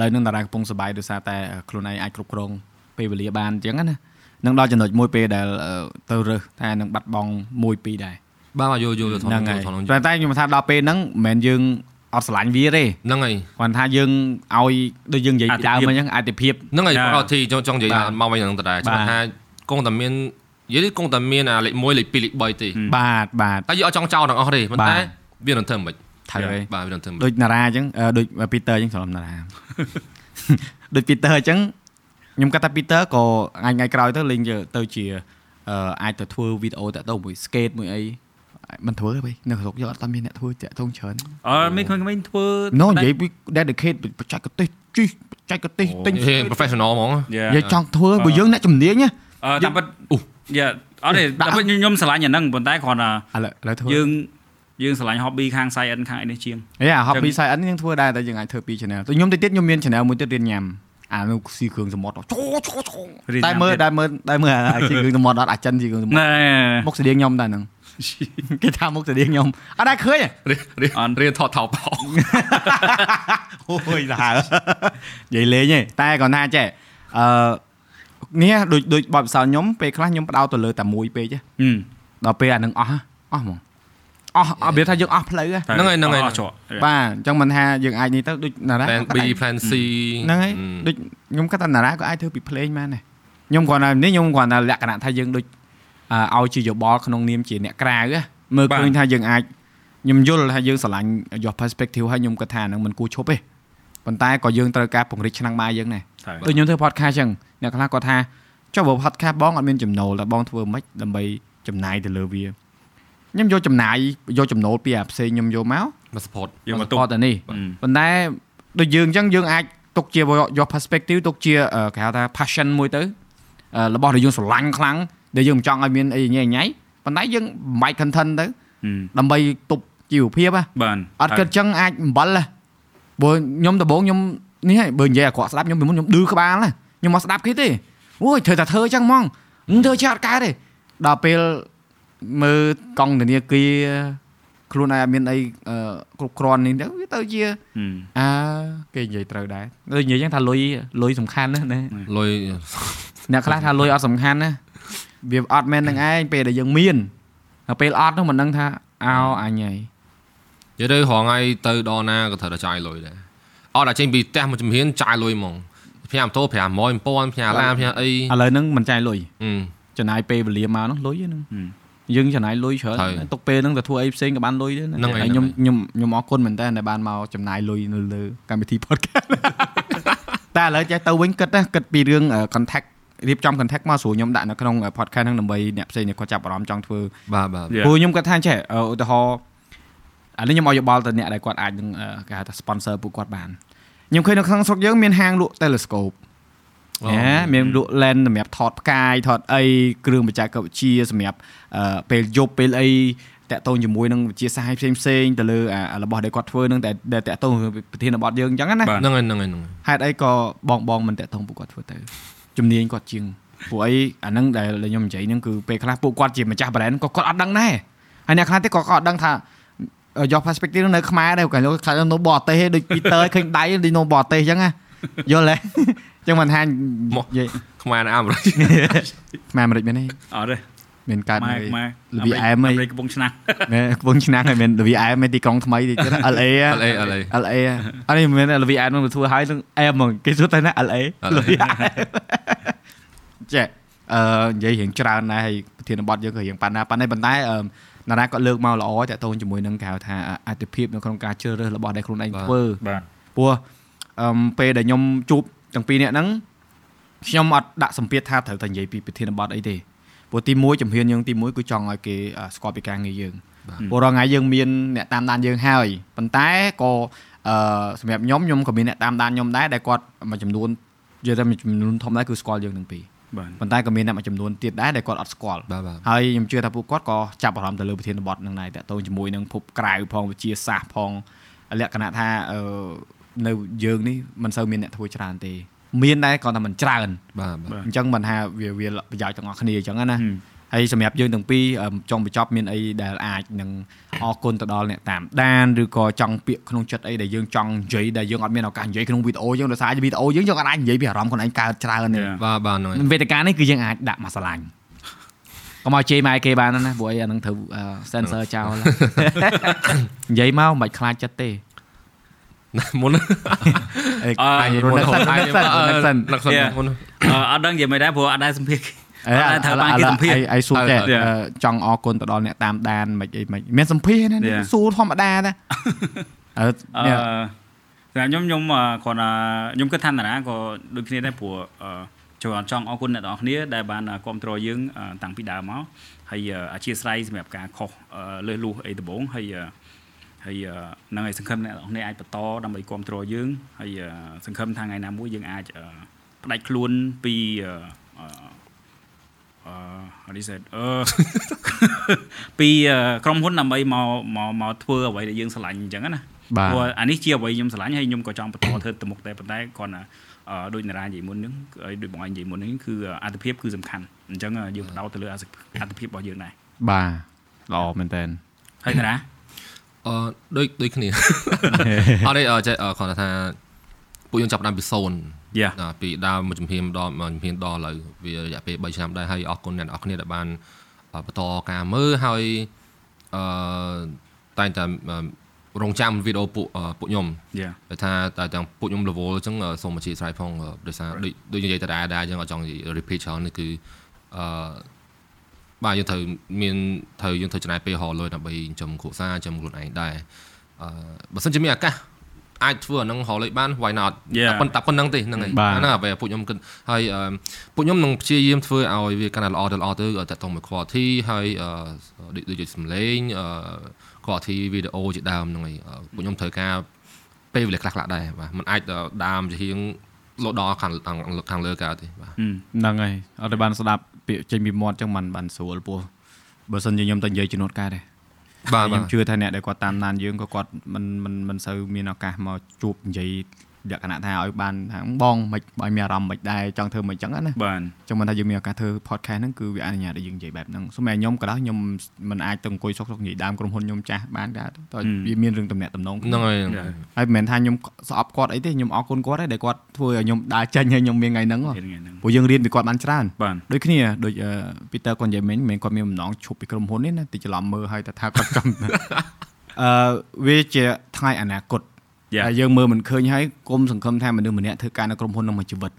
ឡូវហ្នឹងតារាកំពុងសប្បាយដោយសារតែខ្លួនឯងអាចគ្រប់គ្រងពេលវេលាបានអញ្ចឹងណានឹងដល់ចំណុចមួយពេលដែលអឺទៅរើសថានឹងបាត់បង់មួយពីរដែរបាទយកយកយកថតហ្នឹងយហើយកថតហ្នឹងតែតែខ្ញុំថាដល់ពេលហ្នឹងមិនមែនយើង អត់ស្រឡាញ់វាទេហ្នឹងហើយគាត់ថាយើងឲ្យដូចយើងនិយាយពីដើមអញ្ចឹងអតិភិបហ្នឹងហើយចា៎អត់ទីចង់ចង់និយាយបាទមកវិញហ្នឹងតដែរបាទចាំថាគង់តែមាននិយាយទៅគង់តែមានអាលេខ1លេខ2លេខ3ទេបាទបាទតែយើងអត់ចង់ចោលទាំងអស់ទេប៉ុន្តែបាទវានឹងធ្វើមិនត្រូវហើយបាទវានឹងធ្វើមិនដូចតារាអញ្ចឹងអឺដូច Peter អញ្ចឹងស្រឡំតារាដូច Peter អញ្ចឹងខ្ញុំគាត់ថា Peter ក៏ថ្ងៃថ្ងៃក្រោយទៅលេងទៅទៅជាអឺអាចទៅធ្វើវីដេអូតាក់ទងមួយ skate មួយអី មិនធ្វើទេនៅស្រុកយកអត់តាមានអ្នកធ្វើតាក់ទងច្រើនអត់មានក្មេងៗធ្វើ No និយាយពី dedicate បច្ចេកទេសជីបច្ចេកទេសទិញហេ professional ហ្មងយ៉ានិយាយចង់ធ្វើបើយើងអ្នកជំនាញណាអឺតាមពិតយ៉ាអត់ទេតាមពិតខ្ញុំឆ្លាញ់អាហ្នឹងប៉ុន្តែគ្រាន់តែឥឡូវឥឡូវធ្វើយើងយើងឆ្លាញ់ hobby ខាង science ខាងអីនេះជាងហេអា hobby side អិនយើងធ្វើដែរតែយើងអាចធ្វើពី channel ទៅខ្ញុំតិចទៀតខ្ញុំមាន channel មួយទៀតរៀនញ៉ាំអានោះស៊ីគ្រឿងសមុទ្រចូលចូលចូលរៀនតែញ៉ាំមើលទៀតតែមើលតែមើលអាស៊ីគ្រឿងសមុទ្រអត់អាចិនស៊ីគ្រឿងសមុទ្រណែមុខស្តៀងខ្ញុំតែហ្នឹង គេថាមុខស្តៀងខ្ញុំអត់ដែរឃើញទេរៀនរៀនអត់រៀនថតថោបោអូយសានិយាយលេងទេតែគាត់ថាចេះអឺនេះដូចដូចបបិសោខ្ញុំពេលខ្លះខ្ញុំបដោតទៅលើតែមួយពេកទេហឹមដល់ពេលអានឹងអស់ហ៎អស់ហ្មងអស់អត់វាថាយើងអស់ផ្លូវហ៎ហ្នឹងហើយហ្នឹងហើយអត់ជាប់បាទអញ្ចឹងមិនថាយើងអាចនេះទៅដូចណារ៉ា plan B plan C ហ្នឹងហើយដូចខ្ញុំគាត់ថាណារ៉ាក៏អាចធ្វើពី plane បានដែរខ្ញុំគ្រាន់តែនេះខ្ញុំគ្រាន់តែលក្ខណៈថាយើងដូចអឺ ឲ្យជាយោបល់ក្នុងនាមជាអ្នកក្រៅហ៎មើលឃើញថាយើងអាចខ្ញុំយល់ថាយើងស្រឡាញ់យក perspective ហើយខ្ញុំគាត់ថាហ្នឹងមិនគួរឈប់ទេប៉ុន្តែក៏យើងត្រូវការពង្រីកឆ្នាំងបាយយើងដែរហើយដូចខ្ញុំធ្វើ podcast ចឹងអ្នកខ្លះគាត់ថាចុះបើ podcast បងអត់មានចំណូលតែបងធ្វើម៉េចដើម្បីចំណាយទៅលើវាខ្ញុំយកចំណាយយកចំណូលពីអាផ្សេងខ្ញុំយកមកមក support យើងមកទទុកទៅនេះហឹមប៉ុន្តែដូចយើងអញ្ចឹងយើងអាចទុកជាយក perspective ទុកជាអឺគេហៅថា passion មួយទៅអឺរបស់ដែលយើងស្រឡាញ់ខ្លាំង ដែលយើងមិនចង់ឲ្យមានអីញ៉ៃញ៉ៃប៉ុន្តែយើងបំបែក content ទៅហឹមដើម្បីទប់ជីវភាពហ៎បានអត់គិតចឹងអាចអំបិលហ៎បើខ្ញុំដំបូងខ្ញុំនេះហើយបើនិយាយអាក្រក់ស្ដាប់ខ្ញុំពីមុនខ្ញុំឌឺក្បាលណាខ្ញុំមកស្ដាប់គេទេអូយត្រូវតែធ្វើចឹងហ្មងមិនធ្វើជាអត់កើតទេដល់ពេលមើលកង់ធនាគារខ្លួនឯងអត់មានអីអឺគ្រប់គ្រាន់នេះទៅវាទៅជាហឹមអើគេនិយាយត្រូវដែរដូចនិយាយចឹងថាលុយលុយសំខាន់ណាស់ណាលុយអ្នកខ្លះថាលុយអត់សំខាន់ណា វាអត់មែននឹងឯងពេលដែលយើងមានដល់ពេលអត់នោះមិនដឹងថាអោអញហើយនិយាយទៅរងថ្ងៃទៅដល់ណាក៏ត្រូវតែចាយលុយដែរអត់តែចេញពីផ្ទះមកជំហានចាយលុយហ្មងផ្ញើម៉ូតូ500 1000ផ្ញើឡានផ្ញើអីឥឡូវហ្នឹងមិនចាយលុយអឺចំណាយពេលវេលាមកនោះលុយហ្នឹងហឹមយើងចំណាយលុយច្រើនហើយទុកពេលហ្នឹងទៅធ្វើអីផ្សេងក៏បានលុយដែរណាហ្នឹងហើយហើយខ្ញុំហ្នឹងខ្ញុំខ្ញុំអរគុណមែនតើដែលបានមកចំណាយលុយនៅលើកម្មវិធី podcast តែឥឡូវចេះទៅវិញគិតណាគិតពីរឿង contact រៀបចំ contact មកស្រួលខ្ញុំដាក់នៅក្នុង podcast ហ្នឹងដើម្បីអ្នកផ្សេងអ្នកគាត់ចាប់អារម្មណ៍ចង់ធ្វើបាទបាទ Yeah. ព្រោះខ្ញុំគាត់ថាចេះអឺឧទាហរណ៍អានេះខ្ញុំឲ្យយោបល់ទៅអ្នកដែលគាត់អាចនឹងអឺគេហៅថា sponsor ពួកគាត់បានខ្ញុំឃើញនៅក្នុងស្រុកយើងមានហាងលក់ telescope អូណាមានលក់ lens សម្រាប់ថតផ្កាយថតអីគ្រឿងបច្ចេកវិទ្យាសម្រាប់អឺពេលយប់ពេលអីតាក់ទងជាមួយនឹងវិទ្យាសាស្ត្រផ្សេងផ្សេងៗទៅលើអារបស់ដែលគាត់ធ្វើនឹងតែដែលតាក់ទងនឹងប្រធានបទយើងអញ្ចឹងណាបាទហ្នឹងហើយហ្នឹងហើយហ្នឹងហើយហេតុអីក៏បងបងមិនតាក់ទងពួកគាត់ធ្វើទៅ ជំនាញគាត់ជាងពួកអីអាហ្នឹងដែលដែលខ្ញុំនិយាយហ្នឹងគឺពេលខ្លះពួកគាត់ជាម្ចាស់ brand ក៏គាត់អត់ដឹងដែរហើយអ្នកខ្លះទៀតក៏គាត់អត់ដឹងថាយក perspective នៅខ្មែរដែរក៏លោកខ្លះនៅបរទេសឯងដូច Peter ឃើញដៃដូចនៅបរទេសអញ្ចឹងណាយល់ទេអញ្ចឹងមិនថានិយាយខ្មែរនៅអាមេរិកខ្មែរអាមេរិកមែនទេអត់ទេ មានកើតម៉ែនៅម៉ែលវីអែមអីអាមេរិកកំពុងឆ្នាំងមែនកំពុងឆ្នាំងហើយមានលវីអែមឯទីក្រុងថ្មីទីទៀត LA ហ៎ LA LA LA អត់នេះមិនមែន LV អែមនឹងធ្វើឲ្យនឹងអែមហ្មងគេសួរតែណា LA LA ចេះអឺនិយាយរៀងច្រើនដែរហើយប្រធានបទយើងក៏រៀងប៉ាណាប៉ានេះប៉ុន្តែអឺណារ៉ាក៏លើកមកល្អតាក់ទងជាមួយនឹងគេហៅថាអតិភិបនៅក្នុងការជ្រើសរើសរបស់ដែលខ្លួនឯងបាទធ្វើបាទព្រោះអឺមពេលដែលខ្ញុំជួបទាំងពីរនាក់ហ្នឹងខ្ញុំអត់ដាក់សម្ពាធថាត្រូវតែនិយាយពីប្រធានបទអីទេ ព្រោះទី1ជំហានយើងទី1គឺចង់ឲ្យគេអឺស្គាល់ពីការងារយើងបាទព្រោះរាល់ថ្ងៃយើងមានអ្នកតាមដានយើងហើយប៉ុន្តែក៏អឺសម្រាប់ខ្ញុំខ្ញុំក៏មានអ្នកតាមដានខ្ញុំដែរដែលគាត់មួយចំនួននិយាយថាមួយចំនួនធំដែរគឺស្គាល់យើងទាំងពីរបាទប៉ុន្តែក៏មានអ្នកមួយចំនួនទៀតដែរដែលគាត់អត់ស្គាល់បាទបាទហើយខ្ញុំជឿថាពួកគាត់ក៏ចាប់អារម្មណ៍ទៅលើប្រធានបទនឹងដែរតាក់ទងជាមួយនឹងភពក្រៅផងវិជាសាស្ត្រផងលក្ខណៈថាអឺនៅយើងនេះមិនសូវមានអ្នកធ្វើច្រើនទេ មានដែរគ្រាន់តែមិនច្រើនបាទបាទអញ្ចឹងមិនថាវាវាប្រយោជន៍ទាំងអស់គ្នាអញ្ចឹងណាហឹមហើយសម្រាប់យើងទាំងពីរអឺចង់បញ្ចប់មានអីដែលអាចនឹងអរគុណទៅដល់អ្នកតាមដានឬក៏ចង់ពាក្យក្នុងចិត្តអីដែលយើងចង់និយាយដែលយើងអត់មានឱកាសនិយាយក្នុងវីដេអូយើងដោយសារវីដេអូយើងយើងអត់អាចនិយាយពីអារម្មណ៍ខ្លួនឯងកើតច្រើនទេ Yeah. បាទបាទហ្នឹងហើយវេទិកានេះគឺយើងអាចដាក់មកស្រឡាញ់កុំឲ្យជេរម៉ែគេបានណាព្រោះអីអានឹងត្រូវអឺ censor ចោលហើយនិយាយមកមិនបាច់ខ្លាចចិត្តទេ មុនអេអឺអាចរុននឹកសិននឹកសិននឹកសិននឹកសិន Yeah. មុនអឺអត់ដឹងនិយាយមិនដែរព្រោះអត់ដែរសម្ភារអេអត់ត្រូវបានគេសម្ភាសន៍អីសួរចេះ Yeah. អឺចង់អរគុណទៅដល់អ្នកតាមដានមិនអីមិនមានសម្ភារណា Yeah. សួរធម្មតាតាអឺអឺនេះសម្រាប់ខ្ញុំខ្ញុំអឺគ្រាន់តែខ្ញុំគិតថាតារាក៏ដូចគ្នាដែរព្រោះអឺចូលចង់អរគុណអ្នកទាំងអស់គ្នាដែលបានគ្រប់គ្រងយើងអឺតាំងពីដើមមកហើយអឺអធិស្ឋានសម្រាប់ការខុសអឺលើសលួសអីដំបូងហើយអឺ ហើយអឺហ្នឹងហើយសង្ឃឹមអ្នកទាំងអស់គ្នាអាចបន្តដើម្បីគ្រប់គ្រងយើងហើយអឺសង្ឃឹមថាថ្ងៃណាមួយយើងអាចអឺផ្ដាច់ខ្លួនពីអឺអឺអឺ how do you say it អឺពីអឺក្រុមហ៊ុនដើម្បីមកមកមកធ្វើអ្វីដែលយើងស្រឡាញ់អញ្ចឹងណាបាទព្រោះអានេះជាអ្វីខ្ញុំស្រឡាញ់ហើយខ្ញុំក៏ចង់បន្តធ្វើទៅមុខដែរប៉ុន្តែគ្រាន់តែអឺដូចនារានិយាយមុនហ្នឹងហើយដូចបងឯងនិយាយមុនហ្នឹងគឺអត្ថភាពគឺសំខាន់អញ្ចឹងយើងបដោតទៅលើអត្ថភាពរបស់យើងដែរបាទល្អមែនតើហើយនារា អឺដូចដូចគ្នាអត់ទេអឺចេះអឺគ្រាន់តែថាពួកយើងចាប់ផ្ដើមពីសូន្យយ៉ាណាពីដើមមកជំហានដល់មកជំហានដល់ឥឡូវវារយៈពេល3ឆ្នាំដែរហើយអរគុណអ្នកនរគ្នាដែលបានអឺបន្តការមើលហើយអឺតែងតែអឺរងចាំវីដេអូពួកអឺពួកខ្ញុំយ៉ាតែថាតែទាំងពួកខ្ញុំ level អញ្ចឹងអឺសូមអធិស្ឋានផងអឺដោយសារដូចដូចនិយាយតាដែរដែរអញ្ចឹងអត់ចង់និយាយ repeat ច្រើននេះគឺអឺ បាទយើងត្រូវមានត្រូវយើងត្រូវចំណាយពេលរកលុយដើម្បីចិញ្ចឹមគ្រួសារចិញ្ចឹមខ្លួនឯងដែរអឺបើសិនជាមានឱកាសអាចធ្វើអាហ្នឹងរកលុយបាន why not តែប៉ុន្តែប៉ុណ្្នឹងទេហ្នឹងហើយបាទអាហ្នឹងអ្វីពួកខ្ញុំគិតហើយអឺពួកខ្ញុំនឹងព្យាយាមធ្វើឲ្យវាកាន់តែល្អទៅល្អទៅតកតងមួយ quality ហើយអឺដូចដូចជាសំឡេងអឺ quality វីដេអូជាដើមហ្នឹងហើយអឺពួកខ្ញុំត្រូវការពេលវេលាខ្លះៗដែរបាទมันអាចទៅដើមជាហៀងលោដល់ខាងខាងខាងលើកើតទេបាទហ្នឹងហើយអត់ទៅបានស្ដាប់ ពាក្យចេញពីមាត់អញ្ចឹងមិនបានស្រួលពោះបើសិនជាខ្ញុំទៅនិយាយជំនួតការទេបាទខ្ញុំបាទជឿថាអ្នកដែលគាត់តាមដានយើងក៏គាត់មិនមិនមិនសូវមានឱកាសមកជួបនិយាយ លក្ខណៈថាឲ្យបានថាបងមិនឲ្យមានអារម្មណ៍មិនដែរចង់ធ្វើមិនចឹងណាបាទចឹងមិនថាយើងមានឱកាសធ្វើ podcast ហ្នឹងគឺវាអនុញ្ញាតឲ្យយើងនិយាយបែបហ្នឹងសូម្បីខ្ញុំក៏ដោយខ្ញុំមិនអាចទៅអង្គុយសុកសុកនិយាយដើមក្រុមហ៊ុនខ្ញុំចាស់បានដែរតើវាមានរឿងតំណែងតំណងហ្នឹងហើយហើយមិនមែនថាខ្ញុំស្អប់គាត់អីទេខ្ញុំអរគុណគាត់ទេដែលគាត់ធ្វើឲ្យខ្ញុំដើរចេញហើយខ្ញុំមានថ្ងៃហ្នឹងហ៎ថ្ងៃហ្នឹងព្រោះយើងរៀនពីគាត់បានច្រើនបាទដូចគ្នាដូច Peter គាត់និយាយមិញមិនមែនគាត់មានបំណងឈប់ពីក្រុមហ៊ុនទេណាតិចច្រឡំមើលហើយតែថាគាត់ចង់អឺវាជាថ្ងៃអនាគតយ៉ា ហើយយើងមើលមិនឃើញហើយគុំសង្ឃឹមថាមនុស្សម្នាក់ធ្វើការនៅក្រុមហ៊ុននឹងមួយជីវិត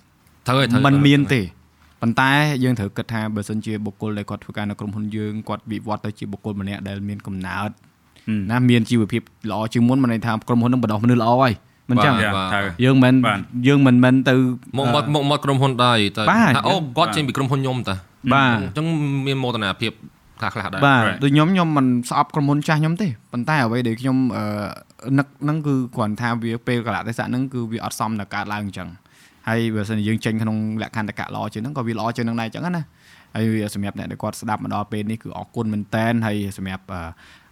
ត្រូវហើយត្រូវมันមានទេប៉ុន្តែយើងត្រូវគិតថាបើសិនជាបុគ្គលដែលគាត់ធ្វើការនៅក្រុមហ៊ុនយើងគាត់វិវត្តទៅជាបុគ្គលម្នាក់ដែលមានកំណើតណាមានជីវភាពល្អជាងមុនមិនន័យថាក្រុមហ៊ុននឹងបណ្ដោះមនុស្សល្អហើយមិនចឹងយ៉ាត្រូវយើងមិនបាទយើងមិនមិនទៅមកមកមកមកក្រុមហ៊ុនដែរតែបាទថាអូគាត់ចេញពីក្រុមហ៊ុនខ្ញុំតាបាទអញ្ចឹងមានមោទនភាព ខ្លះខ្លះដែរបាទ Right. ដូចខ្ញុំខ្ញុំមិនស្អប់ក្រុមហ៊ុនចាស់ខ្ញុំទេប៉ុន្តែអ្វីដែលខ្ញុំអឺនឹកហ្នឹងគឺគ្រាន់ថាវាពេលកលៈទេសៈហ្នឹងគឺវាអត់សមនឹងកើតឡើងអញ្ចឹងហើយបើសិនជាយើងចេញក្នុងលក្ខន្តិកៈល្អជាងហ្នឹងក៏វាល្អជាងហ្នឹងដែរអញ្ចឹងណាហើយវាសម្រាប់អ្នកដែលគាត់ស្ដាប់មកដល់ពេលនេះគឺអរគុណមែនតែនហើយសម្រាប់អឺ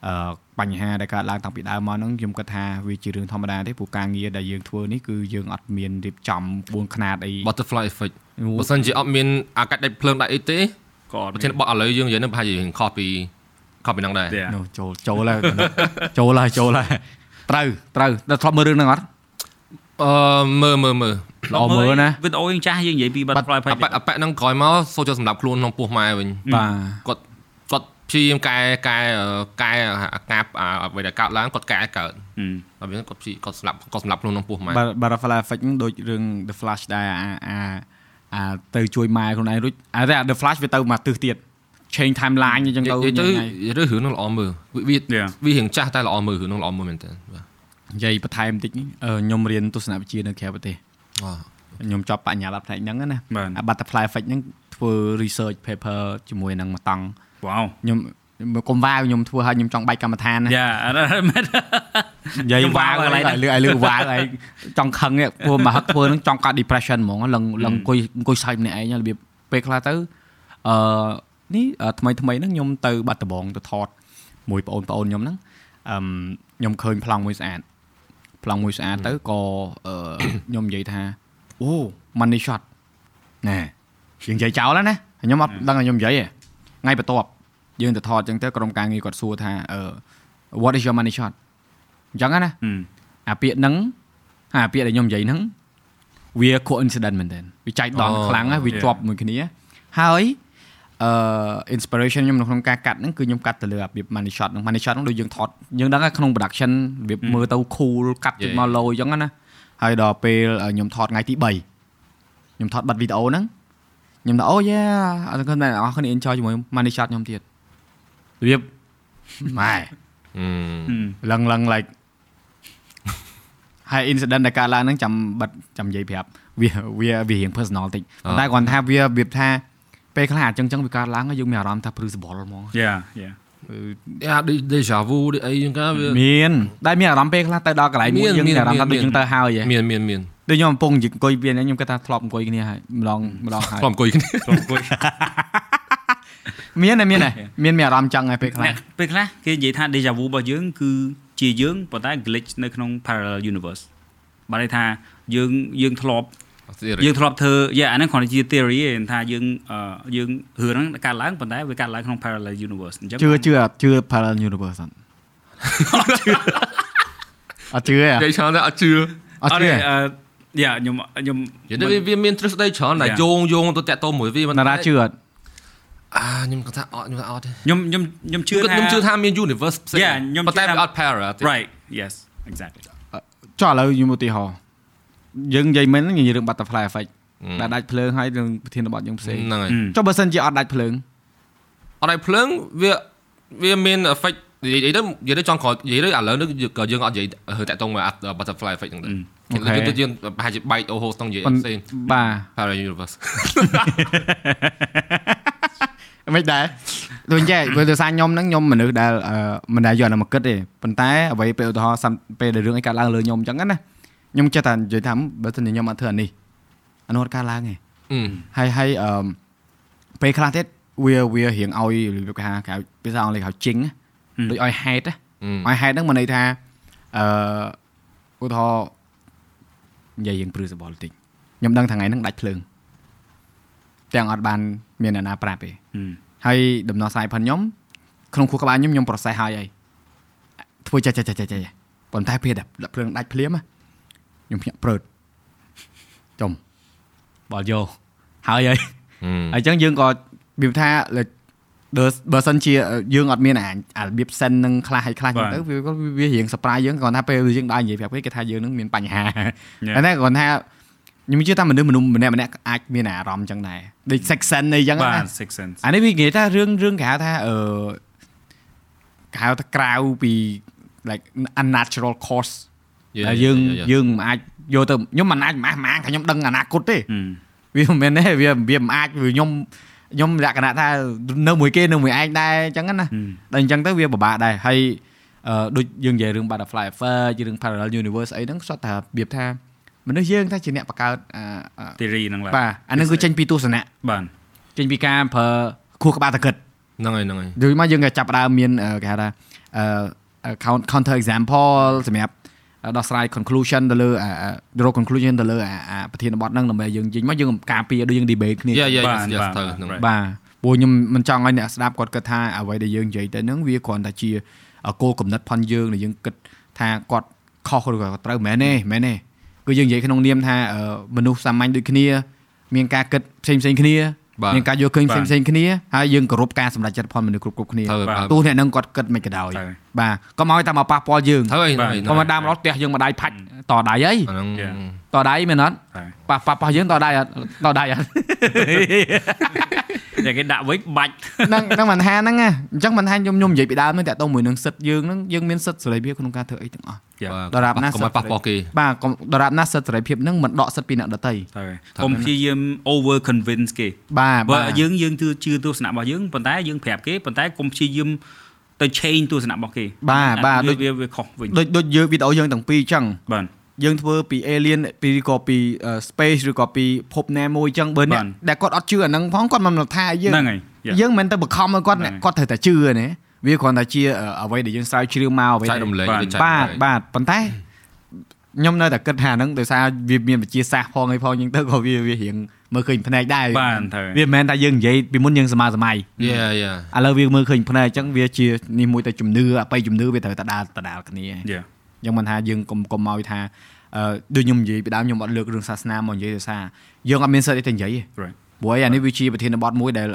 អឺបញ្ហាដែលកើតឡើងតាំងពីដើមមកហ្នឹងខ្ញុំគិតថាវាជារឿងធម្មតាទេព្រោះការងារដែលយើងធ្វើនេះគឺយើងអត់មានរៀបចំក្បួនខ្នាតអី butterfly effect បើសិនជាអត់មានអាកាសដាច់ភ្លើងដាច់អីទេ ក៏អត់ប្រធានបတ်ឥឡូវយើងនិយាយនឹងប្រហែលជាខុសពីខុសពីហ្នឹងដែរ Yeah. នោះចូលចូលហើយចូលហើយចូលហើយត្រូវត្រូវដល់ធ្លាប់មើលរឿងហ្នឹងអត់អឺមើលមើលមើលល្អមើលណាវីដេអូយើងចាស់យើងនិយាយពី butterfly អា effect ប៉ាក់អាប៉ាក់ហ្នឹងក្រោយមកសូចូលសម្រាប់ខ្លួនក្នុងពោះម៉ែវិញបាទគាត់គាត់ព្យាយាមកែកែកែអាការអ្វីដែលកើតឡើងគាត់កែកើតហឹមហើយវាគាត់ព្យាគាត់សម្រាប់គាត់សម្រាប់ខ្លួនក្នុងពោះម៉ែបាទ butterfly effect ហ្នឹងដូចរឿង The Flash ដែរអាអា អាទៅជួយម៉ែខ្លួនឯងរួចអាតែ The Flash វាទៅមកទិសទៀត change timeline អញ្ចឹងទៅនិយាយទៅញ៉ៃនិយាយទៅរឿងហ្នឹងល្អមើលវា Yeah. វារៀងចាស់តែល្អមើលរឿងហ្នឹងល្អមើលមែនតើបាទនិយាយបន្ថែមបន្តិចនេះអឺខ្ញុំរៀនទស្សនវិជ្ជានៅក្រៅប្រទេសអូខ្ញុំចប់បញ្ញាបត្រផ្នែកហ្នឹងណាបាទអា butterfly effect ហ្នឹងធ្វើ research paper ជាមួយនឹងមួយតង់វ៉ាវខ្ញុំ កុំវាវខ្ញុំធ្វើឲ្យខ្ញុំចង់បាច់កម្មដ្ឋានណាយ៉ាអត់មែននិយាយខ្ញុំវាវវាវកន្លែងហ្នឹងឲ្យលឺឲ្យលឺវាវឲ្យចង់ខឹងនេះព្រោះមកហឹកធ្វើហ្នឹងចង់កាត់ depression ហ្មងឡើងឡើងអង្គុយអង្គុយសើចម្នាក់ឯងរបៀបពេលខ្លះទៅអឺនេះអឺថ្មីថ្មីហ្នឹងខ្ញុំទៅបាត់ដំបងទៅថតមួយបងប្អូនខ្ញុំហ្នឹងអឺខ្ញុំឃើញប្លង់មួយស្អាតប្លង់មួយស្អាតទៅក៏អឺខ្ញុំនិយាយថាអូ money shot ណែយើងនិយាយចោលហើយណាខ្ញុំអត់ដឹងថាខ្ញុំនិយាយទេថ្ងៃបន្ទាប់ យើងទៅថតអញ្ចឹងទៅក្រុមការងារគាត់សួរថាអឺ what is your money shot អញ្ចឹងណាហឹមអាពាក្យហ្នឹងអាពាក្យដែលខ្ញុំនិយាយហ្នឹងវា coincident មែនទែនវាចែកដងអូខ្លាំងណាស់វា Yeah. ជាប់មួយគ្នាហើយអឺ inspiration ខ្ញុំនៅក្នុងការកាត់ហ្នឹងគឺខ្ញុំកាត់ទៅលើអារបៀប money shot ហ្នឹង money shot ហ្នឹងដូចយើងថតយើងដឹងថាក្នុង production របៀបមើលទៅ cool កាត់ទៅ Yeah. មកលោអញ្ចឹងណាហើយដល់ពេលខ្ញុំថតថ្ងៃទី3ខ្ញុំថតប័ណ្ណវីដេអូហ្នឹងខ្ញុំថាអូយ៉ាអរគុណតែអ្នកនរគ្នា enjoy ជាមួយ money shot ខ្ញុំទៀត របៀបម៉ែអឺហឹមឡើងឡើង like ហើយ incident ដែលកើតឡើងហ្នឹងចាំបិទចាំនិយាយប្រាប់វាវាវារៀង personal តិចប៉ុន្តែគាត់ថាវារបៀបថាពេលខ្លះអញ្ចឹងចឹងវាកើតឡើងហើយយើងមានអារម្មណ៍ថាព្រឺសបល់ហ្មងយ៉ាយ៉ាយ៉ា deja vu ដូចអីចឹងកាវាមានតែមានអារម្មណ៍ពេលខ្លះទៅដល់កន្លែងមួយមានយើងមានអារម្មណ៍ថាមានដូចយើងទៅហើយហ៎មានមានមានដូចខ្ញុំកំពុងអង្គុយវាខ្ញុំគិតថាធ្លាប់អង្គុយគ្នាហើយម្ដងម្ដងហើយខ្ញុំអង្គុយគ្នាក្រុមគួយ មានហើយមានហើយមានមានអារម្មណ៍ចឹងហើយពេលខ្លះអ្នកពេលខ្លះគេនិយាយថា deja vu របស់យើង គឺជាយើងប៉ុន្តែ glitch នៅក្នុង parallel universe បានន័យថាយើងយើងធ្លាប់យើងធ្លាប់ធ្វើយ៉ាអាហ្នឹងគ្រាន់តែជា theory ឯងថាយើងអឺយើងរឿងហ្នឹងកើតឡើងប៉ុន្តែវាកើតឡើងក្នុង parallel universe អញ្ចឹងជឿជឿអត់ជឿ parallel universe អត់អត់ជឿទេនិយាយច្រើនតែអត់ជឿអត់ជឿទេអឺយ៉ាខ្ញុំខ្ញុំនិយាយទៅវាវាមានទ្រឹស្ដីច្រើនដែល Yeah. យោងយោងទៅតាក់ទងមួយវាមិនតារាជឿអត់ អាខ្ញុំគាត់ថាអត់ខ្ញុំថាអត់ទេខ្ញុំខ្ញុំខ្ញុំជឿគឺថាខ្ញុំជឿថាមាន universe ផ្សេង Yeah, ខ្ញុំប៉ុន្តែជឿថាវាអត់ parallel ទេ right yes exactly ចុះឥឡូវខ្ញុំឧទាហរណ៍យើងនិយាយមែនហ្នឹងនិយាយរឿង butterfly effect ដែលដាច់ភ្លើងហើយរឿងប្រធានបទយើងផ្សេងហ្នឹងហើយចុះបើសិនជាអត់ដាច់ភ្លើងអត់ឲ្យភ្លើងវាវាមាន effect និយាយទៅនិយាយទៅចង់ក្រោយនិយាយទៅឥឡូវនេះក៏យើងអត់និយាយតាក់ទងមក butterfly effect ហ្នឹងដែរអូខេយើងទៅយើងប្រហែលជាបែកអូហូស្ទង់និយាយប៉ុន្ផ្សេងបាទ parallel universe មិនដែរដូចចេះព្រោះដោយសារខ្ញុំហ្នឹងខ្ញុំមនុស្សដែលអឺមិនដែលយកអានោះមកគិតទេប៉ុន្តែអ្វីពេលឧទាហរណ៍សំពេលដែលរឿងអីកើតឡើងលើខ្ញុំអញ្ចឹងណាខ្ញុំចេះតែនិយាយថាបើសិនជាខ្ញុំអត់ធ្វើអានេះអានោះអត់កើតឡើងទេអឺហើយហើយអឺពេលខ្លះទៀតវាវារៀងឲ្យរបៀបគេហៅគេហៅភាសាអង់គ្លេសហៅជីងដូចឲ្យហេតុអឺឲ្យហេតុហ្នឹងមិនន័យថាអឺឧទាហរណ៍និយាយរឿងព្រឺសបល់តិចខ្ញុំដឹងថ្ងៃហ្នឹងដាច់ភ្លើងទាំងអត់បាន មានអ្នកណាប្រាប់ទេហើយដំណោះស្រាយផងខ្ញុំក្នុងខួរក្បាលខ្ញុំខ្ញុំប្រសេះហើយហើយធ្វើចេះចេះចេះចេះប៉ុន្តែពេលដែលភ្លើងដាច់ភ្លាមខ្ញុំភ្ញាក់ព្រឺតចំបលយោហើយហើយអញ្ចឹងយើងក៏វាថាបើសិនជាយើងអត់មានអារបៀបសិននឹងខ្លះហើយខ្លះទៅវាក៏វារៀង surprise យើងគ្រាន់ថាពេលយើងដើរនិយាយប្រាប់គេគេថាយើងនឹងមានបញ្ហាតែគ្រាន់ថា ខ្ញុំជឿថាមនុស្សមនុស្សម្នាក់ម្នាក់អាចមានអារម្មណ៍ចឹងដែរដូច section អីចឹងណាបាទ section អានេះវានិយាយថារឿងរឿងគេហៅថាអឺគេហៅថាក្រៅពី like unnatural cause ដែលយើងយើងមិនអាចយកទៅខ្ញុំមិនអាចម៉ាស់ម៉ាងថាខ្ញុំដឹងអនាគតទេវាមិនមែនទេវាវាមិនអាចខ្ញុំខ្ញុំលក្ខណៈថានៅមួយគេនៅមួយឯងដែរអញ្ចឹងណាដល់អញ្ចឹងទៅវាពិបាកដែរហើយដូចយើងនិយាយរឿង butterfly effect រឿង parallel universe អីហ្នឹងសុទ្ធតែរបៀបថា មនុស្សយើងថាជាអ្នកបង្កើត theory ហ្នឹងបាទបាទអានឹងគឺចេញពីទស្សនៈបាទចេញពីការប្រើខួរក្បាលតគិតហ្នឹងហើយហ្នឹងហើយដូចមកយើងក៏ចាប់ដើមមានគេហៅថា counter example សម្រាប់ដោះស្រាយ conclusion ទៅលើ draw conclusion ទៅលើអាប្រធានបទហ្នឹងដើម្បីយើងជិញមកយើងការពារដូចយើង debate គ្នាបាទបាទបាទព្រោះខ្ញុំមិនចង់ឲ្យអ្នកស្ដាប់គាត់គិតថាអ្វីដែលយើងនិយាយទៅហ្នឹងវាគ្រាន់តែជាគោលគំនិតផនយើងដែលយើងគិតថាគាត់ខុសឬក៏ត្រូវមែនទេមែនទេ គឺយើងនិយាយក្នុងនាមថាមនុស្សសាមញ្ញដូចគ្នា មានការគិតផ្សេងផ្សេងគ្នាមានការយកឃើញផ្សេងផ្សេងគ្នាហើយយើងគោរពការសម្រេចចិត្តផលមនុស្សគ្រប់គ្រប់គ្នាទោះអ្នកនឹងគាត់គិតមិនក៏ដោយបាទកុំឲ្យតែមកប៉ះពាល់យើងកុំឲ្យដើមរត់ផ្ទះយើងមកដៃផាច់តដៃអីតដៃមែនអត់ប៉ះប៉ះប៉ះយើងតដៃអត់តដៃអត់ តែគេដាក់វិញបាច់ហ្នឹងហ្នឹងមិនថាហ្នឹងអញ្ចឹងមិនថាខ្ញុំខ្ញុំនិយាយពីដើមហ្នឹងតាក់ទងមួយនឹងសិទ្ធយើងហ្នឹងយើងមានសិទ្ធសេរីភាពក្នុងការធ្វើអីទាំងអស់ដរាបណាកុំឲ្យប៉ះពាល់គេបាទដរាបណាសិទ្ធសេរីភាពហ្នឹងមិនដកសិទ្ធពីអ្នកដទៃកុំព្យាយាម over convince គេបាទបើយើងយើងជឿជឿទស្សនៈរបស់យើងប៉ុន្តែយើងប្រាប់គេប៉ុន្តែកុំព្យាយាមទៅ change ទស្សនៈរបស់គេបាទបាទដូចវាវាខុសវិញដូចដូចយើងវីដេអូយើងទាំងពីរអញ្ចឹងបាទ យើងធ្វើពី alien ពីក៏ពី space ឬក៏ពីភពណាមួយអញ្ចឹងបើអ្នកដែលគាត់អត់ជឿអាហ្នឹងផងគាត់មិនថាយើងហ្នឹងហើយយើងមិនទៅបង្ខំឲ្យគាត់គាត់ត្រូវតែជឿណាវាគ្រាន់តែជាអ្វីដែលយើងស្រាវជ្រាវមកអ្វីដែលបាទបាទប៉ុន្តែខ្ញុំនៅតែគិតថាហ្នឹងដោយសារវាមានវិជាសាស្ត្រផងអីផងអញ្ចឹងទៅក៏វាវារៀងមើលឃើញភ្នែកដែរវាមិនមែនថាយើងនិយាយពីមុនយើងសម័យសម័យយ៉ាយ៉ាឥឡូវវាមើលឃើញភ្នែកអញ្ចឹងវាជានេះមួយទៅជំនឿអបិយជំនឿវាត្រូវតែដាល់ដដាលគ្នាយ៉ា យ៉ាងមិនថាយើងកុំកុំឲ្យថាអឺដូចខ្ញុំនិយាយពីដើមខ្ញុំអត់លើករឿងសាសនាមកនិយាយដោយសារយើងអត់មានសិទ្ធិទេនិយាយទេព្រោះអានេះវាជាប្រធានបទមួយដែល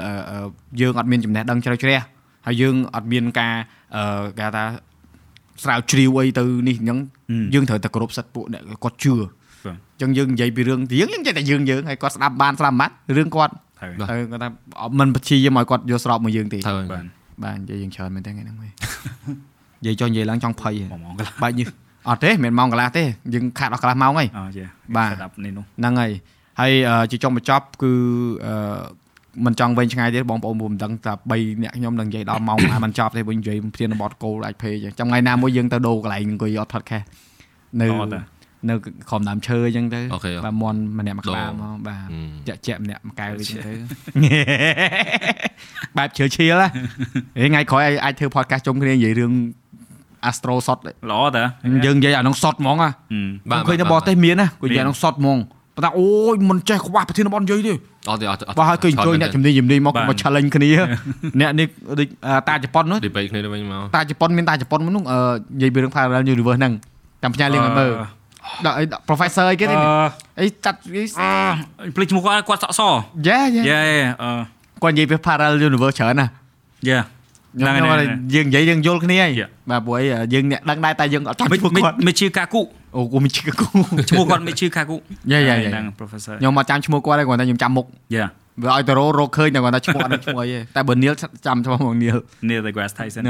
យើងអត់មានចំណេះដឹងជ្រៅជ្រះហើយយើងអត់មានការអឺគេថាស្រាវជ្រាវអីទៅនេះអញ្ចឹងយើងត្រូវតែគោរពសិទ្ធិពួកអ្នកគាត់ជឿអញ្ចឹងយើងនិយាយពីរឿងទៀងយើងចេះតែយើងយើងហើយគាត់ស្ដាប់បានស្ដាប់មិនបានរឿងគាត់ហើយគាត់ថាមិនព្យាយាមឲ្យគាត់យកស្របមកយើងទេបាទបាទនិយាយយើងច្រើនមែនទេថ្ងៃហ្នឹងវិញនិយាយចុះនិយាយឡើងចង់ភ័យម៉ោងកន្លះបាច់ញើស អត់ទេមិនម៉ោងកន្លះទេយើងខាតអស់កន្លះម៉ោងហើយអូយបាទស្ដាប់នេះនោះហ្នឹងហើយហើយជាចុងបញ្ចប់គឺអឺមិនចង់វិញឆ្ងាយទេបងប្អូនមិនដឹងតែ3អ្នកខ្ញុំនឹងនិយាយដល់ម៉ោងណាមិនចប់ទេវិញនិយាយព្រានបតគោលអាចភេអញ្ចឹងថ្ងៃណាមួយយើងទៅដូរកន្លែងអង្គុយអត់ podcast នៅនៅក្រុមដើមឈើអញ្ចឹងទៅបាទមន់ម្នាក់មួយក្បាលមកបាទចាក់ចាក់ម្នាក់មួយកែវអញ្ចឹងទៅបែបជ្រឿឈៀលហ៎ថ្ងៃក្រោយអាចធ្វើ podcast ជុំគ្នានិយាយរឿង Astro សុតល្អតាយើងនិយាយអានោះសុតហ្មងហ៎បាទឃើញនៅបរទេសមានណាគាត់និយាយអានោះសុតហ្មងប៉ុន្តែអូយមិនចេះខ្វះប្រធានបទនិយាយទេអត់ទេអត់បាទហើយគឺអញ្ជើញអ្នកជំនាញជំនាញមកមក challenge គ្នាអ្នកនេះដូចតាជប៉ុននោះ debate គ្នាទៅវិញមកតាជប៉ុនមានតាជប៉ុននោះនិយាយពីរឿង parallel universe ហ្នឹងតាមផ្ញើលៀងមើលដល់អី professor អីគេនេះអីចាត់ភ្លេចឈ្មោះគាត់គាត់សក់សយ៉ាយ៉ាអឺគាត់និយាយពី parallel universe ច្រើនណាយ៉ា ហ្នឹងហើយយើងនិយាយយើងយល់គ្នាហើយបាទព្រោះយើងអ្នកដឹងដែរតែយើងអត់ចាំឈ្មោះគាត់មេឈឺកាគុអូគូមេឈឺកាគុឈ្មោះគាត់មេឈឺកាគុយ៉ាយ៉ាហ្នឹង professor ខ្ញុំអត់ចាំឈ្មោះគាត់ទេគ្រាន់តែខ្ញុំចាំមុខយ៉ាវាឲ្យទៅរករកឃើញតែគាត់ថាឈ្មោះអត់ឈ្មោះអីទេតែបើ Neil ចាំឈ្មោះមក Neil Neil deGrasse Tyson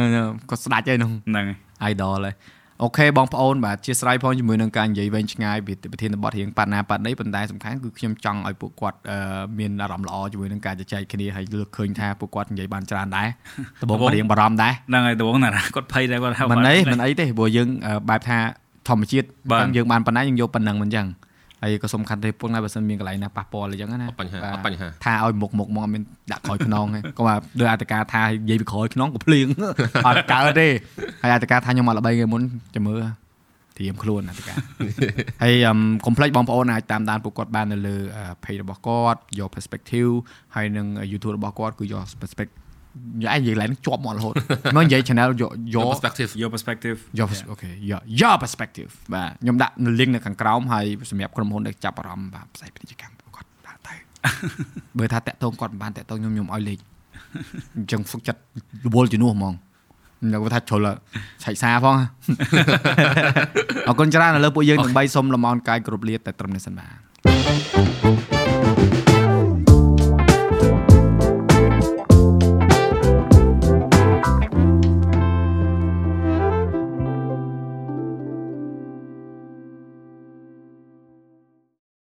គាត់ស្ដាច់ហើយនោះហ្នឹង idol ហើយ អូខេបងប្អូនបាទជាស្រ័យផងជាមួយនឹងការនិយាយវែងឆ្ងាយពីប្រធានបទរៀងប៉ាណាប៉ានេះប៉ុន្តែសំខាន់គឺខ្ញុំចង់ឲ្យពួកគាត់មានអារម្មណ៍ល្អជាមួយនឹងការជជែកគ្នាហើយលើកឃើញថាពួកគាត់និយាយបានច្រើនដែរដំបូងរៀងបារម្ភដែរហ្នឹងហើយដំបូងណាគាត់ភ័យដែរគាត់ហៅមិនអីមិនអីទេព្រោះយើងបែបថាធម្មជាតិយើងបានប៉ុណ្ណាយើងយកប៉ុណ្ណឹងមិនអញ្ចឹង ហើយក៏សំខាន់ទេពុនដែរបើសិនមានកន្លែងណាប៉ះពាល់អញ្ចឹងណាបញ្ហាអត់បញ្ហាថាឲ្យមុខមុខមកមានដាក់ក្រោយខ្នងហ្នឹងក៏ថាដោយអត្តការថានិយាយពីក្រោយខ្នងក៏ភ្លៀងអត់កើតទេហើយអត្តការថាខ្ញុំមកល្បីគេមុនចាំមើលធត្រៀមខ្លួនណាតើកាហើយកុំភ្លេចបងប្អូនអាចតាមដានពួកគាត់បាននៅលើ page របស់គាត់យក perspective ហើយនឹង YouTube របស់គាត់គឺយក perspective យ៉ានិយាយឡើងជាប់មករហូតមកនិយាយ channel យកយក perspective your perspective យកអូខេយកយក perspective បាទខ្ញុំដាក់នៅ link នៅខាងក្រោមហើយសម្រាប់ក្រុមហ៊ុនដែលចាប់អារម្មណ៍បាទផ្សាយពាណិជ្ជកម្មគាត់ដាក់ទៅបើថាតាក់ទងគាត់មិនបានតាក់ទងខ្ញុំខ្ញុំឲ្យលេខអញ្ចឹងហ្វឹកចិត្តរវល់ជំនួសហ្មងខ្ញុំគាត់ថាជ្រុលឆែកសារផងអរគុណច្រើនឥឡូវពួកយើងនឹងបីសុំលំអរកាយគ្រប់លាតែត្រឹមនេះសិនបាទ